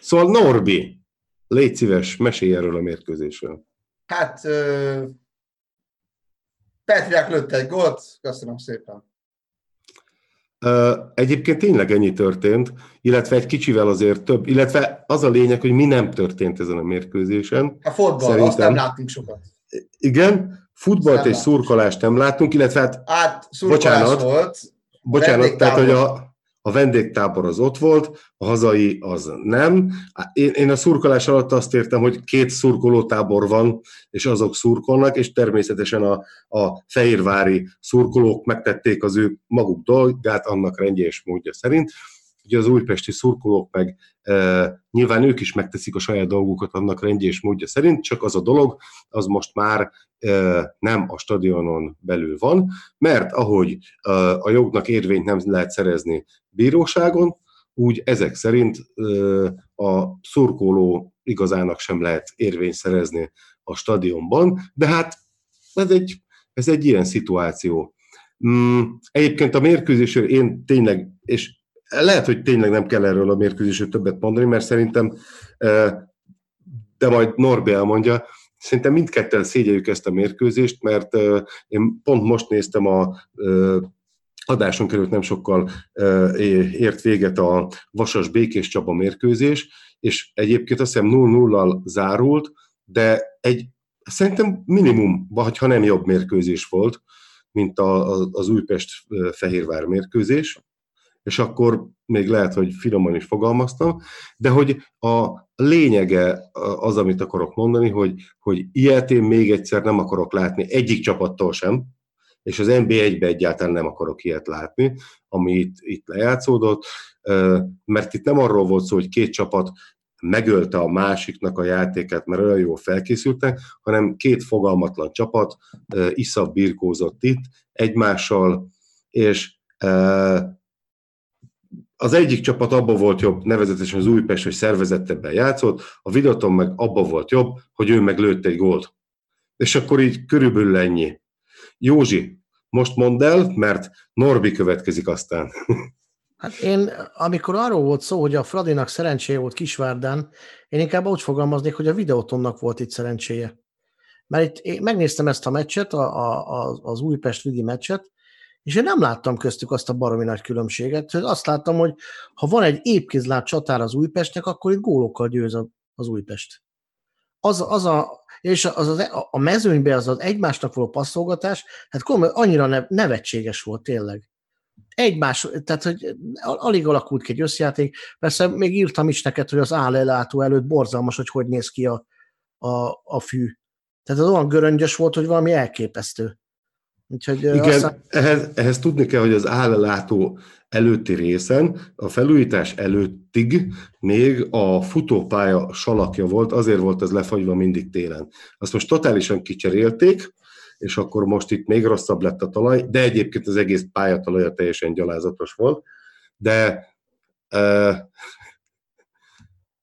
Szóval Norbi, légy szíves, mesélj erről a mérkőzésről. Hát Petriák lőtt egy gólt, köszönöm szépen. Egyébként tényleg ennyi történt, illetve egy kicsivel azért több, illetve az a lényeg, hogy mi nem történt ezen a mérkőzésen. A fotball, Szerintem. azt nem láttunk sokat. Igen, futballt és szurkolást nem láttunk, illetve hát, hát bocsánat, volt. Bocsánat, tehát hogy a, a vendégtábor az ott volt, a hazai az nem. Én, én a szurkolás alatt azt értem, hogy két szurkolótábor van, és azok szurkolnak, és természetesen a, a fehérvári szurkolók megtették az ő maguk dolgát annak rendje és módja szerint. Ugye az újpesti szurkolók meg e, nyilván ők is megteszik a saját dolgukat annak rendje és módja szerint, csak az a dolog, az most már e, nem a stadionon belül van, mert ahogy e, a jognak érvényt nem lehet szerezni bíróságon, úgy ezek szerint e, a szurkoló igazának sem lehet érvényt szerezni a stadionban, de hát ez egy, ez egy ilyen szituáció. Mm, egyébként a mérkőzésről én tényleg, és lehet, hogy tényleg nem kell erről a mérkőzésről többet mondani, mert szerintem, de majd Norbi elmondja, szerintem mindketten szégyeljük ezt a mérkőzést, mert én pont most néztem a adáson került nem sokkal ért véget a Vasas Békés Csaba mérkőzés, és egyébként azt hiszem 0-0-al zárult, de egy szerintem minimum, vagy ha nem jobb mérkőzés volt, mint a, az Újpest-Fehérvár mérkőzés és akkor még lehet, hogy finoman is fogalmaztam, de hogy a lényege az, amit akarok mondani, hogy, hogy ilyet én még egyszer nem akarok látni egyik csapattól sem, és az NB1-be egyáltalán nem akarok ilyet látni, ami itt, itt lejátszódott, mert itt nem arról volt szó, hogy két csapat megölte a másiknak a játékát, mert olyan jól felkészültek, hanem két fogalmatlan csapat iszab birkózott itt egymással, és az egyik csapat abba volt jobb, nevezetesen az Újpest, hogy szervezettebben játszott, a Vidaton meg abba volt jobb, hogy ő meg lőtt egy gólt. És akkor így körülbelül ennyi. Józsi, most mondd el, mert Norbi következik aztán. Hát én, amikor arról volt szó, hogy a Fradinak szerencséje volt Kisvárdán, én inkább úgy fogalmaznék, hogy a Videotonnak volt itt szerencséje. Mert itt én megnéztem ezt a meccset, a, a, az Újpest-Vidi meccset, és én nem láttam köztük azt a baromi nagy különbséget, hogy azt láttam, hogy ha van egy épkézláb csatár az Újpestnek, akkor itt gólokkal győz az Újpest. Az, az a, és az, az, a mezőnyben az az egymásnak való passzolgatás, hát komoly, annyira nevetséges volt tényleg. Egymás, tehát hogy alig alakult ki egy összjáték. Persze még írtam is neked, hogy az állelátó előtt borzalmas, hogy hogy néz ki a, a, a fű. Tehát az olyan göröngyös volt, hogy valami elképesztő Úgyhogy Igen, aztán, ehhez, ehhez tudni kell, hogy az állátó előtti részen, a felújítás előttig még a futópálya salakja volt, azért volt ez lefagyva mindig télen. Azt most totálisan kicserélték, és akkor most itt még rosszabb lett a talaj, de egyébként az egész pályatalaja teljesen gyalázatos volt. De uh,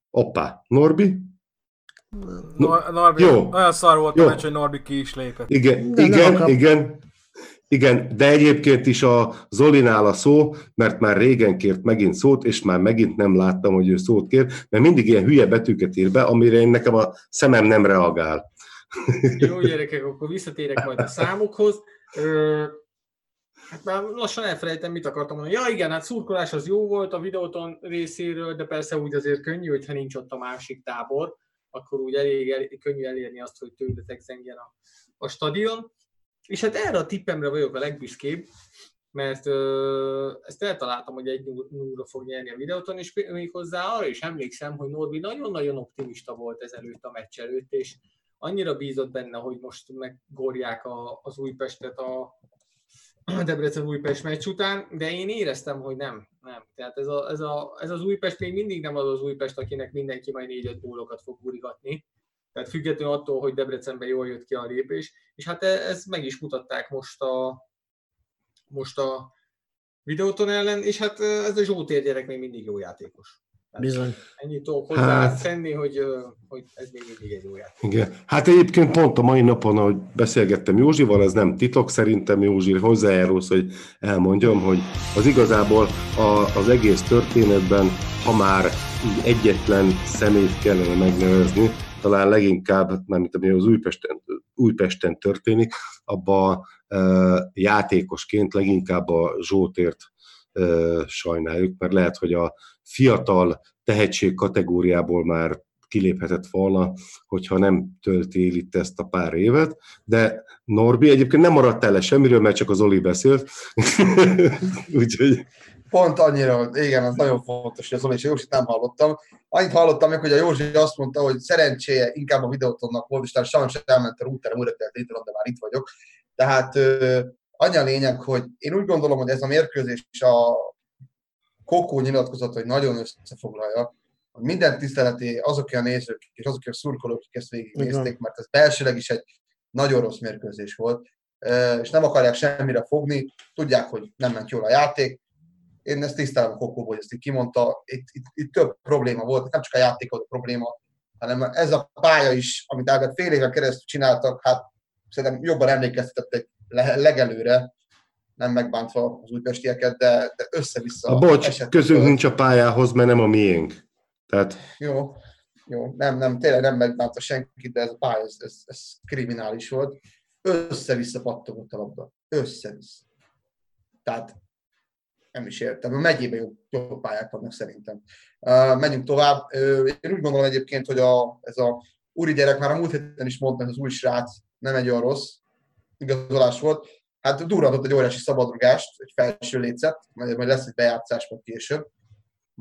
oppá, Norbi? Nor- Norbi, jó. olyan szar volt Jó. a meccs, hogy Norbi ki is lépett. Igen, De igen, igen, igen, de egyébként is a Zolinál a szó, mert már régen kért megint szót, és már megint nem láttam, hogy ő szót kér, mert mindig ilyen hülye betűket ír be, amire én nekem a szemem nem reagál. Jó gyerekek, akkor visszatérek majd a számokhoz. Ö, hát már lassan elfelejtem, mit akartam mondani. Ja igen, hát szurkolás az jó volt a videóton részéről, de persze úgy azért könnyű, hogyha nincs ott a másik tábor, akkor úgy elég, elég könnyű elérni azt, hogy tőletek zengjen a, a stadion. És hát erre a tippemre vagyok a legbüszkébb, mert ö, ezt eltaláltam, hogy egy 0 fog nyerni a videóton, és még hozzá arra is emlékszem, hogy Norbi nagyon-nagyon optimista volt ezelőtt a meccs előtt, és annyira bízott benne, hogy most meggorják a, az Újpestet a, Debrecen-Újpest meccs után, de én éreztem, hogy nem. nem. Tehát ez, a, ez, a, ez az Újpest még mindig nem az az Újpest, akinek mindenki majd 4-5 gólokat fog gurigatni. Tehát függetlenül attól, hogy Debrecenben jól jött ki a lépés. És hát e- ez meg is mutatták most a, most a videóton ellen, és hát ez a Zsótér gyerek még mindig jó játékos. bizony. Ennyit tudok hozzá Hát. tenni, hogy, ö, hogy ez még mindig egy jó játék. Igen. Hát egyébként pont a mai napon, ahogy beszélgettem Józsival, ez nem titok, szerintem Józsi hozzájárulsz, hogy elmondjam, hogy az igazából a, az egész történetben, ha már így egyetlen szemét kellene megnevezni, talán leginkább, mármint ami az Újpesten, Újpesten történik, abba játékosként leginkább a Zsótért sajnáljuk, mert lehet, hogy a fiatal tehetség kategóriából már kiléphetett volna, hogyha nem tölti el itt ezt a pár évet, de Norbi egyébként nem maradtál le semmiről, mert csak az Oli beszélt, úgyhogy Pont annyira, igen, az nagyon fontos, hogy az Oli és Józsit nem hallottam. Annyit hallottam meg, hogy a Józsi azt mondta, hogy szerencséje inkább a videótonnak volt, és talán sajnos elment a routerem, újra kellett de már itt vagyok. Tehát annyi a lényeg, hogy én úgy gondolom, hogy ez a mérkőzés a Kokó nyilatkozat, hogy nagyon összefoglalja, hogy minden tiszteleti azok a nézők és azok a szurkolók, akik ezt végignézték, mert ez belsőleg is egy nagyon rossz mérkőzés volt, és nem akarják semmire fogni, tudják, hogy nem ment jól a játék, én ezt tisztelem a Kokóból, hogy ezt így kimondta, itt, itt, itt több probléma volt, nem csak a játék volt a probléma, hanem ez a pálya is, amit Ágát fél éven keresztül csináltak, hát szerintem jobban emlékeztetett egy le- legelőre, nem megbántva az újpestieket, de, de össze-vissza. a bocs, esett közünk nincs a pályához, mert nem a miénk. Tehát Jó, jó, nem, nem, tényleg nem megbánta senkit, de ez a pálya, ez, ez, ez kriminális volt. Össze-vissza pattogott a labda. Össze-vissza. Tehát nem is értem. A megyében jobb, jobb pályák vannak szerintem. Uh, menjünk tovább. Uh, én úgy gondolom egyébként, hogy a, ez a úri gyerek már a múlt héten is mondta, hogy az új srác nem egy olyan rossz igazolás volt. Hát durrantott egy óriási szabadrugást, egy felső lécet, majd, majd lesz egy bejátszás majd később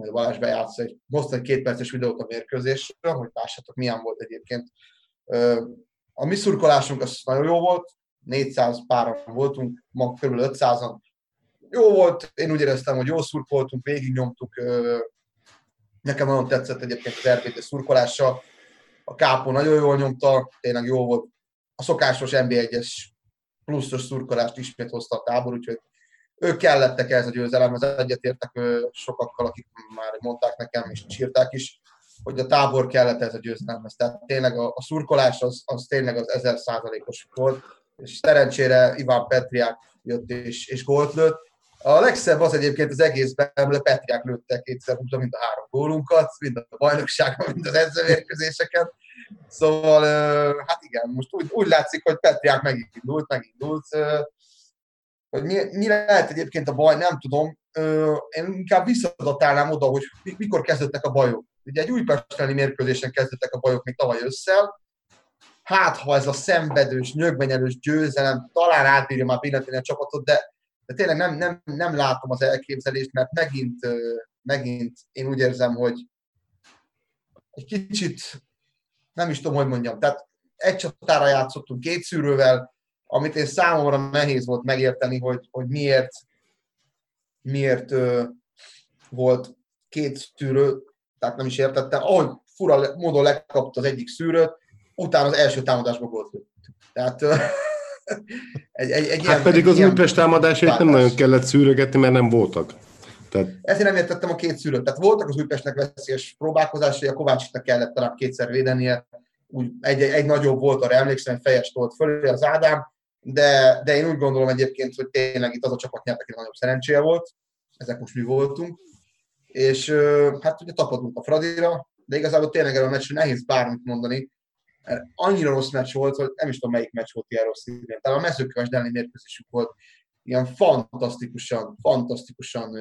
majd Balázs bejátsz egy, hozta egy két perces videót a mérkőzésről, hogy lássátok, milyen volt egyébként. Ö, A mi szurkolásunk az nagyon jó volt, 400 páran voltunk, ma kb. 500-an. Jó volt, én úgy éreztem, hogy jól szurkoltunk, végignyomtuk. Nekem nagyon tetszett egyébként az RBT szurkolása. A Kápó nagyon jól nyomta, tényleg jó volt. A szokásos NB1-es pluszos szurkolást ismét hozta a tábor, úgyhogy ők kellettek ez a győzelemhez, egyetértek sokakkal, akik már mondták nekem, és sírták is, hogy a tábor kellett ez a győzelemhez. Tehát tényleg a, a szurkolás az, az tényleg az ezer százalékos volt, és szerencsére Iván Petriák jött és, és gólt lőtt. A legszebb az egyébként az egészben, hogy a Petriák kétszer úgy, mind a három gólunkat, mind a bajnokságban, mind az edzőmérkőzéseken. Szóval, hát igen, most úgy, úgy látszik, hogy Petriák megindult, megindult. hogy mi, mi lehet egyébként a baj, nem tudom. Én inkább visszadatálnám oda, hogy mi- mikor kezdődtek a bajok. Ugye egy újpesteli mérkőzésen kezdődtek a bajok még tavaly ősszel. Hát, ha ez a szenvedős, nyögvenyelős győzelem talán átbírja már pillanatnyi a csapatot, de, de tényleg nem, nem, nem látom az elképzelést, mert megint, megint én úgy érzem, hogy egy kicsit, nem is tudom, hogy mondjam, tehát egy csatára játszottunk két szűrővel, amit én számomra nehéz volt megérteni, hogy, hogy miért, miért volt két szűrő, tehát nem is értettem, ahogy fura módon lekapta az egyik szűrőt, utána az első támadásba lőtt. Tehát egy, egy, egy Hát pedig az Újpest támadásait nem nagyon kellett szűrögetni, mert nem voltak. Tehát Ezért nem értettem a két szűrőt. Tehát voltak az Újpestnek veszélyes próbálkozásai, a Kovácsnak kellett talán kétszer védenie, úgy egy, egy, egy nagyobb volt, arra emlékszem, hogy fejes tolt fölé az Ádám, de, de én úgy gondolom egyébként, hogy tényleg itt az a csapat nyert, aki nagyobb szerencséje volt, ezek most mi voltunk, és hát ugye tapadunk a Fradira, de igazából tényleg erről a meccsről nehéz bármit mondani, annyira rossz meccs volt, hogy nem is tudom melyik meccs volt ilyen rossz idén. Talán a mezőköves elleni mérkőzésük volt ilyen fantasztikusan, fantasztikusan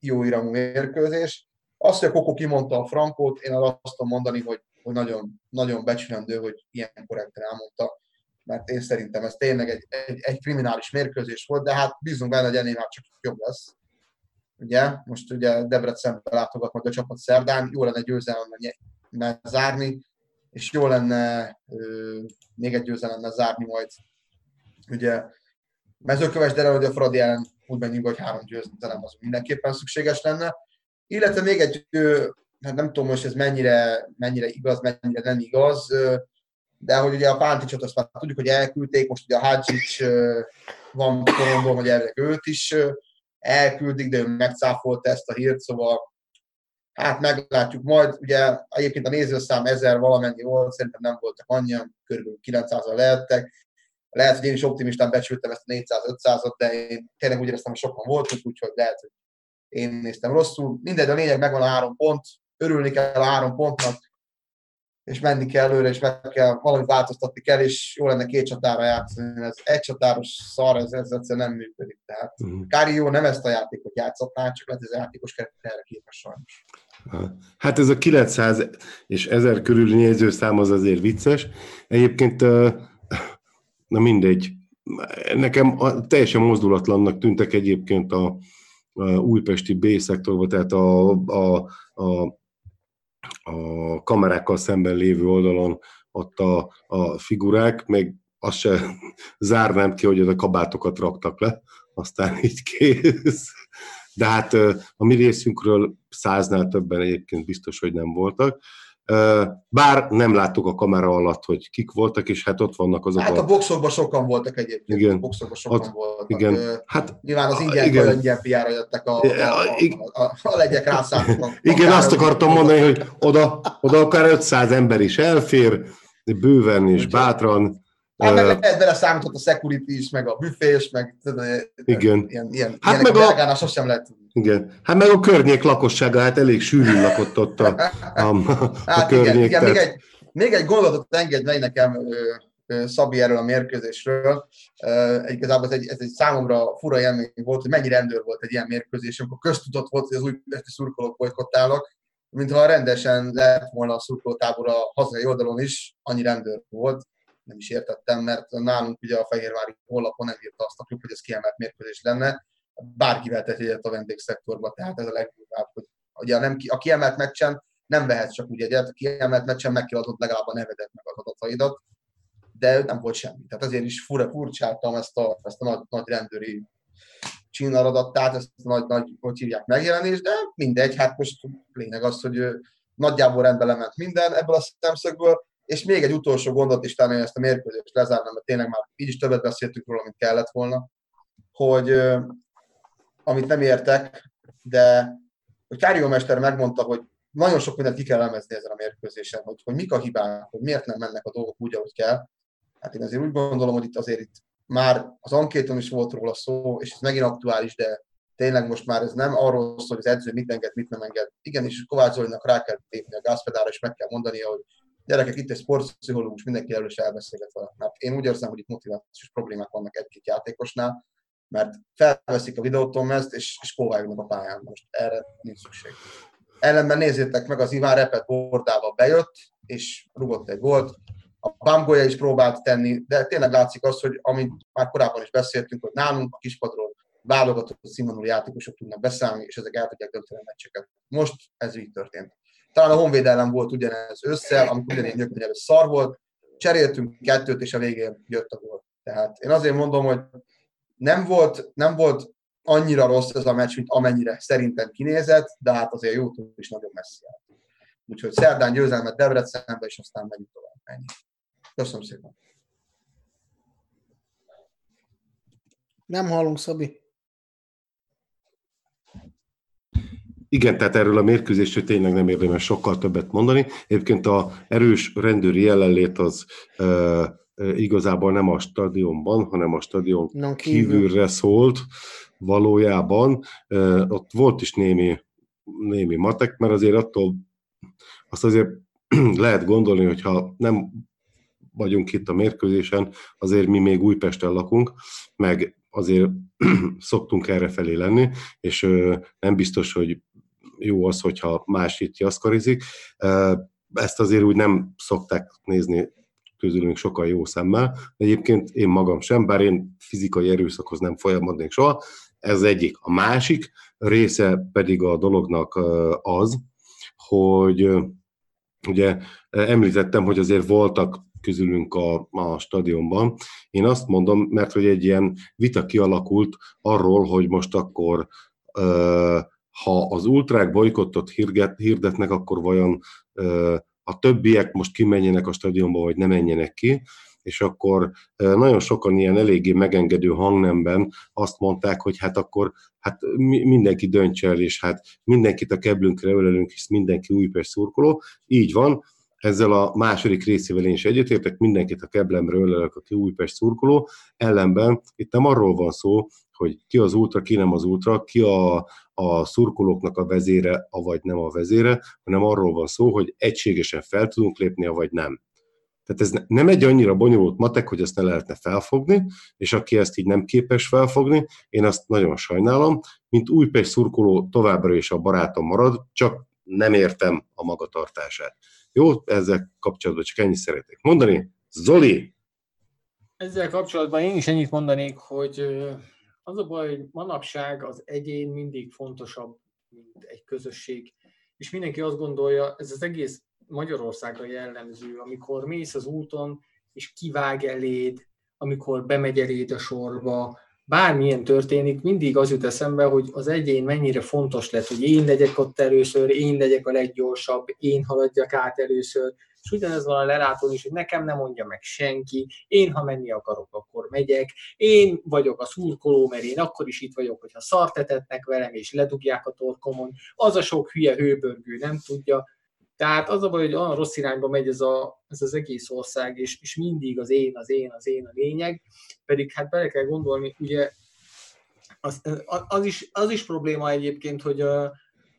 jó iramú mérkőzés. Azt, hogy a Koko kimondta a Frankót, én azt tudom mondani, hogy, hogy nagyon, nagyon becsülendő, hogy ilyen korrekten elmondta, mert én szerintem ez tényleg egy, egy, egy kriminális mérkőzés volt, de hát bízunk benne, hogy ennél már csak jobb lesz. Ugye, most ugye Debrecenbe látogat majd a csapat szerdán, jó lenne győzelemmel zárni, és jó lenne ö, még egy győzelemmel zárni majd ugye mezőköves, de hogy a Fradi ellen úgy menjünk, hogy három győzelem az mindenképpen szükséges lenne. Illetve még egy, ö, hát nem tudom most ez mennyire, mennyire igaz, mennyire nem igaz, ö, de hogy ugye a Pánticsot azt már tudjuk, hogy elküldték, most ugye a Hadzsics ö, van porondon, hogy elvileg őt is elküldik, de ő megcáfolta ezt a hírt, szóval hát meglátjuk majd. Ugye egyébként a nézőszám ezer valamennyi volt, szerintem nem voltak annyian, körülbelül 900-an lehettek. Lehet, hogy én is optimistán becsültem ezt a 400-500-at, de én tényleg úgy éreztem, hogy sokan voltunk, úgyhogy lehet, hogy én néztem rosszul. Mindegy, a lényeg megvan a három pont, örülni kell a három pontnak, és menni kell előre, és meg kell, valamit változtatni kell, és jó lenne két csatára játszani. Ez egy csatáros szar, ez, ez egyszerűen nem működik. Tehát Mhm. Kári jó nem ezt a játékot játszhatná, csak lehet, ez a játékos keret erre képes sajnos. Hát ez a 900 és 1000 körüli nézőszám az azért vicces. Egyébként, na mindegy, nekem a- teljesen mozdulatlannak tűntek egyébként a, a újpesti B-szektorban, tehát a, a, a, a kamerákkal szemben lévő oldalon ott a, a figurák, meg azt se zárnám ki, hogy oda kabátokat raktak le, aztán így kész. De hát a mi részünkről száznál többen egyébként biztos, hogy nem voltak. Bár nem láttuk a kamera alatt, hogy kik voltak, és hát ott vannak azok Hát a... a boxokban sokan voltak egyébként. Igen. A boxokban sokan Ott- voltak. igen. Hát Nyilván az ingyen, ingyen piára jöttek a, a, a, a, a, legyek rászálltak. igen, azt akartam mondani, hogy oda, oda akár 500 ember is elfér, bőven és bátran. Hát meg lehet számított a security is, meg a büfés, meg tudod, Igen. ilyen, ilyen, Hát meg a a- sosem lehet tudni. Igen. Hát meg a környék lakossága, hát elég sűrűn lakott ott a, a, a Hát környék. igen, igen még, egy, még egy gondolatot engedj meg nekem Szabi erről a mérkőzésről. Ö, Igazából ez egy, ez egy számomra fura élmény volt, hogy mennyi rendőr volt egy ilyen mérkőzés, amikor köztudott volt, hogy az újpesti szurkolók bolykottálnak, mintha rendesen lett volna a szurkolótábor a hazai oldalon is, annyi rendőr volt, nem is értettem, mert nálunk ugye a Fehérvári honlapon nem írta azt a klub, hogy ez kiemelt mérkőzés lenne, bárkivel tett egyet a vendégszektorba, tehát ez a legdurvább, hogy ugye nem, a kiemelt meccsen nem vehetsz csak úgy egyet, a kiemelt meccsen meg kell adnod legalább a nevedet, meg az adataidat, de nem volt semmi. Tehát azért is fura, furcsáltam ezt a, ezt a nagy, nagy rendőri csináladattát, ezt a nagy, nagy, hogy hívják megjelenést, de mindegy, hát most lényeg az, hogy nagyjából rendben lement minden ebből a szemszögből, és még egy utolsó gondot is talán ezt a mérkőzést lezárnám, mert tényleg már így is többet beszéltünk róla, mint kellett volna, hogy amit nem értek, de hogy Kárió Mester megmondta, hogy nagyon sok mindent ki kell elemezni ezen a mérkőzésen, hogy, hogy mik a hibák, hogy miért nem mennek a dolgok úgy, ahogy kell. Hát én azért úgy gondolom, hogy itt azért itt már az ankéton is volt róla szó, és ez megint aktuális, de tényleg most már ez nem arról szól, hogy az edző mit enged, mit nem enged. Igenis, Kovács Zolinak rá kell tépni a gázpedára, és meg kell mondania, hogy gyerekek, itt egy sportpszichológus, mindenki előre is elbeszélget vele. Mert én úgy érzem, hogy itt motivációs problémák vannak egy-két játékosnál, mert felveszik a videóton ezt, és, és kóvályognak a pályán. Most erre nincs szükség. Ellenben nézzétek meg, az Iván Repet bordával bejött, és rugott egy gólt. A Bamgoya is próbált tenni, de tényleg látszik az, hogy amit már korábban is beszéltünk, hogy nálunk a kispadról válogatott színvonalú játékosok tudnak beszállni, és ezek el tudják dönteni a meccseket. Most ez így történt. Talán a Honvéd ellen volt ugyanez össze, amikor ugyanilyen nyögvenyelő szar volt, cseréltünk kettőt, és a végén jött a gól. Tehát én azért mondom, hogy nem volt, nem volt annyira rossz ez a meccs, mint amennyire szerintem kinézett, de hát azért jó is nagyon messzi állt. Úgyhogy szerdán győzelmet Debrecenbe, és aztán megyünk tovább. Ennyi. Köszönöm szépen. Nem hallunk, Szabi. Igen, tehát erről a mérkőzésről tényleg nem érdemes sokkal többet mondani. Egyébként a erős rendőri jelenlét az uh, igazából nem a stadionban, hanem a stadion Na, kívül. kívülre szólt valójában. Uh, ott volt is némi, némi matek, mert azért attól azt azért lehet gondolni, hogyha nem vagyunk itt a mérkőzésen, azért mi még Újpesten lakunk, meg azért szoktunk erre felé lenni, és nem biztos, hogy jó az, hogyha más itt jaszkarizik. Ezt azért úgy nem szokták nézni közülünk sokkal jó szemmel. Egyébként én magam sem, bár én fizikai erőszakhoz nem folyamodnék soha. Ez egyik. A másik része pedig a dolognak az, hogy ugye említettem, hogy azért voltak közülünk a, a stadionban. Én azt mondom, mert hogy egy ilyen vita kialakult arról, hogy most akkor ö, ha az ultrák bolykottot hirdetnek, akkor vajon a többiek most kimenjenek a stadionba, vagy ne menjenek ki, és akkor nagyon sokan ilyen eléggé megengedő hangnemben azt mondták, hogy hát akkor hát mi- mindenki dönts el, és hát mindenkit a keblünkre ölelünk, hisz mindenki Újpest szurkoló. Így van, ezzel a második részével én is egyetértek, mindenkit a keblemre ölelek, aki Újpest szurkoló, ellenben itt nem arról van szó, hogy ki az ultra, ki nem az ultra, ki a, a szurkolóknak a vezére, avagy nem a vezére, hanem arról van szó, hogy egységesen fel tudunk lépni, avagy nem. Tehát ez ne- nem egy annyira bonyolult matek, hogy ezt ne lehetne felfogni, és aki ezt így nem képes felfogni, én azt nagyon sajnálom, mint Újpest szurkoló továbbra is a barátom marad, csak nem értem a magatartását. Jó, ezzel kapcsolatban csak ennyit szeretnék mondani. Zoli, Ezzel kapcsolatban én is ennyit mondanék, hogy az a baj, hogy manapság az egyén mindig fontosabb, mint egy közösség. És mindenki azt gondolja, ez az egész Magyarországra jellemző, amikor mész az úton, és kivág eléd, amikor bemegy eléd a sorba, bármilyen történik, mindig az jut eszembe, hogy az egyén mennyire fontos lett, hogy én legyek ott először, én legyek a leggyorsabb, én haladjak át először, és ugyanez van a lelátón is, hogy nekem nem mondja meg senki, én ha menni akarok, akkor megyek, én vagyok a szurkoló, mert én akkor is itt vagyok, hogyha szartetetnek velem, és ledugják a torkomon, az a sok hülye hőbörgő nem tudja, tehát az a baj, hogy olyan rossz irányba megy ez, a, ez az egész ország, és, és mindig az én, az én, az én a lényeg, pedig hát bele kell gondolni, ugye az, az, is, az is probléma egyébként, hogy,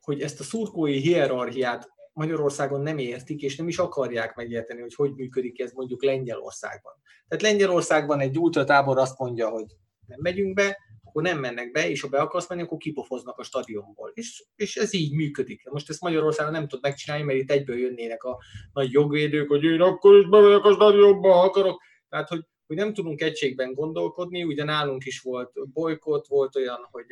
hogy ezt a szurkói hierarchiát Magyarországon nem értik, és nem is akarják megérteni, hogy hogy működik ez mondjuk Lengyelországban. Tehát Lengyelországban egy ultratábor azt mondja, hogy nem megyünk be, akkor nem mennek be, és ha be akarsz menni, akkor kipofoznak a stadionból. És, és ez így működik. Most ezt Magyarországon nem tud megcsinálni, mert itt egyből jönnének a nagy jogvédők, hogy én akkor is bemegyek a stadionba, ha akarok. Tehát, hogy, hogy nem tudunk egységben gondolkodni, ugye nálunk is volt bolykott, volt olyan, hogy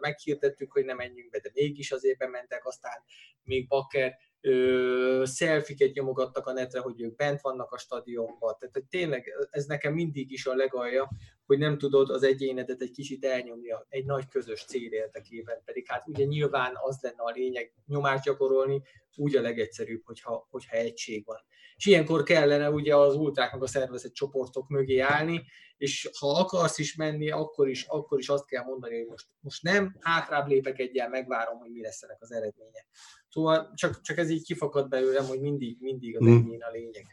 meghirdettük, hogy nem menjünk be, de mégis azért bementek, aztán még Bakker ö, szelfiket nyomogattak a netre, hogy ők bent vannak a stadionban. Tehát hogy tényleg ez nekem mindig is a legalja, hogy nem tudod az egyénedet egy kicsit elnyomni egy nagy közös cél érdekében, pedig hát ugye nyilván az lenne a lényeg nyomást gyakorolni, úgy a legegyszerűbb, hogyha, hogyha egység van. És ilyenkor kellene ugye az ultráknak a szervezett csoportok mögé állni, és ha akarsz is menni, akkor is, akkor is azt kell mondani, hogy most, most nem, hátrább lépek egyel, megvárom, hogy mi lesz ennek az eredménye. Szóval csak, csak ez így kifakad belőlem, hogy mindig, mindig az Hmm. egyén a lényeg.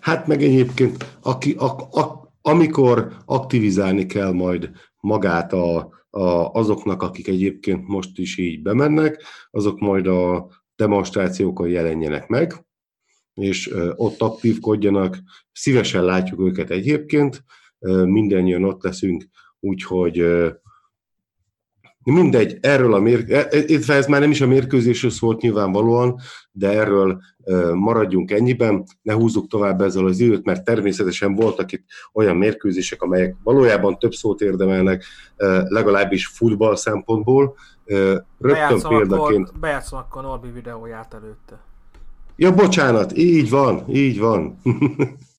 Hát meg egyébként, aki, a, a, amikor aktivizálni kell majd magát a, a, azoknak, akik egyébként most is így bemennek, azok majd a demonstrációkon jelenjenek meg, és ott aktívkodjanak. Szívesen látjuk őket egyébként, mindannyian ott leszünk, úgyhogy mindegy, erről a mérkőzés, ez már nem is a mérkőzésről szólt nyilvánvalóan, de erről maradjunk ennyiben, ne húzzuk tovább ezzel az időt, mert természetesen voltak itt olyan mérkőzések, amelyek valójában több szót érdemelnek, legalábbis futball szempontból. Rögtön Bejátszom példaként akkor, bejátszom akkor Norbi videóját előtte. Ja, bocsánat, így van, így van.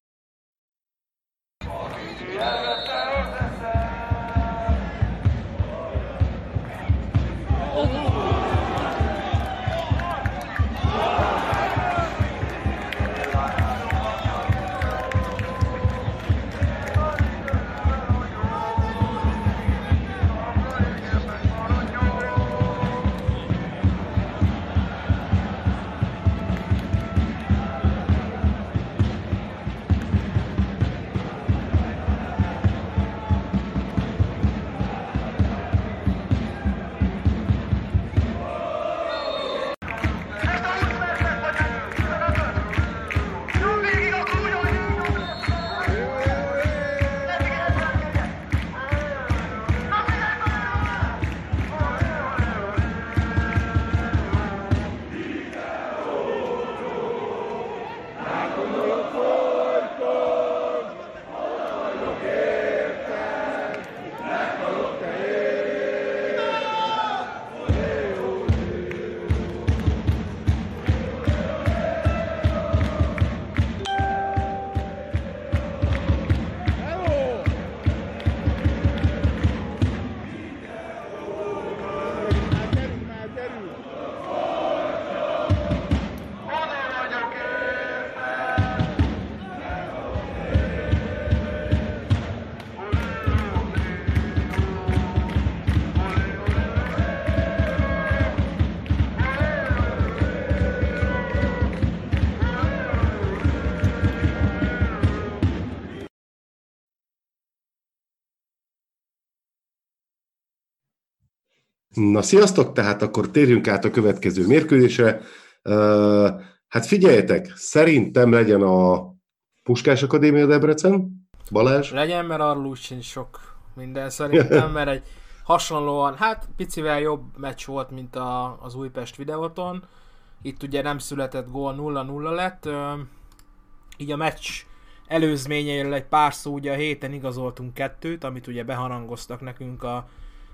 Na, sziasztok! Tehát akkor térjünk át a következő mérkőzésre. Hát figyeljetek, szerintem legyen a Puskás Akadémia Debrecen. Balázs? Legyen, mert arról sincs sok minden szerintem, mert egy hasonlóan, hát picivel jobb meccs volt, mint a, az Újpest videóton. Itt ugye nem született gól, 0-0 lett. Így a meccs előzményeiről egy pár szó, ugye a héten igazoltunk kettőt, amit ugye beharangoztak nekünk a,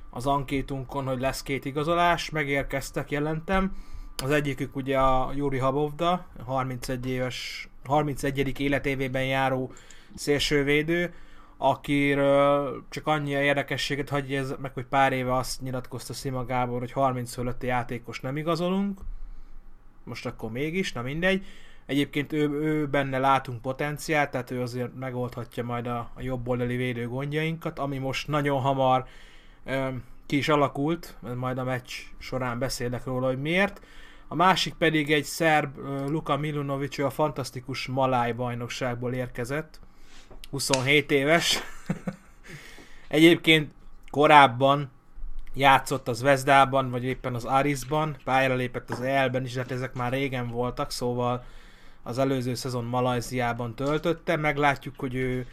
az ankétunkon, hogy lesz két igazolás, megérkeztek, jelentem. Az egyikük ugye a Juri Habovda, 31 éves, 31. életévében járó szélsővédő, akiről csak annyi a érdekességet hagyja ez meg, hogy pár éve azt nyilatkozta Szima Gábor, hogy 30 fölötti játékos nem igazolunk. Most akkor mégis, na mindegy. Egyébként ő, ő benne látunk potenciált, tehát ő azért megoldhatja majd a, a jobb oldali védő gondjainkat, ami most nagyon hamar ki is alakult, majd a meccs során beszélek róla, hogy miért. A másik pedig egy szerb, Luka Milunovic, ő a fantasztikus Maláj bajnokságból érkezett, 27 éves. Egyébként korábban játszott az Vezdában, vagy éppen az Arisban, pályára lépett az Elben is, de hát ezek már régen voltak, szóval az előző szezon Malajziában töltötte, meglátjuk, hogy ő,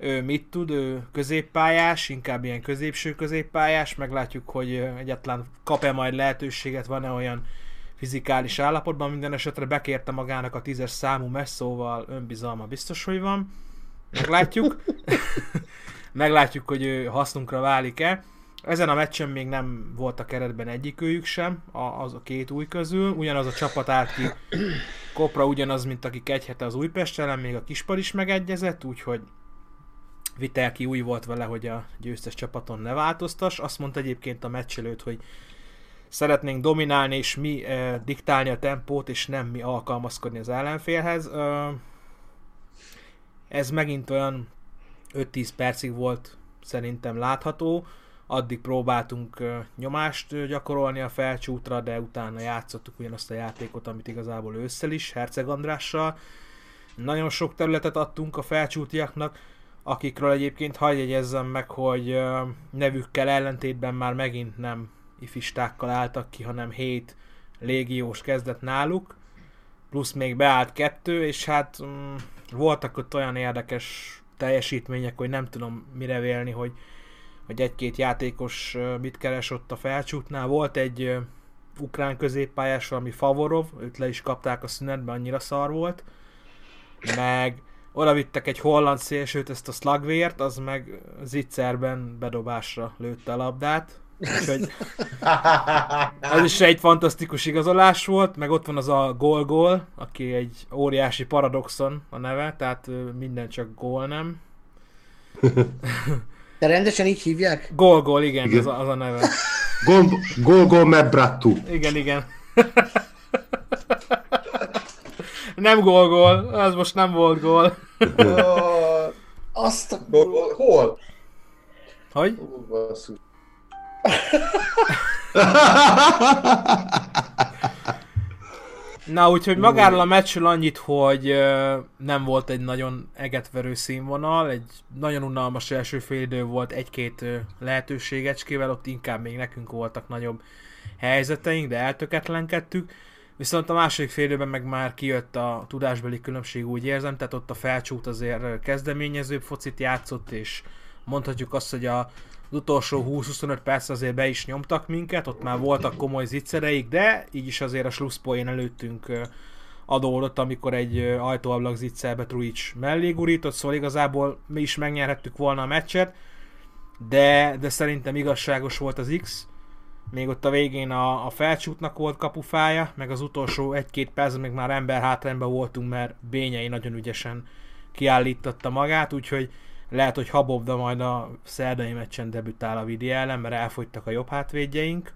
ő mit tud, ő középpályás, inkább ilyen középső középpályás, meglátjuk, hogy egyáltalán kap-e majd lehetőséget, van-e olyan fizikális állapotban, minden esetre bekérte magának a tízes számú messzóval, önbizalma biztos, hogy van. Meglátjuk. Meglátjuk, hogy ő hasznunkra válik-e. Ezen a meccsen még nem volt a keretben egyikőjük sem, a, az a két új közül. Ugyanaz a csapat állt ki Kopra ugyanaz, mint akik egy hete az Újpest ellen, még a Kispar is megegyezett, úgyhogy Vitelki új volt vele, hogy a győztes csapaton ne változtas. Azt mondta egyébként a meccs előtt, hogy szeretnénk dominálni és mi eh, diktálni a tempót, és nem mi alkalmazkodni az ellenfélhez. Eh, ez megint olyan 5-10 percig volt szerintem látható, addig próbáltunk nyomást gyakorolni a felcsútra, de utána játszottuk ugyanazt a játékot, amit igazából ősszel is, Herceg Andrással. Nagyon sok területet adtunk a felcsútiaknak, akikről egyébként hagyj jegyezzem meg, hogy nevükkel ellentétben már megint nem ifistákkal álltak ki, hanem hét légiós kezdett náluk, plusz még beállt kettő, és hát mm, voltak ott olyan érdekes teljesítmények, hogy nem tudom mire vélni, hogy, hogy egy-két játékos mit keres ott a felcsútnál. Volt egy ukrán középpályás, valami Favorov, őt le is kapták a szünetbe, annyira szar volt. Meg oda vittek egy holland szélsőt, ezt a Slagvért, az meg zicserben bedobásra lőtte a labdát. Úgyhogy ez is egy fantasztikus igazolás volt, meg ott van az a Gol Gol, aki egy óriási paradoxon a neve, tehát minden csak gól nem. De rendesen így hívják? Gol Gol, igen, igen. Az, a, az a neve. Gol Gol, gol Mebrattu. Igen, igen. nem gól gól, az most nem volt gól. Azt a... Hol? Hogy? Na, úgyhogy magáról a meccsről annyit, hogy nem volt egy nagyon egetverő színvonal, egy nagyon unalmas első félidő volt egy-két lehetőségecskével, ott inkább még nekünk voltak nagyobb helyzeteink, de eltöketlenkedtük. Viszont a második félidőben meg már kijött a tudásbeli különbség, úgy érzem, tehát ott a felcsút azért kezdeményezőbb focit játszott, és mondhatjuk azt, hogy a az utolsó 20-25 perc azért be is nyomtak minket, ott már voltak komoly zicsereik, de így is azért a slusszpoén előttünk adódott, amikor egy ajtóablak zicserbe Truic mellé gurított, szóval igazából mi is megnyerhettük volna a meccset, de, de szerintem igazságos volt az X. Még ott a végén a, a felcsútnak volt kapufája, meg az utolsó egy-két perc még már ember hátrányban voltunk, mert Bényei nagyon ügyesen kiállította magát, úgyhogy lehet, hogy Habobda majd a szerdai meccsen debütál a Vidi ellen, mert elfogytak a jobb hátvédjeink.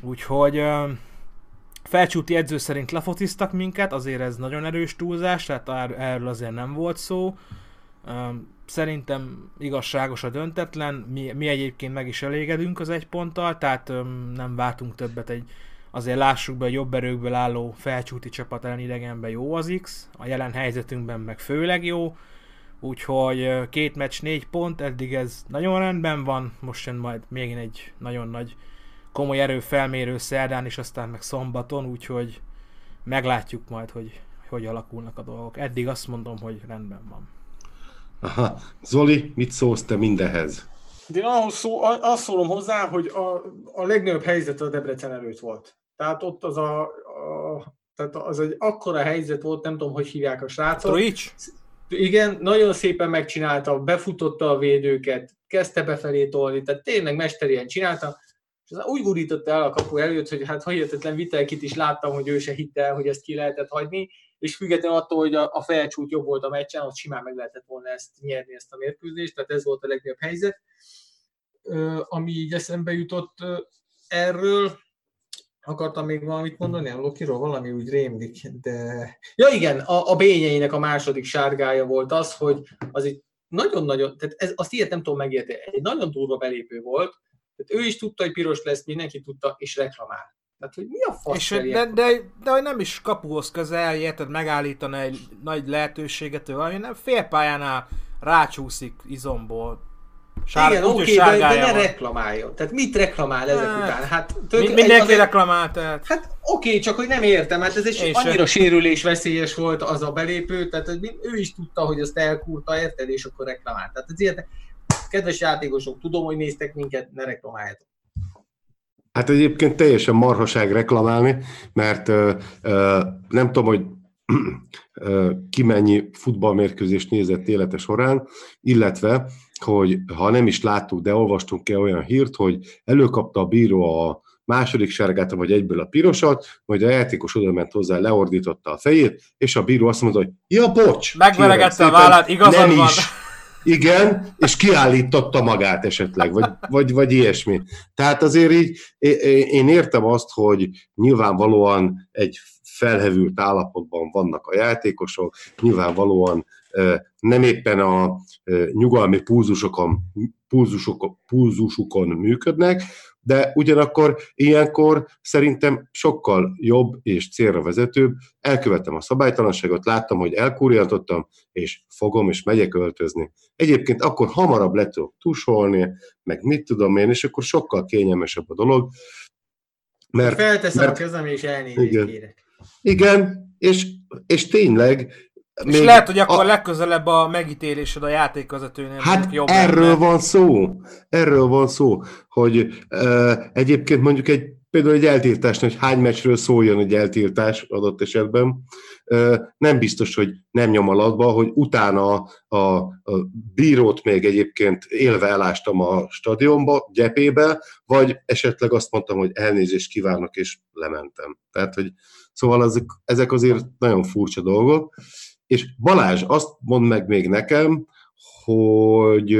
Úgyhogy felcsúti edző szerint lefotiztak minket, azért ez nagyon erős túlzás, tehát erről azért nem volt szó. Szerintem igazságos a döntetlen, mi, mi egyébként meg is elégedünk az egy ponttal, tehát nem vártunk többet egy azért lássuk be, a jobb erőkből álló felcsúti csapat ellen idegenben jó az X, a jelen helyzetünkben meg főleg jó, Úgyhogy két meccs, négy pont, eddig ez nagyon rendben van, most jön majd még egy nagyon nagy komoly erőfelmérő szerdán, és aztán meg szombaton, úgyhogy meglátjuk majd, hogy hogy alakulnak a dolgok. Eddig azt mondom, hogy rendben van. Aha. Zoli, mit szólsz te mindenhez? De én ahhoz szó, azt szólom hozzá, hogy a, a legnagyobb helyzet a Debrecen előtt volt. Tehát ott az a, a tehát az egy akkora helyzet volt, nem tudom, hogy hívják a srácot. Trojic? Igen, nagyon szépen megcsinálta, befutotta a védőket, kezdte befelé tolni, tehát tényleg mesterien csinálta, és aztán úgy gurította el a kapu előtt, hogy hát hihetetlen vitelkit is láttam, hogy ő se hitte el, hogy ezt ki lehetett hagyni, és függetlenül attól, hogy a, a felcsút jobb volt a meccsen, ott simán meg lehetett volna ezt nyerni, ezt a mérkőzést, tehát ez volt a legnagyobb helyzet. Ami így eszembe jutott erről, akartam még valamit mondani, a Lokiról valami úgy rémlik, de... Ja igen, a, a bényeinek a második sárgája volt az, hogy az egy nagyon-nagyon, tehát ez, azt ilyet nem tudom megérteni, egy nagyon durva belépő volt, tehát ő is tudta, hogy piros lesz, mindenki tudta, és reklamál. Tehát, hogy mi a fasz És, kell de, de, de, hogy nem is kapuhoz közel, érted, megállítana egy nagy lehetőséget, ő valami nem félpályánál rácsúszik izomból. Sár, Igen, oké, de, de sárgája ne reklamáljon. Tehát mit reklamál ezek Hát, után? Hát, tök, Mindenki azért- reklamál, tehát... Hát oké, csak hogy nem értem, hát ez egy Én annyira sem. sérülés veszélyes volt az a belépő, tehát hogy ő is tudta, hogy azt elkúrta, érted, és akkor reklamált. Tehát ez ilyen, kedves játékosok, tudom, hogy néztek minket, ne reklamáljátok. Hát egyébként teljesen marhaság reklamálni, mert ö, ö, nem tudom, hogy ö, ki mennyi futballmérkőzést nézett élete során, illetve, hogy ha nem is láttuk, de olvastunk el olyan hírt, hogy előkapta a bíró a második sárgát, vagy egyből a pirosat, majd a játékos oda ment hozzá, leordította a fejét, és a bíró azt mondta, hogy ja, bocs! Megveregette a vállát, igazad nem van. is. Igen, és kiállította magát esetleg, vagy, vagy, vagy ilyesmi. Tehát azért így én értem azt, hogy nyilvánvalóan egy felhevült állapotban vannak a játékosok, nyilvánvalóan nem éppen a nyugalmi pulzusokon, pulzusokon, pulzusukon működnek, de ugyanakkor ilyenkor szerintem sokkal jobb és célra vezetőbb. Elkövettem a szabálytalanságot, láttam, hogy elkúrjantottam, és fogom, és megyek öltözni. Egyébként akkor hamarabb le tudok tusolni, meg mit tudom én, és akkor sokkal kényelmesebb a dolog. Mert Felteszem mert- a kezem, és elnézést Igen. kérek. igen, és, és tényleg... És lehet, hogy akkor a- a... legközelebb a megítélésed a játékvezetőnél Hát jobb erről lenne. van szó. Erről van szó, hogy uh, egyébként mondjuk egy például egy eltiltás, hogy hány meccsről szóljon egy eltiltás adott esetben, uh, nem biztos, hogy nem nyom alatba, hogy utána a, a bírót még egyébként élve elástam a stadionba, gyepébe, vagy esetleg azt mondtam, hogy elnézést kívánok, és lementem. Tehát, hogy szóval ezek, ezek azért nagyon furcsa dolgok. És Balázs, azt mond meg még nekem, hogy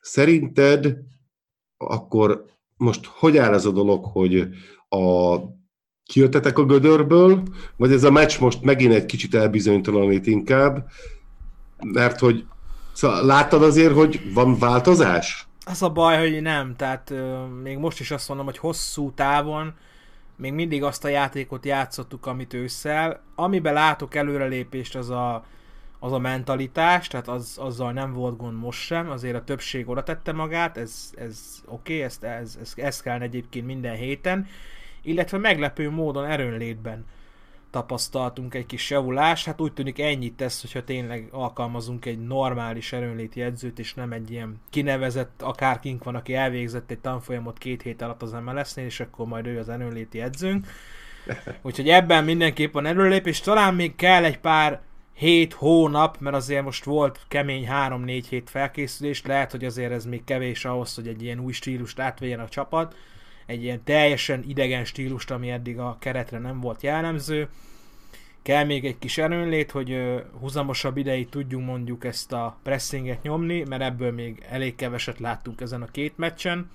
szerinted akkor most hogy áll ez a dolog, hogy a kijöttetek a gödörből, vagy ez a meccs most megint egy kicsit elbizonytalanít inkább, mert hogy szóval láttad azért, hogy van változás? Az a baj, hogy nem, tehát ö, még most is azt mondom, hogy hosszú távon még mindig azt a játékot játszottuk, amit ősszel. Amiben látok előrelépést, az a, az a mentalitás, tehát az, azzal nem volt gond most sem, azért a többség oda tette magát, ez, ez oké, okay, ezt, ez, ez, ez kell egyébként minden héten, illetve meglepő módon erőnlétben tapasztaltunk egy kis javulást, hát úgy tűnik ennyit tesz, hogyha tényleg alkalmazunk egy normális erőnléti edzőt, és nem egy ilyen kinevezett, akár kink van, aki elvégzett egy tanfolyamot két hét alatt az MLS-nél, és akkor majd ő az erőnléti edzőnk. Úgyhogy ebben mindenképp van erőlépés, talán még kell egy pár hét hónap, mert azért most volt kemény 3-4 hét felkészülés, lehet, hogy azért ez még kevés ahhoz, hogy egy ilyen új stílust átvegyen a csapat, egy ilyen teljesen idegen stílust, ami eddig a keretre nem volt jellemző. Kell még egy kis erőnlét, hogy húzamosabb ideig tudjunk mondjuk ezt a pressinget nyomni, mert ebből még elég keveset láttunk ezen a két meccsen.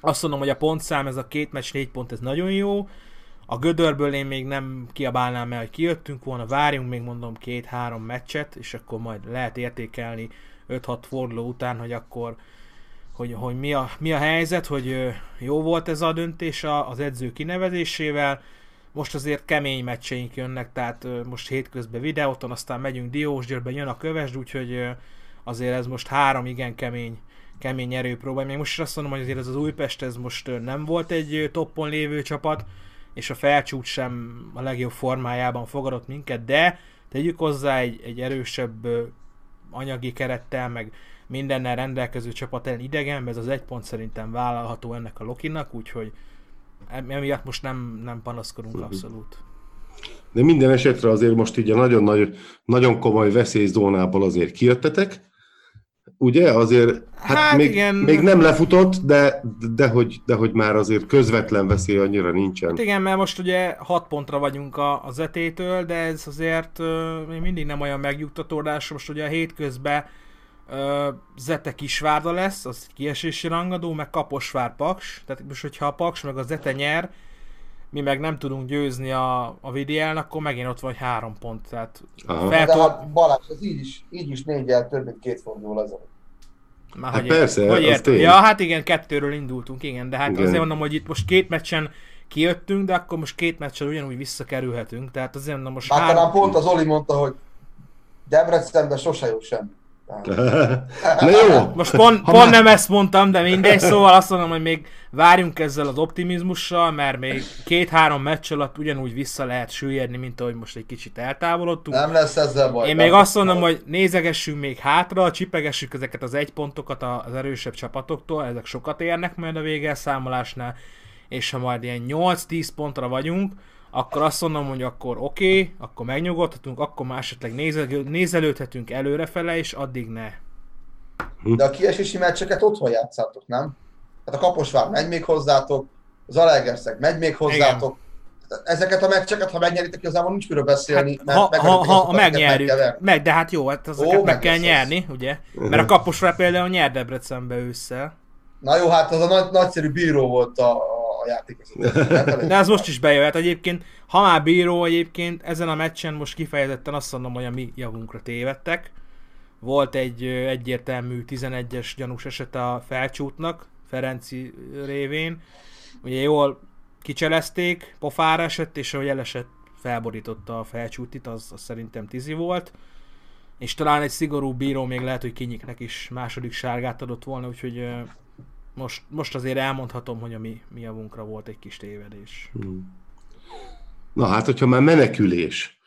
Azt mondom, hogy a pontszám, ez a két meccs, négy pont, ez nagyon jó. A gödörből én még nem kiabálnám el, hogy kijöttünk volna, várjunk még mondom két-három meccset, és akkor majd lehet értékelni 5-6 forduló után, hogy akkor hogy, hogy mi, a, mi a helyzet, hogy jó volt ez a döntés az edző kinevezésével. most azért kemény meccseink jönnek, tehát most hétközben videóton, aztán megyünk Diósgyőrbe, jön a kövesd, úgyhogy azért ez most három igen kemény kemény erőpróba. Még most is azt mondom, hogy azért ez az Újpest ez most nem volt egy toppon lévő csapat, és a felcsút sem a legjobb formájában fogadott minket, de tegyük hozzá egy, egy erősebb anyagi kerettel, meg mindennel rendelkező csapat ellen idegenben, ez az egy pont szerintem vállalható ennek a Lokinak, úgyhogy em- emiatt most nem, nem panaszkodunk abszolút. De minden esetre azért most így a nagyon, nagy, nagyon komoly veszélyzónából azért kijöttetek, ugye? Azért, hát, Hát még, igen. még nem lefutott, de, de, hogy, de hogy már azért közvetlen veszély annyira nincsen. Hát igen, mert most ugye 6 pontra vagyunk a, a zetétől, de ez azért még mindig nem olyan megnyugtató, de most ugye a hétközben ö, Zete Kisvárda lesz, az kiesési rangadó, meg Kaposvár Paks, tehát most hogyha a Paks meg a Zete nyer, mi meg nem tudunk győzni a, a VDL-n, akkor megint ott vagy három pont, tehát Aha. fel De hát Balázs, ez így is, így is négyel több, mint két forduló az. Már Hát hogy persze, hogy az tény. Ja, hát igen, kettőről indultunk, igen, de hát Igen. azért mondom, hogy itt most két meccsen kijöttünk, de akkor most két meccsen ugyanúgy visszakerülhetünk, tehát azért mondom, most Már három... talán pont az Oli mondta, hogy Debrecenben sose jó sem. Na jó, Most pont, pont már- nem ezt mondtam, de mindegy, szóval azt mondom, hogy még várjunk ezzel az optimizmussal, mert még két-három meccs alatt ugyanúgy vissza lehet süllyedni, mint ahogy most egy kicsit eltávolodtunk. Nem lesz ezzel baj. Én még azt mondom, hogy nézegessünk még hátra, csipegessük ezeket az egy pontokat az erősebb csapatoktól, ezek sokat érnek majd a végelszámolásnál, és ha majd ilyen 8-10 pontra vagyunk, akkor azt mondom, hogy akkor oké, okay, akkor megnyugodhatunk, akkor már esetleg nézel- nézelődhetünk előrefele, és addig ne. De a kiesési meccseket otthon játszátok, nem? Hát a Kaposvár megy még hozzátok, az Alegerszeg megy még hozzátok. Ezeket a meccseket, ha megnyeritek, igazából nincs miről beszélni, Hát, ha, ha, ha, ha megnyerjük, meg, de hát jó, hát azokat Ó, meg meg kell az. nyerni, ugye? Mert a Kaposvár például nyer Debrecenbe ősszel. Na jó, hát az a nagy, nagyszerű bíró volt a, a játékvezető. De az most is bejöhet egyébként. Ha már bíró egyébként, ezen a meccsen most kifejezetten azt mondom, hogy a mi javunkra tévedtek. Volt egy egyértelmű 11-es gyanús eset a felcsútnak, Ferenci révén. Ugye jól kicselezték, pofára esett, és ahogy elesett, felborította a felcsútit, az, az szerintem tizi volt. És talán egy szigorú bíró még lehet, hogy kinyiknek is második sárgát adott volna, úgyhogy most, most azért elmondhatom, hogy a mi, mi javunkra volt egy kis tévedés. Na hát, hogyha már menekülés,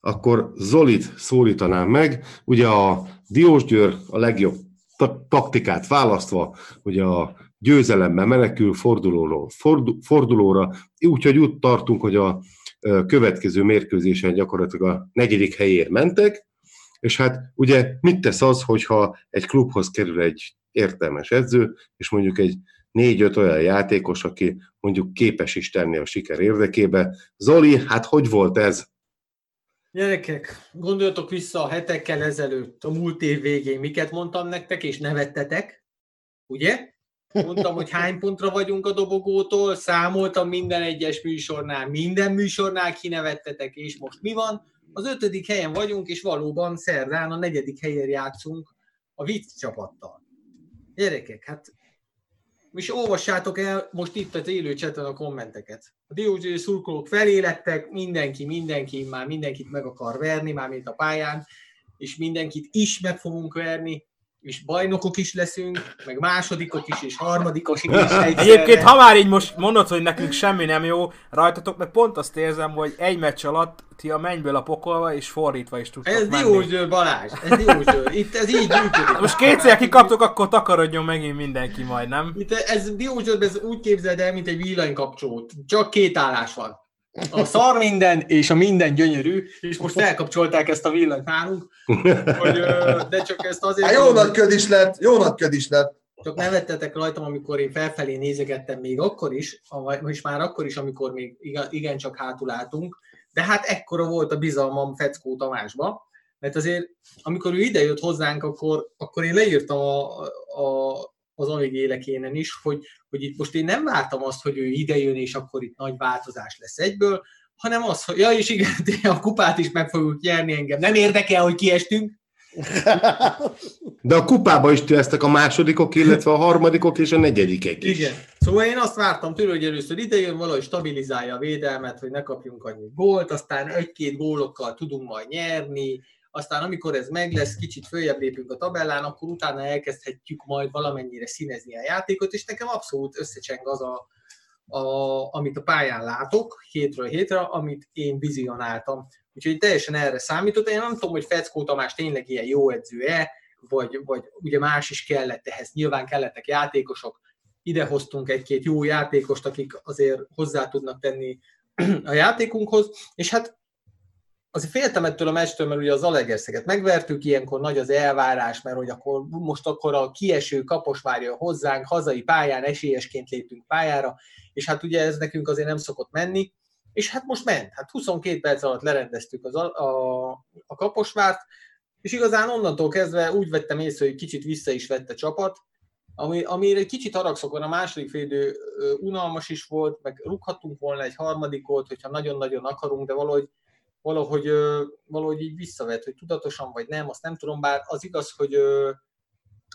akkor Zolit szólítanám meg. Ugye a Diósgyőr a legjobb ta- taktikát választva, ugye a győzelemmel menekül fordulóról fordu- fordulóra, úgyhogy úgy tartunk, hogy a következő mérkőzésen gyakorlatilag a negyedik helyért mentek, és hát ugye mit tesz az, hogyha egy klubhoz kerül egy értelmes edző, és mondjuk egy négy-öt olyan játékos, aki mondjuk képes is tenni a siker érdekébe. Zoli, hát hogy volt ez? Gyerekek, gondoljatok vissza a hetekkel ezelőtt, a múlt év végén, miket mondtam nektek, és nevettetek, ugye? Mondtam, hogy hány pontra vagyunk a dobogótól, számoltam minden egyes műsornál, minden műsornál kinevettetek, és most mi van? Az ötödik helyen vagyunk, és valóban szerdán a negyedik helyen játszunk a vicc csapattal. Gyerekek, hát és olvassátok el most itt az élő chaten a kommenteket. A Diózső szurkolók felélettek, mindenki, mindenki, már mindenkit meg akar verni, már mint a pályán, és mindenkit is meg fogunk verni, és bajnokok is leszünk, meg másodikok is, és harmadikok is. egyszerre. Egyébként, ha már így most mondod, hogy nekünk semmi nem jó rajtatok, meg pont azt érzem, hogy egy meccs alatt ti a mennyből a pokolba, és fordítva is tudtok Ez menni. Diózső Balázs, ez Diózső. Itt ez így működik. Most kétszer kikaptok, akkor takarodjon megint mindenki majd, nem? Itt ez Diózsőben ez úgy képzeld el, mint egy villanykapcsolót. Csak két állás van. A szar minden és a minden gyönyörű, és most felkapcsolták ezt a villanyt nálunk, hogy, de csak ezt azért... Hát jó nagy köd is lett, jó nagy köd is lett. Csak nevettetek rajtam, amikor én felfelé nézegettem még akkor is, és már akkor is, amikor még igencsak hátul álltunk, de hát ekkora volt a bizalmam Feckó Tamásba, mert azért, amikor ő idejött hozzánk, akkor, akkor én leírtam a, a, az amíg élekénen is, hogy, hogy itt most én nem vártam azt, hogy ő idejön, és akkor itt nagy változás lesz egyből, hanem az, hogy ja, és igen, a kupát is meg fogjuk nyerni engem. Nem érdekel, hogy kiestünk, De a kupába is lesznek a másodikok, illetve a harmadikok és a negyedikek is. Igen. Szóval én azt vártam tőle, hogy először idejön, valahogy stabilizálja a védelmet, hogy ne kapjunk annyi gólt, aztán egy-két gólokkal tudunk majd nyerni, aztán amikor ez meg lesz, kicsit följebb lépünk a tabellán, akkor utána elkezdhetjük majd valamennyire színezni a játékot, és nekem abszolút összecseng az a, a, amit a pályán látok hétről hétre, amit én vizionáltam. Úgyhogy teljesen erre számított. Én nem tudom, hogy Feckó Tamás tényleg ilyen jó edző-e, vagy, vagy ugye más is kellett ehhez. Nyilván kellettek játékosok, idehoztunk egy-két jó játékost, akik azért hozzá tudnak tenni a játékunkhoz, és hát azért féltem ettől a meccstől, mert ugye az Alegerszeget megvertük, ilyenkor nagy az elvárás, mert hogy akkor most akkor a kieső kapos várja hozzánk, hazai pályán esélyesként léptünk pályára, és hát ugye ez nekünk azért nem szokott menni, és hát most ment. Hát 22 perc alatt lerendeztük az, a, a, a kaposvárt, és igazán onnantól kezdve úgy vettem észre, hogy kicsit vissza is vett a csapat, ami, amire egy kicsit haragszok a második félidő unalmas is volt, meg rúghattunk volna egy harmadikot, hogyha nagyon-nagyon akarunk, de valahogy, valahogy, valahogy így visszavett, hogy tudatosan vagy nem, azt nem tudom, bár az igaz, hogy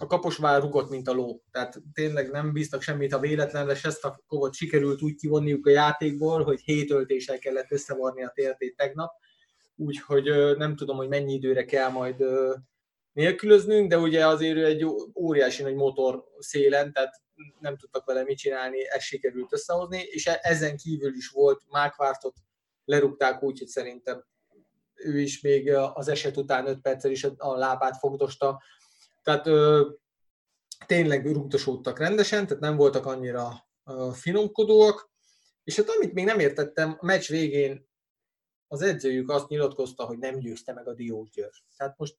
a kaposvár rugott, mint a ló. Tehát tényleg nem bíztak semmit a véletlenre, és ezt a kovot sikerült úgy kivonniuk a játékból, hogy hét öltéssel kellett összevarni a tértét tegnap. Úgyhogy nem tudom, hogy mennyi időre kell majd nélkülöznünk, de ugye azért egy óriási nagy motor szélen, tehát nem tudtak vele mit csinálni, ezt sikerült összehozni, és e- ezen kívül is volt Mákvártot, lerúgták úgy, hogy szerintem ő is még az eset után 5 perccel is a lábát fogdosta, tehát ö, tényleg rúgdosódtak rendesen, tehát nem voltak annyira ö, finomkodóak, és hát amit még nem értettem, a meccs végén az edzőjük azt nyilatkozta, hogy nem győzte meg a Diós Győr. Tehát most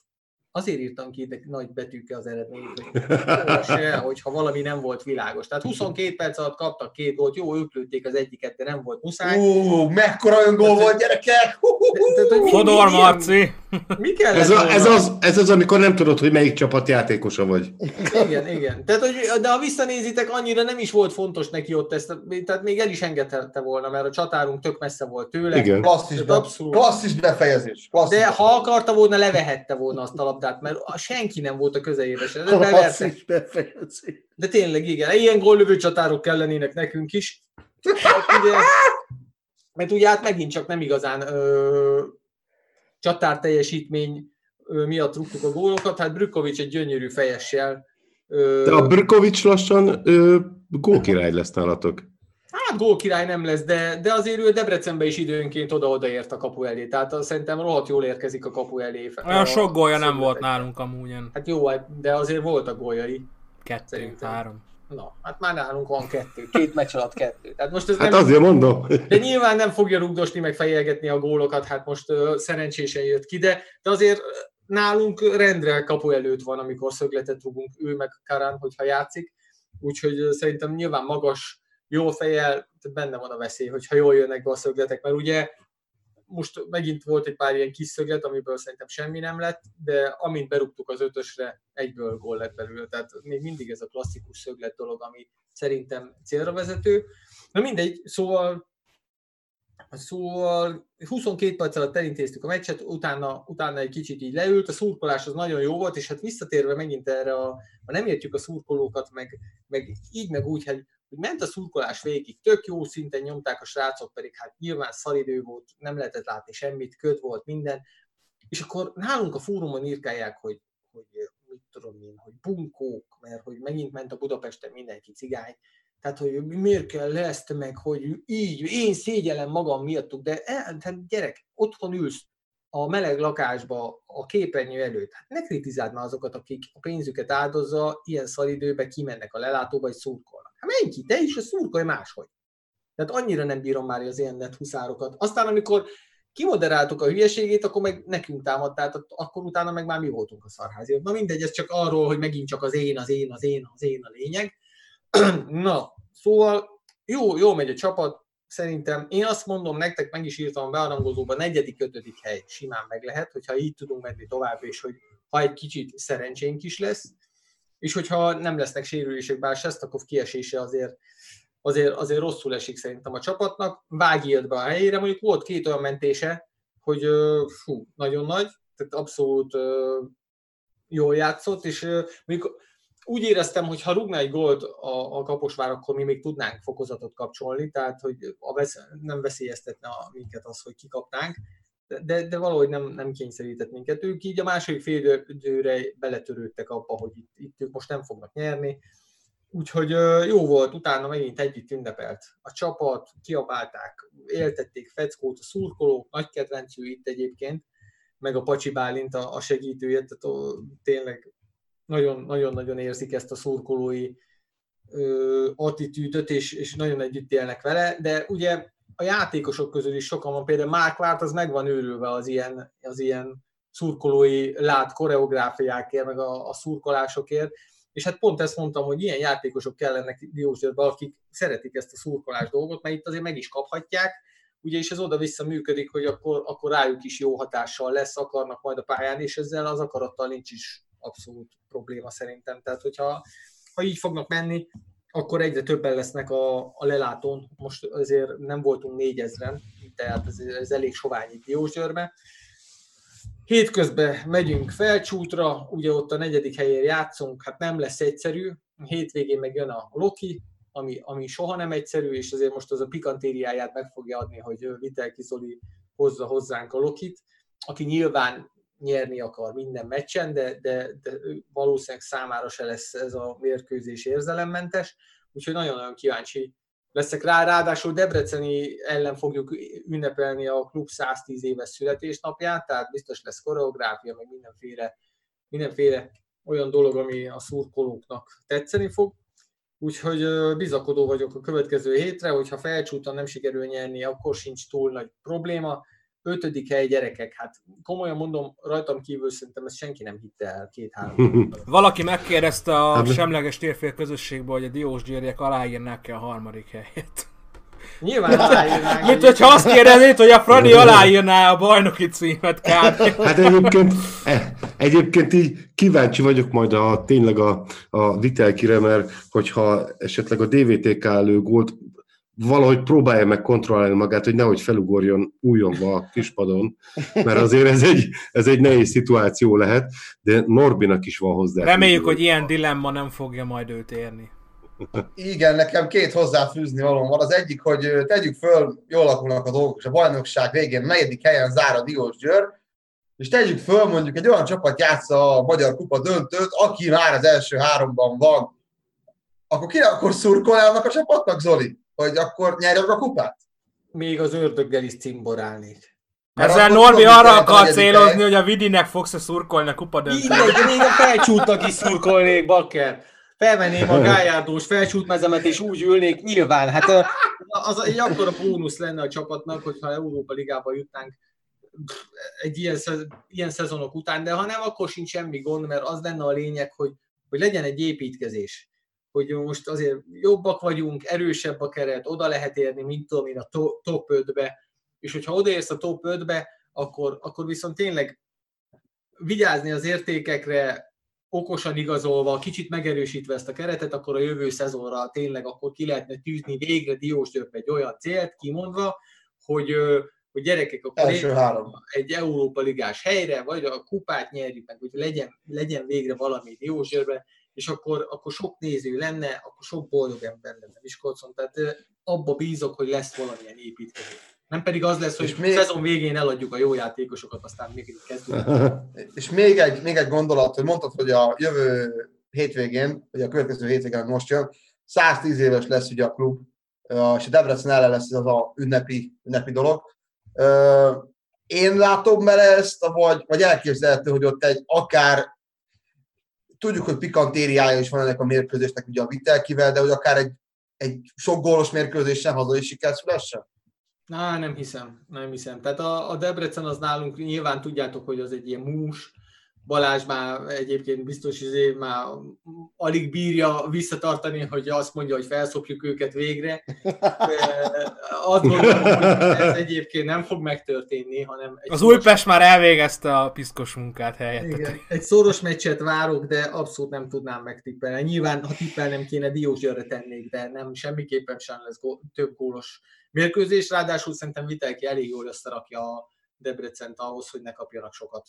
azért írtam ki ide nagy betűkkel az eredményt, hogy se, hogyha valami nem volt világos. Tehát 22 perc alatt kaptak két gólt, jó, ők lőtték az egyiket, de nem volt muszáj. Ú, mekkora öngól volt, gyerekek! Fodor Marci! Mi kell Ez, a, ez, az, ez az, amikor nem tudod, hogy melyik csapat játékosa vagy. Igen, igen. Tehát, hogy, de ha visszanézitek, annyira nem is volt fontos neki ott ezt, tehát még el is engedhette volna, mert a csatárunk tök messze volt tőle. Igen. Klasszis, be, abszolút. klasszis befejezés. Klasszis De befejezés. ha akarta volna, levehette volna azt a labdát, mert senki nem volt a közelében se. De, befejezés. de tényleg igen, ilyen góllövő csatárok kellenének nekünk is. Hát ugye, mert ugye hát megint csak nem igazán ö, csatár teljesítmény ö, miatt rúgtuk a gólokat, hát Brükovics egy gyönyörű fejessel. Ö, De a Brkovics lassan ö, gólkirály lesz nálatok. Hát gólkirály nem lesz, de, de azért ő Debrecenbe is időnként oda-oda ért a kapu elé, tehát azt szerintem rohadt jól érkezik a kapu elé. Olyan A sok gólja nem volt nálunk amúgy. Hát jó, de azért voltak góljai. Kettő, Szerintem. három. Na, hát már nálunk van kettő, két meccs alatt kettő. Tehát most ez Hát nem, azért mondom. de nyilván nem fogja rugdosni, meg fejelgetni a gólokat, hát most ö, szerencsésen jött ki, de, de azért nálunk rendre kapu előtt van, amikor szögletet rugunk, ő meg Karán, hogyha játszik. Úgyhogy szerintem nyilván magas, jó fejjel, benne van a veszély, hogyha jól jönnek be a szögletek, mert ugye most megint volt egy pár ilyen kis szöglet, amiből szerintem semmi nem lett, de amint berúgtuk az ötösre, egyből gól lett belőle. Tehát még mindig ez a klasszikus szöglet dolog, ami szerintem célra vezető. Na mindegy, szóval Szóval 22 perc alatt elintéztük a meccset, utána, utána egy kicsit így leült, a szurkolás az nagyon jó volt, és hát visszatérve megint erre, a, ha nem értjük a szurkolókat, meg, meg így, meg úgy, hogy, hogy ment a szurkolás végig, tök jó szinten nyomták a srácok, pedig hát nyilván szaridő volt, nem lehetett látni semmit, köd volt minden, és akkor nálunk a fórumon írkálják, hogy, hogy mit tudom én, hogy bunkók, mert hogy megint ment a Budapesten mindenki cigány, tehát, hogy miért kell ezt meg, hogy így, én szégyellem magam miattuk, de tehát gyerek, otthon ülsz a meleg lakásba, a képernyő előtt, hát ne kritizáld már azokat, akik a pénzüket áldozza, ilyen szaridőbe kimennek a lelátóba, és szurkolnak. Hát menj ki, te is, a szurkolj máshogy. Tehát annyira nem bírom már az ilyen net huszárokat. Aztán, amikor kimoderáltuk a hülyeségét, akkor meg nekünk támadt, tehát akkor utána meg már mi voltunk a szarháziak. Na mindegy, ez csak arról, hogy megint csak az én, az én, az én, az én a lényeg. Na, szóval jó, jó megy a csapat, szerintem én azt mondom nektek, meg is írtam a bearangozóban, negyedik, ötödik hely simán meg lehet, hogyha így tudunk menni tovább, és hogy ha egy kicsit szerencsénk is lesz, és hogyha nem lesznek sérülések, bár Sestakov kiesése azért, azért, azért rosszul esik szerintem a csapatnak, Vági jött be a helyére, mondjuk volt két olyan mentése, hogy fú, nagyon nagy, tehát abszolút jól játszott, és mondjuk úgy éreztem, hogy ha rúgná egy gólt a, a Kaposvár, akkor mi még tudnánk fokozatot kapcsolni, tehát hogy a vesz, nem veszélyeztetne a, minket az, hogy kikapnánk, de, de valahogy nem, nem kényszerített minket. Ők így a második fél időre beletörődtek abba, hogy itt, itt ők most nem fognak nyerni. Úgyhogy jó volt, utána megint együtt ünnepelt a csapat, kiabálták, éltették Feckót, a szurkolók, nagy kedvencű itt egyébként, meg a Pacsi Bálint, a, a segítője, tehát ó, tényleg nagyon- nagyon-nagyon érzik ezt a szurkolói ö, attitűdöt, és, és nagyon együtt élnek vele, de ugye a játékosok közül is sokan van, például Mark Várt, az meg van őrülve az ilyen, az ilyen szurkolói lát koreográfiákért, meg a, a szurkolásokért, és hát pont ezt mondtam, hogy ilyen játékosok kellenek Diósgyőrbe, akik szeretik ezt a szurkolás dolgot, mert itt azért meg is kaphatják, ugye, és ez oda-vissza működik, hogy akkor, akkor rájuk is jó hatással lesz, akarnak majd a pályán, és ezzel az akarattal nincs is abszolút probléma szerintem. Tehát, hogyha ha így fognak menni, akkor egyre többen lesznek a, a lelátón. Most azért nem voltunk négyezren, tehát ez, ez elég sovány itt Diósgyőrbe. Hétközben megyünk felcsútra, ugye ott a negyedik helyen játszunk, hát nem lesz egyszerű. Hétvégén meg jön a Loki, ami, ami soha nem egyszerű, és azért most az a pikantériáját meg fogja adni, hogy Vitelki Zoli hozza hozzánk a Lokit, aki nyilván nyerni akar minden meccsen, de, de, de valószínűleg számára se lesz ez a mérkőzés érzelemmentes, úgyhogy nagyon-nagyon kíváncsi leszek rá. Ráadásul Debreceni ellen fogjuk ünnepelni a klub 110 éves születésnapját, tehát biztos lesz koreográfia, meg mindenféle, mindenféle olyan dolog, ami a szurkolóknak tetszeni fog. Úgyhogy bizakodó vagyok a következő hétre, hogyha felcsúton nem sikerül nyerni, akkor sincs túl nagy probléma. Ötödik hely gyerekek, hát komolyan mondom, rajtam kívül szerintem ezt senki nem hitte el két-három. Valaki megkérdezte a Hát- semleges térfél közösségből, hogy a Diós győriek aláírnák-e a harmadik helyet. Nyilván aláírnánk. Mint hogyha azt kérdeznéd, hogy a Fradi aláírná a bajnoki címet kb. Hát egyébként, e, egyébként így kíváncsi vagyok majd a, tényleg a, a Vitelkire, mert hogyha esetleg a DVTK lő gólt valahogy próbálja meg kontrollálni magát, hogy nehogy felugorjon újonva a kispadon, mert azért ez egy, ez egy nehéz szituáció lehet, de Norbinak is van hozzá. Reméljük, hogy ilyen dilemma nem fogja majd őt érni. Igen, nekem két hozzáfűzni való van. Az egyik, hogy tegyük föl, jól alakulnak a dolgok, és a bajnokság végén negyedik helyen zár a Diós Győr, és tegyük föl, mondjuk egy olyan csapat játsza a Magyar Kupa döntőt, aki már az első háromban van, akkor ki akkor szurkolja annak a csapatnak, Zoli? Hogy akkor nyerje meg a kupát? Még az ördöggel is cimborálnék. Ezzel Norbi arra akar célozni, hely. hogy a Vidinek fogsz-e szurkolni a kupa döntőn. Mindegy, még a felcsútnak is szurkolnék, bakker. Felvenném a gályárdós felcsútmezemet, és úgy ülnék, nyilván. Hát az egy akkora bónusz lenne a csapatnak, hogyha Európa Ligába jutnánk egy ilyen, szez- ilyen szezonok után, de ha nem, akkor sincs semmi gond, mert az lenne a lényeg, hogy, hogy legyen egy építkezés. Hogy most azért jobbak vagyunk, erősebb a keret, oda lehet érni, mint tudom én, a to- top 5-be, és hogyha odaérsz a top 5-be, akkor, akkor viszont tényleg vigyázni az értékekre, okosan igazolva, kicsit megerősítve ezt a keretet, akkor a jövő szezonra tényleg akkor ki lehetne tűzni végre Diós György egy olyan célt kimondva, hogy, hogy gyerekek, akkor Első egy, három. egy Európa ligás helyre, vagy a kupát nyerjük meg, hogy legyen, legyen végre valami Diós Győrbe, és akkor, akkor sok néző lenne, akkor sok boldog ember lenne Miskolcon, tehát abba bízok, hogy lesz valamilyen építkezés. Nem pedig az lesz, hogy És még- szezon végén eladjuk a jó játékosokat, aztán még kezdünk. És még egy, még egy gondolat, hogy mondtad, hogy a jövő hétvégén, vagy a következő hétvégén, most jön, 110 éves lesz ugye a klub, és a Debrecen ellen lesz ez az a ünnepi, ünnepi dolog. Én látom bele ezt, vagy, vagy elképzelhető, hogy ott egy akár, tudjuk, hogy pikantériája is van ennek a mérkőzésnek ugye a Vitelkivel, de hogy akár egy, egy sok gólos mérkőzésen hazai siker szülessen? Na, nem hiszem, nem hiszem. Tehát a, a Debrecen az nálunk, nyilván tudjátok, hogy az egy ilyen mús, Balázs már egyébként biztos izé már alig bírja visszatartani, hogy azt mondja, hogy felszopjuk őket végre. Azt gondolom, hogy ez egyébként nem fog megtörténni, hanem egy Az szoros- Újpest már elvégezte a piszkos munkát helyett. igen, egy szoros meccset várok, de abszolút nem tudnám megtippelni. Nyilván, ha tippelnem kéne, Diós Györre tennék, de nem, semmiképpen sem lesz gó, több gólos mérkőzés. Ráadásul szerintem Vitelki elég jól összerakja a Debrecent ahhoz, hogy ne kapjanak sokat.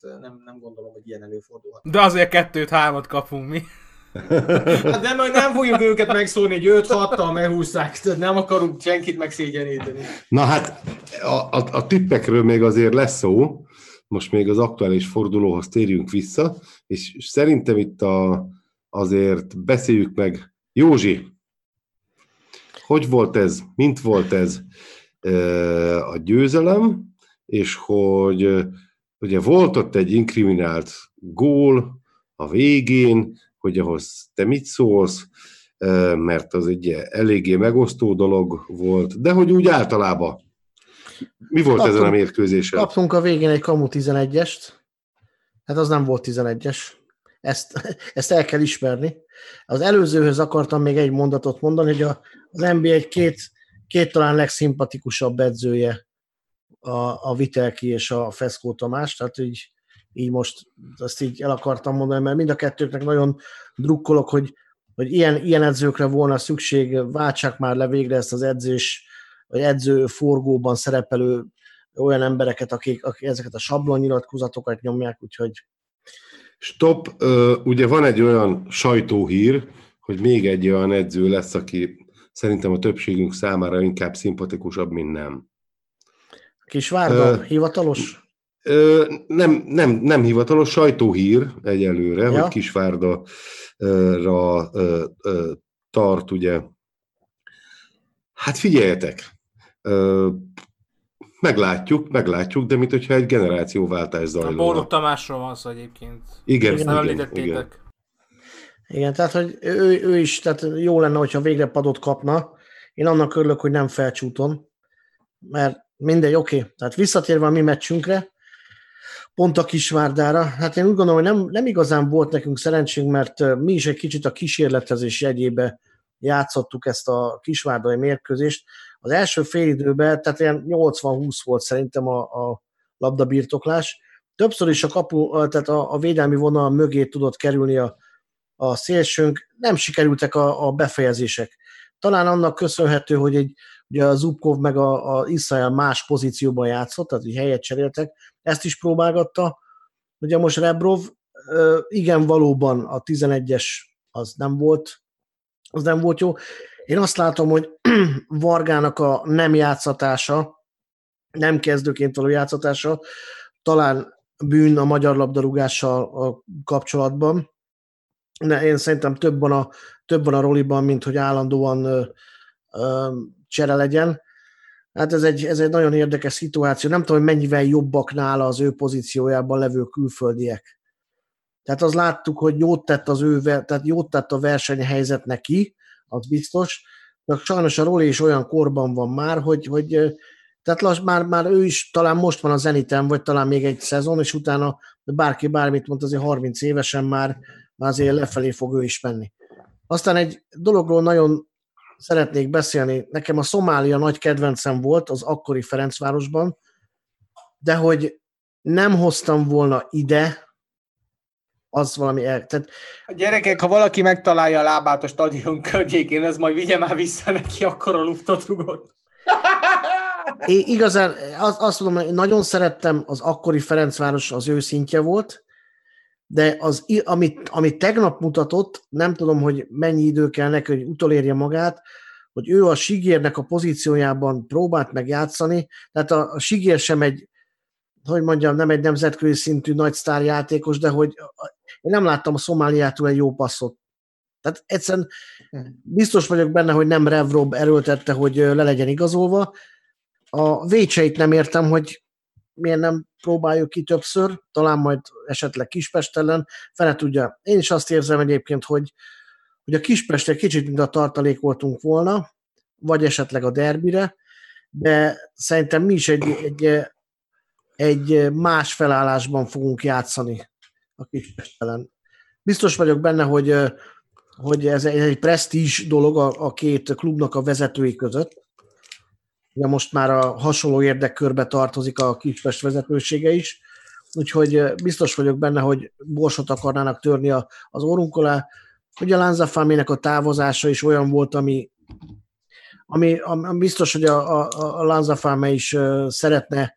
Tehát nem, nem gondolom, hogy ilyen előfordulhat. De azért kettőt-hármat kapunk mi. Hát nem, nem fogjuk őket megszólni, hogy 5 6 meghúzzák, tehát nem akarunk senkit megszégyeníteni. Na hát, a, a, a tippekről még azért lesz szó, most még az aktuális fordulóhoz térjünk vissza, és szerintem itt a, azért beszéljük meg. Józsi, hogy volt ez, mint volt ez a győzelem, és hogy ugye volt ott egy inkriminált gól a végén, hogy ahhoz te mit szólsz, mert az egy eléggé megosztó dolog volt, de hogy úgy általában. Mi volt kaptunk, ezen a mérkőzésen? Kaptunk a végén egy kamu 11-est, hát az nem volt 11-es. Ezt, ezt el kell ismerni. Az előzőhöz akartam még egy mondatot mondani, hogy a, az NBA egy két, két talán legszimpatikusabb edzője a, a Vitelki és a Feszkó Tamás, tehát így, így most ezt így el akartam mondani, mert mind a kettőknek nagyon drukkolok, hogy, hogy ilyen, ilyen edzőkre volna szükség, váltsák már le végre ezt az edzés, vagy edző forgóban szerepelő olyan embereket, akik, akik ezeket a sablonnyilatkozatokat nyomják, úgyhogy Stop, ugye van egy olyan sajtóhír, hogy még egy olyan edző lesz, aki szerintem a többségünk számára inkább szimpatikusabb, mint nem. Kisvárda, uh, hivatalos? Ö, nem, nem, nem hivatalos, sajtóhír egyelőre, ja. hogy Kisvárda ra tart, ugye. Hát figyeljetek, meglátjuk, meglátjuk, de mint hogyha egy generációváltás zajlóna. A Bóluk Tamásról van szó egyébként. Igen, igen, igen, igen. Igen, tehát hogy ő, ő is, tehát jó lenne, hogyha végre padot kapna. Én annak örülök, hogy nem felcsúton, mert mindegy, oké. Okay. Tehát visszatérve a mi meccsünkre, pont a Kisvárdára. Hát én úgy gondolom, hogy nem, nem igazán volt nekünk szerencsénk, mert mi is egy kicsit a kísérletezés jegyébe játszottuk ezt a kisvárdai mérkőzést. Az első fél időben, tehát ilyen 80-20 volt szerintem a, a labdabirtoklás. Többször is a kapu, tehát a, a védelmi vonal mögé tudott kerülni a, a szélsőnk, nem sikerültek a, a befejezések. Talán annak köszönhető, hogy egy, ugye a Zubkov meg a, a Israel más pozícióban játszott, tehát hogy helyet cseréltek, ezt is próbálgatta. Ugye most Rebrov, igen, valóban a 11-es az nem volt, az nem volt jó. Én azt látom, hogy Vargának a nem játszatása, nem kezdőként való játszatása, talán bűn a magyar labdarúgással kapcsolatban. De én szerintem több van a, több van a roliban, mint hogy állandóan ö, ö, csere legyen. Hát ez egy, ez egy nagyon érdekes szituáció. Nem tudom, hogy mennyivel jobbak nála az ő pozíciójában levő külföldiek. Tehát az láttuk, hogy jót tett az ő, tehát jót tett a versenyhelyzet neki, az biztos. De sajnos a Roli is olyan korban van már, hogy, hogy tehát lass, már, már ő is talán most van a zeniten, vagy talán még egy szezon, és utána bárki bármit mond, azért 30 évesen már, már azért lefelé fog ő is menni. Aztán egy dologról nagyon szeretnék beszélni. Nekem a Szomália nagy kedvencem volt az akkori Ferencvárosban, de hogy nem hoztam volna ide, az valami el... Tehát... A gyerekek, ha valaki megtalálja a lábát a stadion környékén, ez majd vigye már vissza neki, akkor a luftot rugott. Én igazán az, azt mondom, hogy nagyon szerettem az akkori Ferencváros, az ő szintje volt, de az, amit, amit tegnap mutatott, nem tudom, hogy mennyi idő kell neki, hogy utolérje magát, hogy ő a Sigérnek a pozíciójában próbált megjátszani, tehát a, a Sigér sem egy, hogy mondjam, nem egy nemzetközi szintű nagy sztárjátékos, de hogy én nem láttam a Szomáliától egy jó passzot. Tehát egyszerűen biztos vagyok benne, hogy nem Revrob erőltette, hogy le legyen igazolva. A vécseit nem értem, hogy miért nem próbáljuk ki többször, talán majd esetleg Kispest ellen, fele tudja. Én is azt érzem egyébként, hogy, hogy a Kispest egy kicsit, mint a tartalék voltunk volna, vagy esetleg a derbire, de szerintem mi is egy, egy, egy más felállásban fogunk játszani a Kispest ellen. Biztos vagyok benne, hogy, hogy ez egy presztízs dolog a, a két klubnak a vezetői között, Ugye most már a hasonló érdekkörbe tartozik a Kispest vezetősége is, úgyhogy biztos vagyok benne, hogy borsot akarnának törni az orrunk alá. Ugye a Lanzafámének a távozása is olyan volt, ami, ami, ami biztos, hogy a, a, a Lanzafáme is szeretne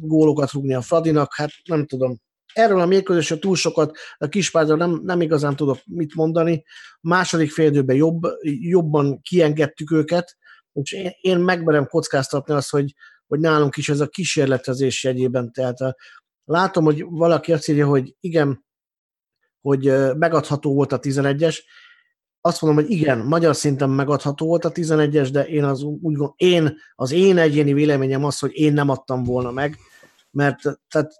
gólokat rúgni a Fradinak, hát nem tudom. Erről a mérkőzésről túl sokat a Kispádról nem, nem igazán tudok mit mondani. A második félidőben jobb, jobban kiengedtük őket, és én, én megmerem kockáztatni azt, hogy, hogy nálunk is ez a kísérletezés jegyében, tehát a, látom, hogy valaki azt írja, hogy igen, hogy megadható volt a 11-es, azt mondom, hogy igen, magyar szinten megadható volt a 11-es, de én az, úgy gondolom, én, az én egyéni véleményem az, hogy én nem adtam volna meg, mert tehát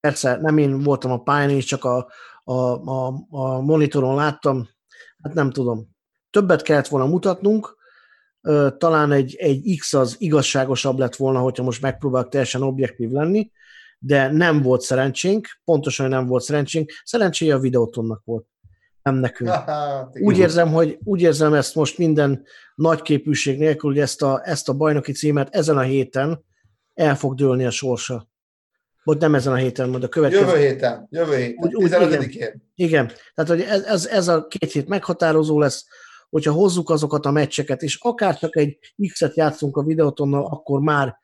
persze nem én voltam a pályán, és csak a, a, a, a monitoron láttam, hát nem tudom. Többet kellett volna mutatnunk, talán egy, egy X az igazságosabb lett volna, hogyha most megpróbálok teljesen objektív lenni, de nem volt szerencsénk, pontosan nem volt szerencsénk, szerencséje a videótonnak volt, nem nekünk. Hát, igen. Úgy érzem, hogy úgy érzem ezt most minden nagy képűség nélkül, hogy ezt a, ezt a bajnoki címet ezen a héten el fog dőlni a sorsa. Vagy nem ezen a héten, majd a következő. Jövő héten, jövő héten, Úgy- úgy, 15-én. Igen, tehát hogy ez, ez, ez a két hét meghatározó lesz, hogyha hozzuk azokat a meccseket, és akár csak egy X-et játszunk a videótonnal, akkor már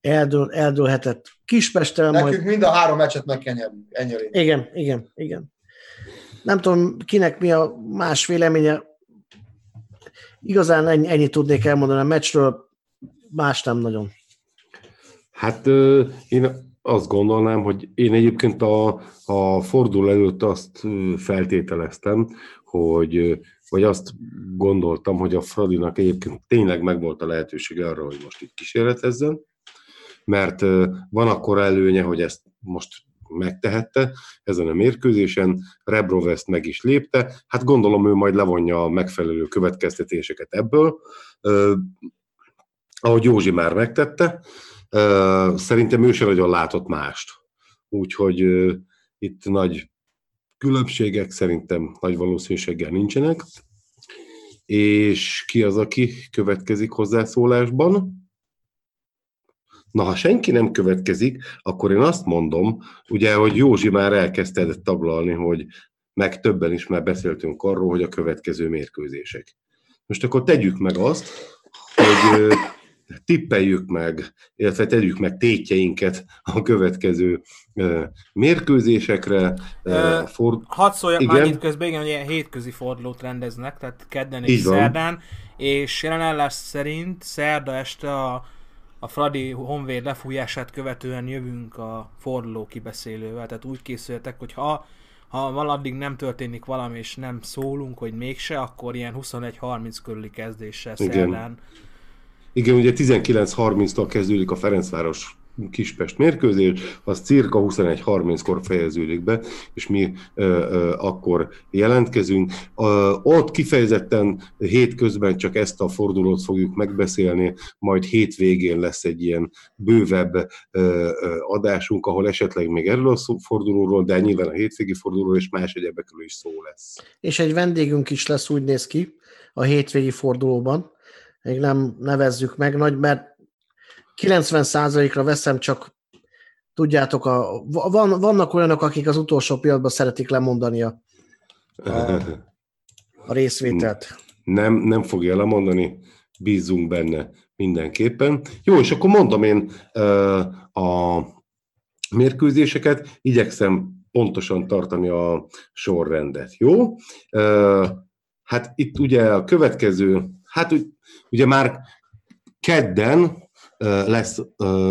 eldől, eldőlhetett Kispesten, majd Nekünk mind a három meccset meg kell lényeg. Igen, igen, igen. Nem tudom, kinek mi a más véleménye. Igazán ennyi, ennyit tudnék elmondani a meccsről, más nem nagyon. Hát én azt gondolnám, hogy én egyébként a, a forduló előtt azt feltételeztem, hogy, vagy azt gondoltam, hogy a Fradinak egyébként tényleg megvolt a lehetősége arra, hogy most itt kísérletezzen, mert van akkor előnye, hogy ezt most megtehette ezen a mérkőzésen, Rebrov ezt meg is lépte, hát gondolom ő majd levonja a megfelelő következtetéseket ebből, ahogy Józsi már megtette, szerintem ő sem nagyon látott mást. Úgyhogy itt nagy különbségek szerintem nagy valószínűséggel nincsenek. És ki az, aki következik hozzászólásban? Na, ha senki nem következik, akkor én azt mondom, ugye, hogy Józsi már elkezdte taglalni, hogy meg többen is már beszéltünk arról, hogy a következő mérkőzések. Most akkor tegyük meg azt, hogy tippeljük meg, illetve tegyük meg tétjeinket a következő mérkőzésekre. Ö, Ö, For... Hadd szóljak Igen. már itt közben, igen, hogy ilyen hétközi fordulót rendeznek, tehát kedden és Így van. szerdán, és jelenállás szerint szerda este a, a Fradi Honvéd lefújását követően jövünk a forduló kibeszélővel, tehát úgy készültek, hogy ha, ha valaddig nem történik valami, és nem szólunk, hogy mégse, akkor ilyen 21-30 körüli kezdéssel szerdán. Igen, ugye 19.30-tól kezdődik a Ferencváros Kispest mérkőzés, az cirka 21.30-kor fejeződik be, és mi ö, ö, akkor jelentkezünk. Ö, ott kifejezetten hétközben csak ezt a fordulót fogjuk megbeszélni, majd hétvégén lesz egy ilyen bővebb ö, ö, adásunk, ahol esetleg még erről a fordulóról, de nyilván a hétvégi fordulóról és más egyebekről is szó lesz. És egy vendégünk is lesz, úgy néz ki, a hétvégi fordulóban. Még nem nevezzük meg nagy, mert 90%-ra veszem, csak tudjátok, a, van, vannak olyanok, akik az utolsó pillanatban szeretik lemondani a, a, részvételt. nem, nem fogja lemondani, bízunk benne mindenképpen. Jó, és akkor mondom én a mérkőzéseket, igyekszem pontosan tartani a sorrendet, jó? Hát itt ugye a következő, hát úgy- ugye már kedden lesz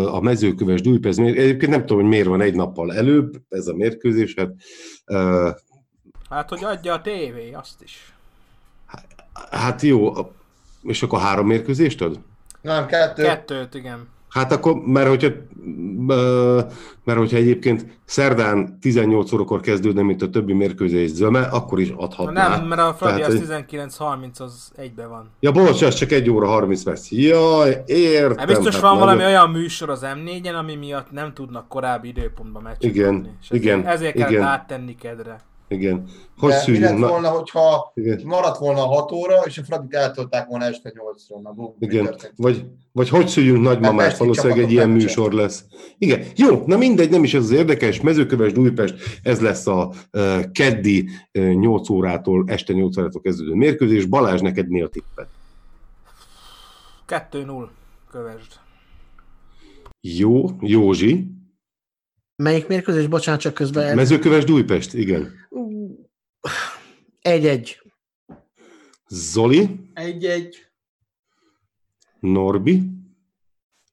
a mezőköves Dújpez mér- Egyébként nem tudom, hogy miért van egy nappal előbb ez a mérkőzés, hát Hát, hogy adja a tévé, azt is. Hát jó, és akkor három mérkőzést ad? Nem, kettő. Kettőt, igen. Hát akkor, mert hogyha, mert hogyha egyébként szerdán 18 órakor kezdődne, mint a többi mérkőzés zöme, akkor is Na adhatná. nem, mert a Fradi Tehát, az hogy- 19.30 az egybe van. Ja, bocs, az csak egy óra 30 perc. Jaj, értem. Hát biztos hát van valami nagyon- olyan műsor az M4-en, ami miatt nem tudnak korábbi időpontban meccset Igen, adni. És ezért, igen, kell igen. áttenni kedre. Igen. Hogy De mi lett volna, hogyha igen. maradt volna a 6 óra, és a Fradit eltolták volna este 8-ra. Na, bum, mi Igen, vagy, vagy hogy szüljünk nagymamát, persze, valószínűleg egy ilyen műsor lesz. Igen, jó, na mindegy, nem is ez az érdekes, mezőköves Újpest, ez lesz a uh, keddi uh, 8 órától, este 8 órától kezdődő mérkőzés. Balázs, neked mi a tipped? 2-0 kövesd. Jó, Józsi. Melyik mérkőzés? Bocsánat, csak közben... Mezőköves Újpest, igen. Egy-egy. Zoli, Egy-egy. Norbi,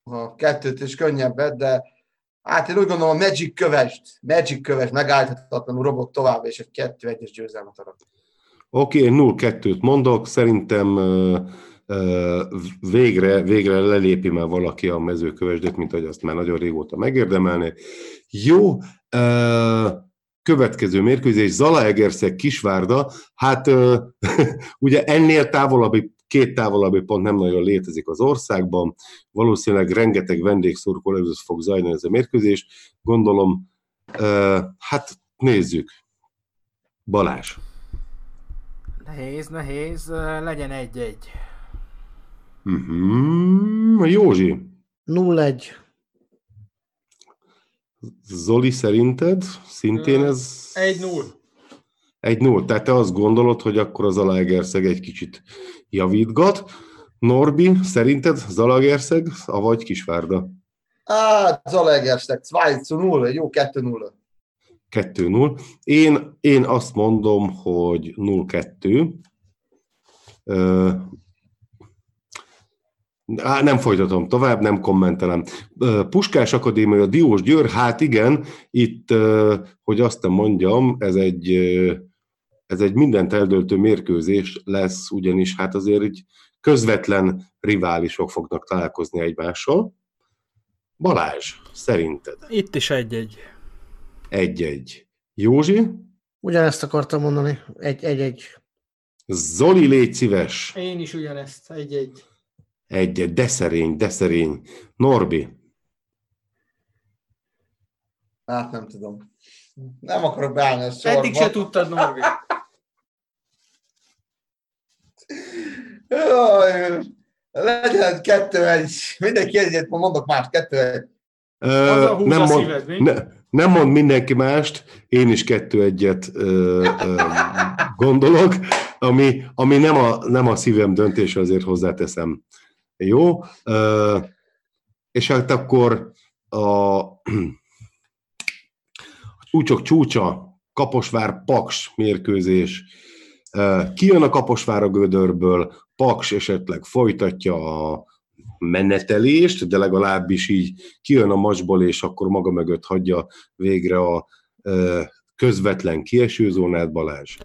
A kettőt is könnyebbet, de hát én úgy gondolom a Magic kövest, Magic kövest megállíthatatlanul robog tovább, és egy kettő egyes győzelmet adok. Oké, én 0-2-t mondok, szerintem ö, végre, végre lelépi már valaki a mezőkövesdőt, mint hogy azt már nagyon régóta megérdemelné. Jó, következő mérkőzés, Zalaegerszeg Kisvárda, hát ugye ennél távolabbi, két távolabbi pont nem nagyon létezik az országban, valószínűleg rengeteg vendégszurkoló fog zajlani ez a mérkőzés, gondolom, hát nézzük. Balázs. Nehéz, nehéz, legyen egy-egy. Uh-huh. Józsi, 0-1. Zoli szerinted szintén ez Egy-null. egy null. Tehát te azt gondolod, hogy akkor az Zalaegerszeg egy kicsit javítgat. Norbi, szerinted Zalaegerszeg, avagy Kisvárda? Hát, Zalaegerszeg, 2-0, egy jó 2-0. 2-0. Én, én azt mondom, hogy 0-2. Á, nem folytatom tovább, nem kommentelem. Puskás Akadémia, Diós Győr, hát igen, itt, hogy azt nem mondjam, ez egy, ez egy mindent eldöltő mérkőzés lesz, ugyanis hát azért így közvetlen riválisok fognak találkozni egymással. Balázs, szerinted? Itt is egy-egy. Egy-egy. Józsi? Ugyanezt akartam mondani. Egy-egy. Zoli, légy szíves. Én is ugyanezt. Egy-egy. Egy, de szerény, de szerény. Norbi, Hát nem tudom. Nem akarok beállni a sorba. Eddig se tudtad, Norbi. Jaj, legyen kettő egy. Mindenki egyet, mondok más, kettő egy. Húz nem, a mond, szíved, ne, nem mond mindenki mást, én is kettő egyet ö, ö, gondolok, ami, ami nem, a, nem a szívem döntése, azért hozzáteszem. Jó? És hát akkor a, a csúcsok csúcsa, Kaposvár Paks mérkőzés. Kijön a Kaposvár a gödörből, Paks esetleg folytatja a menetelést, de legalábbis így kijön a macsból, és akkor maga mögött hagyja végre a közvetlen kiesőzónát Balázs.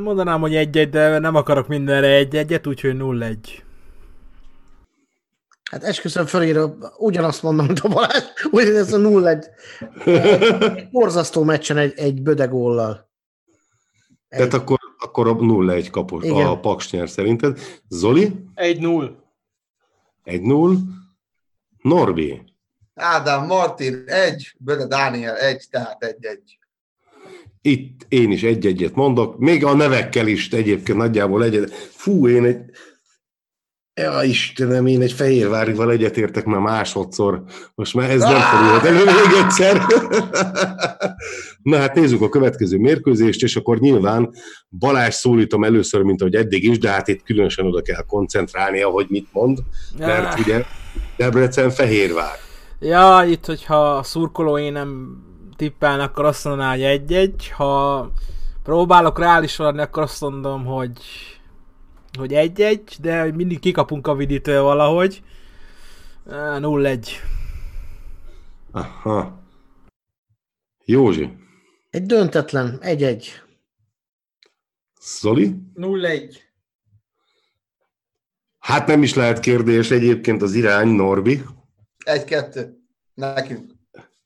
Mondanám, hogy egy-egy, de nem akarok mindenre egy-egyet, úgyhogy 0-1. Hát esküszöm fölírva, ugyanazt mondom, mint a Balázs, úgyhogy ez a 0-1. Egy borzasztó meccsen egy, egy bödególlal. Tehát akkor, akkor a 0-1 kapos, Igen. a Paks nyer szerinted. Zoli, Egy-null. 1-0. Norbi, Ádám Martin egy, Böde Dániel egy, tehát egy-egy. itt én is egy-egyet mondok, még a nevekkel is egyébként nagyjából egyet. Fú, én egy... Ja, Istenem, én egy Fehérvárival egyetértek már másodszor. Most már ez nem fordulhat elő még egyszer. Na hát nézzük a következő mérkőzést, és akkor nyilván Balázs szólítom először, mint ahogy eddig is, de hát itt különösen oda kell koncentrálni, ahogy mit mond, mert ugye Debrecen Fehérvár. Ja, itt, hogyha a szurkolói nem tippelnek, akkor azt mondaná, hogy egy-egy. Ha próbálok reális lenni, akkor azt mondom, hogy hogy egy-egy, de mindig kikapunk a viditől valahogy. Á, 0-1. Aha. Józsi, Egy döntetlen, egy-egy. Zoli? 0-1. Hát nem is lehet kérdés egyébként az irány, Norbi. Egy-kettő. Nekünk.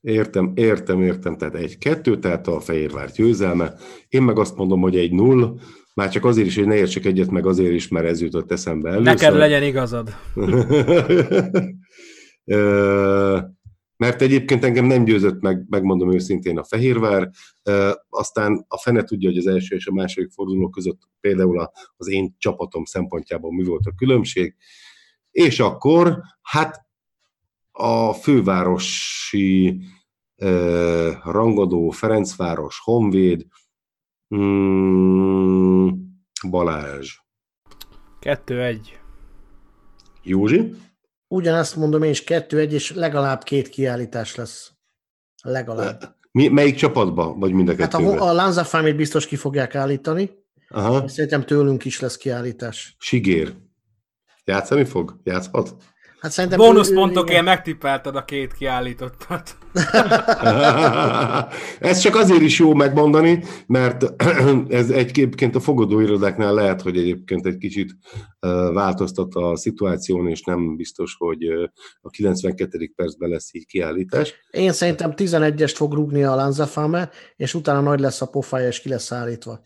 Értem, értem, értem. Tehát egy-kettő, tehát a Fehérvár győzelme. Én meg azt mondom, hogy egy null. Már csak azért is, hogy ne értsek egyet, meg azért is, mert ez jutott eszembe először. Neked legyen igazad. Mert egyébként engem nem győzött meg, megmondom őszintén a Fehérvár, aztán a fene tudja, hogy az első és a második forduló között például az én csapatom szempontjából mi volt a különbség, és akkor hát a fővárosi rangadó Ferencváros, Honvéd, mm, Balázs, 2-1. Józsi, Ugyanezt mondom én is, kettő-egy, és legalább két kiállítás lesz. Legalább. Mi, melyik csapatba? Vagy mind a Hát a, kettőbe? a Lanzafámét biztos ki fogják állítani, Aha. szerintem tőlünk is lesz kiállítás. Sigér. Játszani fog? Játszhat? Hát szerintem Bónuszpontokért megtippelted a két kiállítottat. Ez csak azért is jó megmondani, mert ez egyébként a fogadóirodáknál lehet, hogy egyébként egy kicsit változtat a szituáción, és nem biztos, hogy a 92. percben lesz így kiállítás. Én szerintem 11-est fog rúgni a Lanzafame, és utána nagy lesz a pofája, és ki lesz állítva.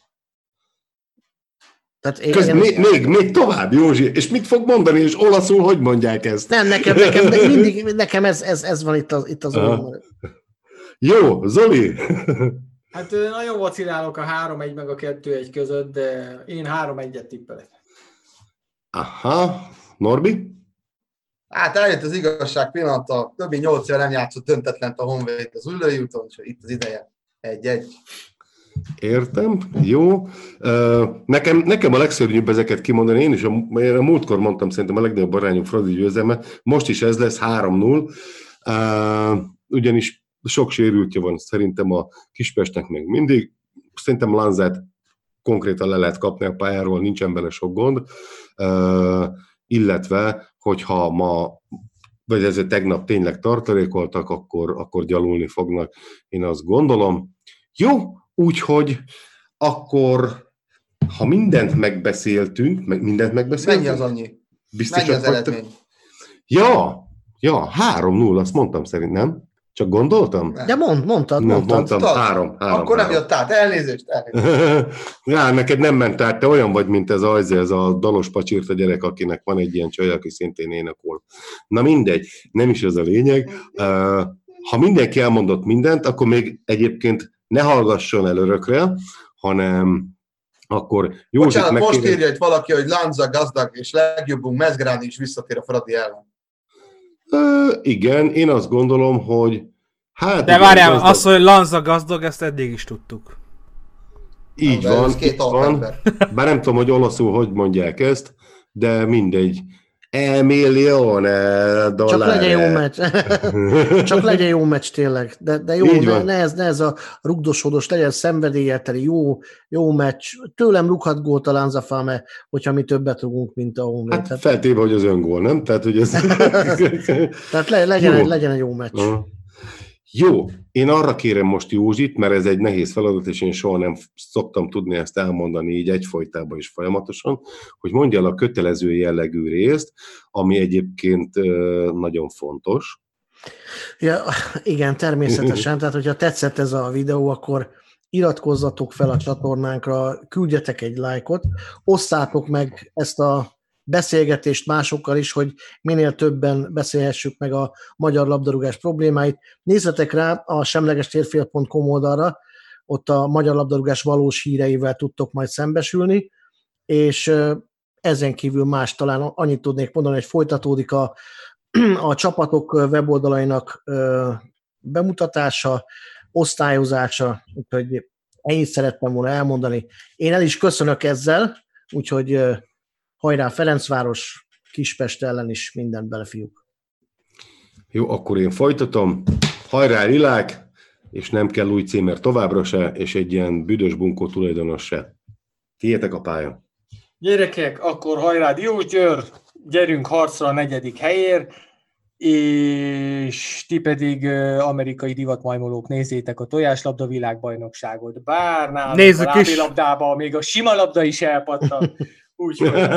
Tehát én, Köz, én, még, még, még tovább, Józsi, és mit fog mondani, és olaszul hogy mondják ezt? Nem, nekem, nekem mindig, nekem ez, ez, ez van itt az, itt az orromban. Jó, Zoli! Hát nagyon vacilálok a 3-1 meg a 2-1 között, de én 3-1-et tippelek. Aha, Norbi? Hát eljött az igazság pillanata, több mint 8 éve nem játszott döntetlent a Honvéd az Üllői úton, és itt az ideje. Egy-egy. Értem, jó. Nekem, nekem a legszörnyűbb ezeket kimondani, én is a, én a múltkor mondtam szerintem a legnagyobb arányú Fradi győzelme, most is ez lesz 3-0, Ö, ugyanis sok sérültje van szerintem a Kispestnek még mindig, szerintem Lanzát konkrétan le lehet kapni a pályáról, nincsen bele sok gond, illetve, hogyha ma vagy ezért tegnap tényleg tartalékoltak, akkor, akkor gyalulni fognak, én azt gondolom. Jó, úgyhogy akkor, ha mindent megbeszéltünk, meg mindent megbeszéltünk, Mennyi az annyi? Mennyi biztosak az eredmény? Ja, ja, 3-0, azt mondtam szerint, nem? Csak gondoltam? De mond, mondtad, Nem, mondtad. mondtam, Tudod? három, három. Akkor nem három. jött át. Elnézést, elnézést. Já, neked nem ment át, te olyan vagy, mint ez az, ez a dalos pacsírta gyerek, akinek van egy ilyen csaj, aki szintén énekol. Na mindegy, nem is ez a lényeg. Ha mindenki elmondott mindent, akkor még egyébként ne hallgasson el örökre, hanem akkor József Bocsánat, most megkérdez... írja itt valaki, hogy Lanza gazdag és legjobbunk Mezgráni is visszatér a Fradi ellen. Ö, igen, én azt gondolom, hogy hát... De várjál, gazdag- az, hogy Lanza gazdag, ezt eddig is tudtuk. Így van, két van. alapember. Bár nem tudom, hogy olaszul hogy mondják ezt, de mindegy. Millione dollár. Csak legyen jó meccs. Csak legyen jó meccs tényleg. De, de jó, ne, ne, ez, ne ez a rugdosodós, legyen szenvedélyelteli, jó, jó meccs. Tőlem rúghat gólt a Lanzafame, hogyha mi többet rugunk, mint a Honvéd. Hát feltéve, hogy az öngól, nem? Tehát, hogy ez... tehát le, legyen, jó. egy, legyen egy jó meccs. Aha. Jó, én arra kérem most Józsit, mert ez egy nehéz feladat, és én soha nem szoktam tudni ezt elmondani így egyfolytában is folyamatosan, hogy mondja el a kötelező jellegű részt, ami egyébként nagyon fontos. Ja, igen, természetesen. Tehát, hogyha tetszett ez a videó, akkor iratkozzatok fel a csatornánkra, küldjetek egy lájkot, osszátok meg ezt a beszélgetést másokkal is, hogy minél többen beszélhessük meg a magyar labdarúgás problémáit. Nézzetek rá a semlegestérfél.com oldalra, ott a magyar labdarúgás valós híreivel tudtok majd szembesülni, és ezen kívül más talán annyit tudnék mondani, hogy folytatódik a, a csapatok weboldalainak bemutatása, osztályozása, úgyhogy ennyit szerettem volna elmondani. Én el is köszönök ezzel, úgyhogy hajrá Ferencváros, Kispest ellen is mindent bele, fiúk. Jó, akkor én folytatom. Hajrá, Lilák! És nem kell új címer továbbra se, és egy ilyen büdös bunkó tulajdonos se. Tiétek a pálya. Gyerekek, akkor hajrá Diósgyőr, gyerünk harcra a negyedik helyért, és ti pedig amerikai divatmajmolók nézzétek a tojáslabda világbajnokságot. Bár nálunk Nézzük a is. labdába még a sima labda is elpattan. Úgyhogy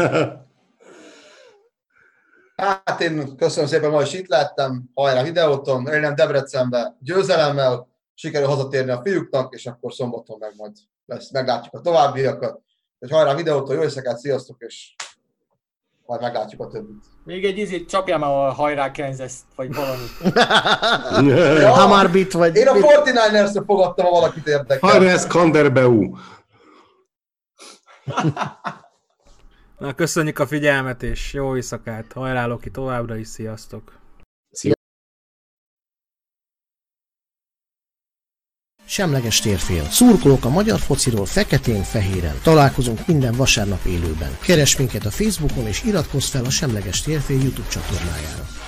Hát én köszönöm szépen, ma is itt lettem, hajrá videóton, nem Debrecenbe győzelemmel, sikerül hazatérni a fiúknak, és akkor szombaton meg majd lesz, meglátjuk a továbbiakat. És hajrá videóton, jó éjszakát, sziasztok, és majd meglátjuk a többit. még egy izét csapjál már a hajrá kansas vagy valami. Hamar bit vagy... Én a bit- 49ers-re fogadtam, ha valakit érdekel. Hajrá, Skanderbeu! Na, köszönjük a figyelmet, és jó éjszakát. Hajrá, Loki, továbbra is, sziasztok! Semleges térfél. Szurkolók a magyar fociról feketén-fehéren. Találkozunk minden vasárnap élőben. Keres minket a Facebookon és iratkozz fel a Semleges térfél YouTube csatornájára.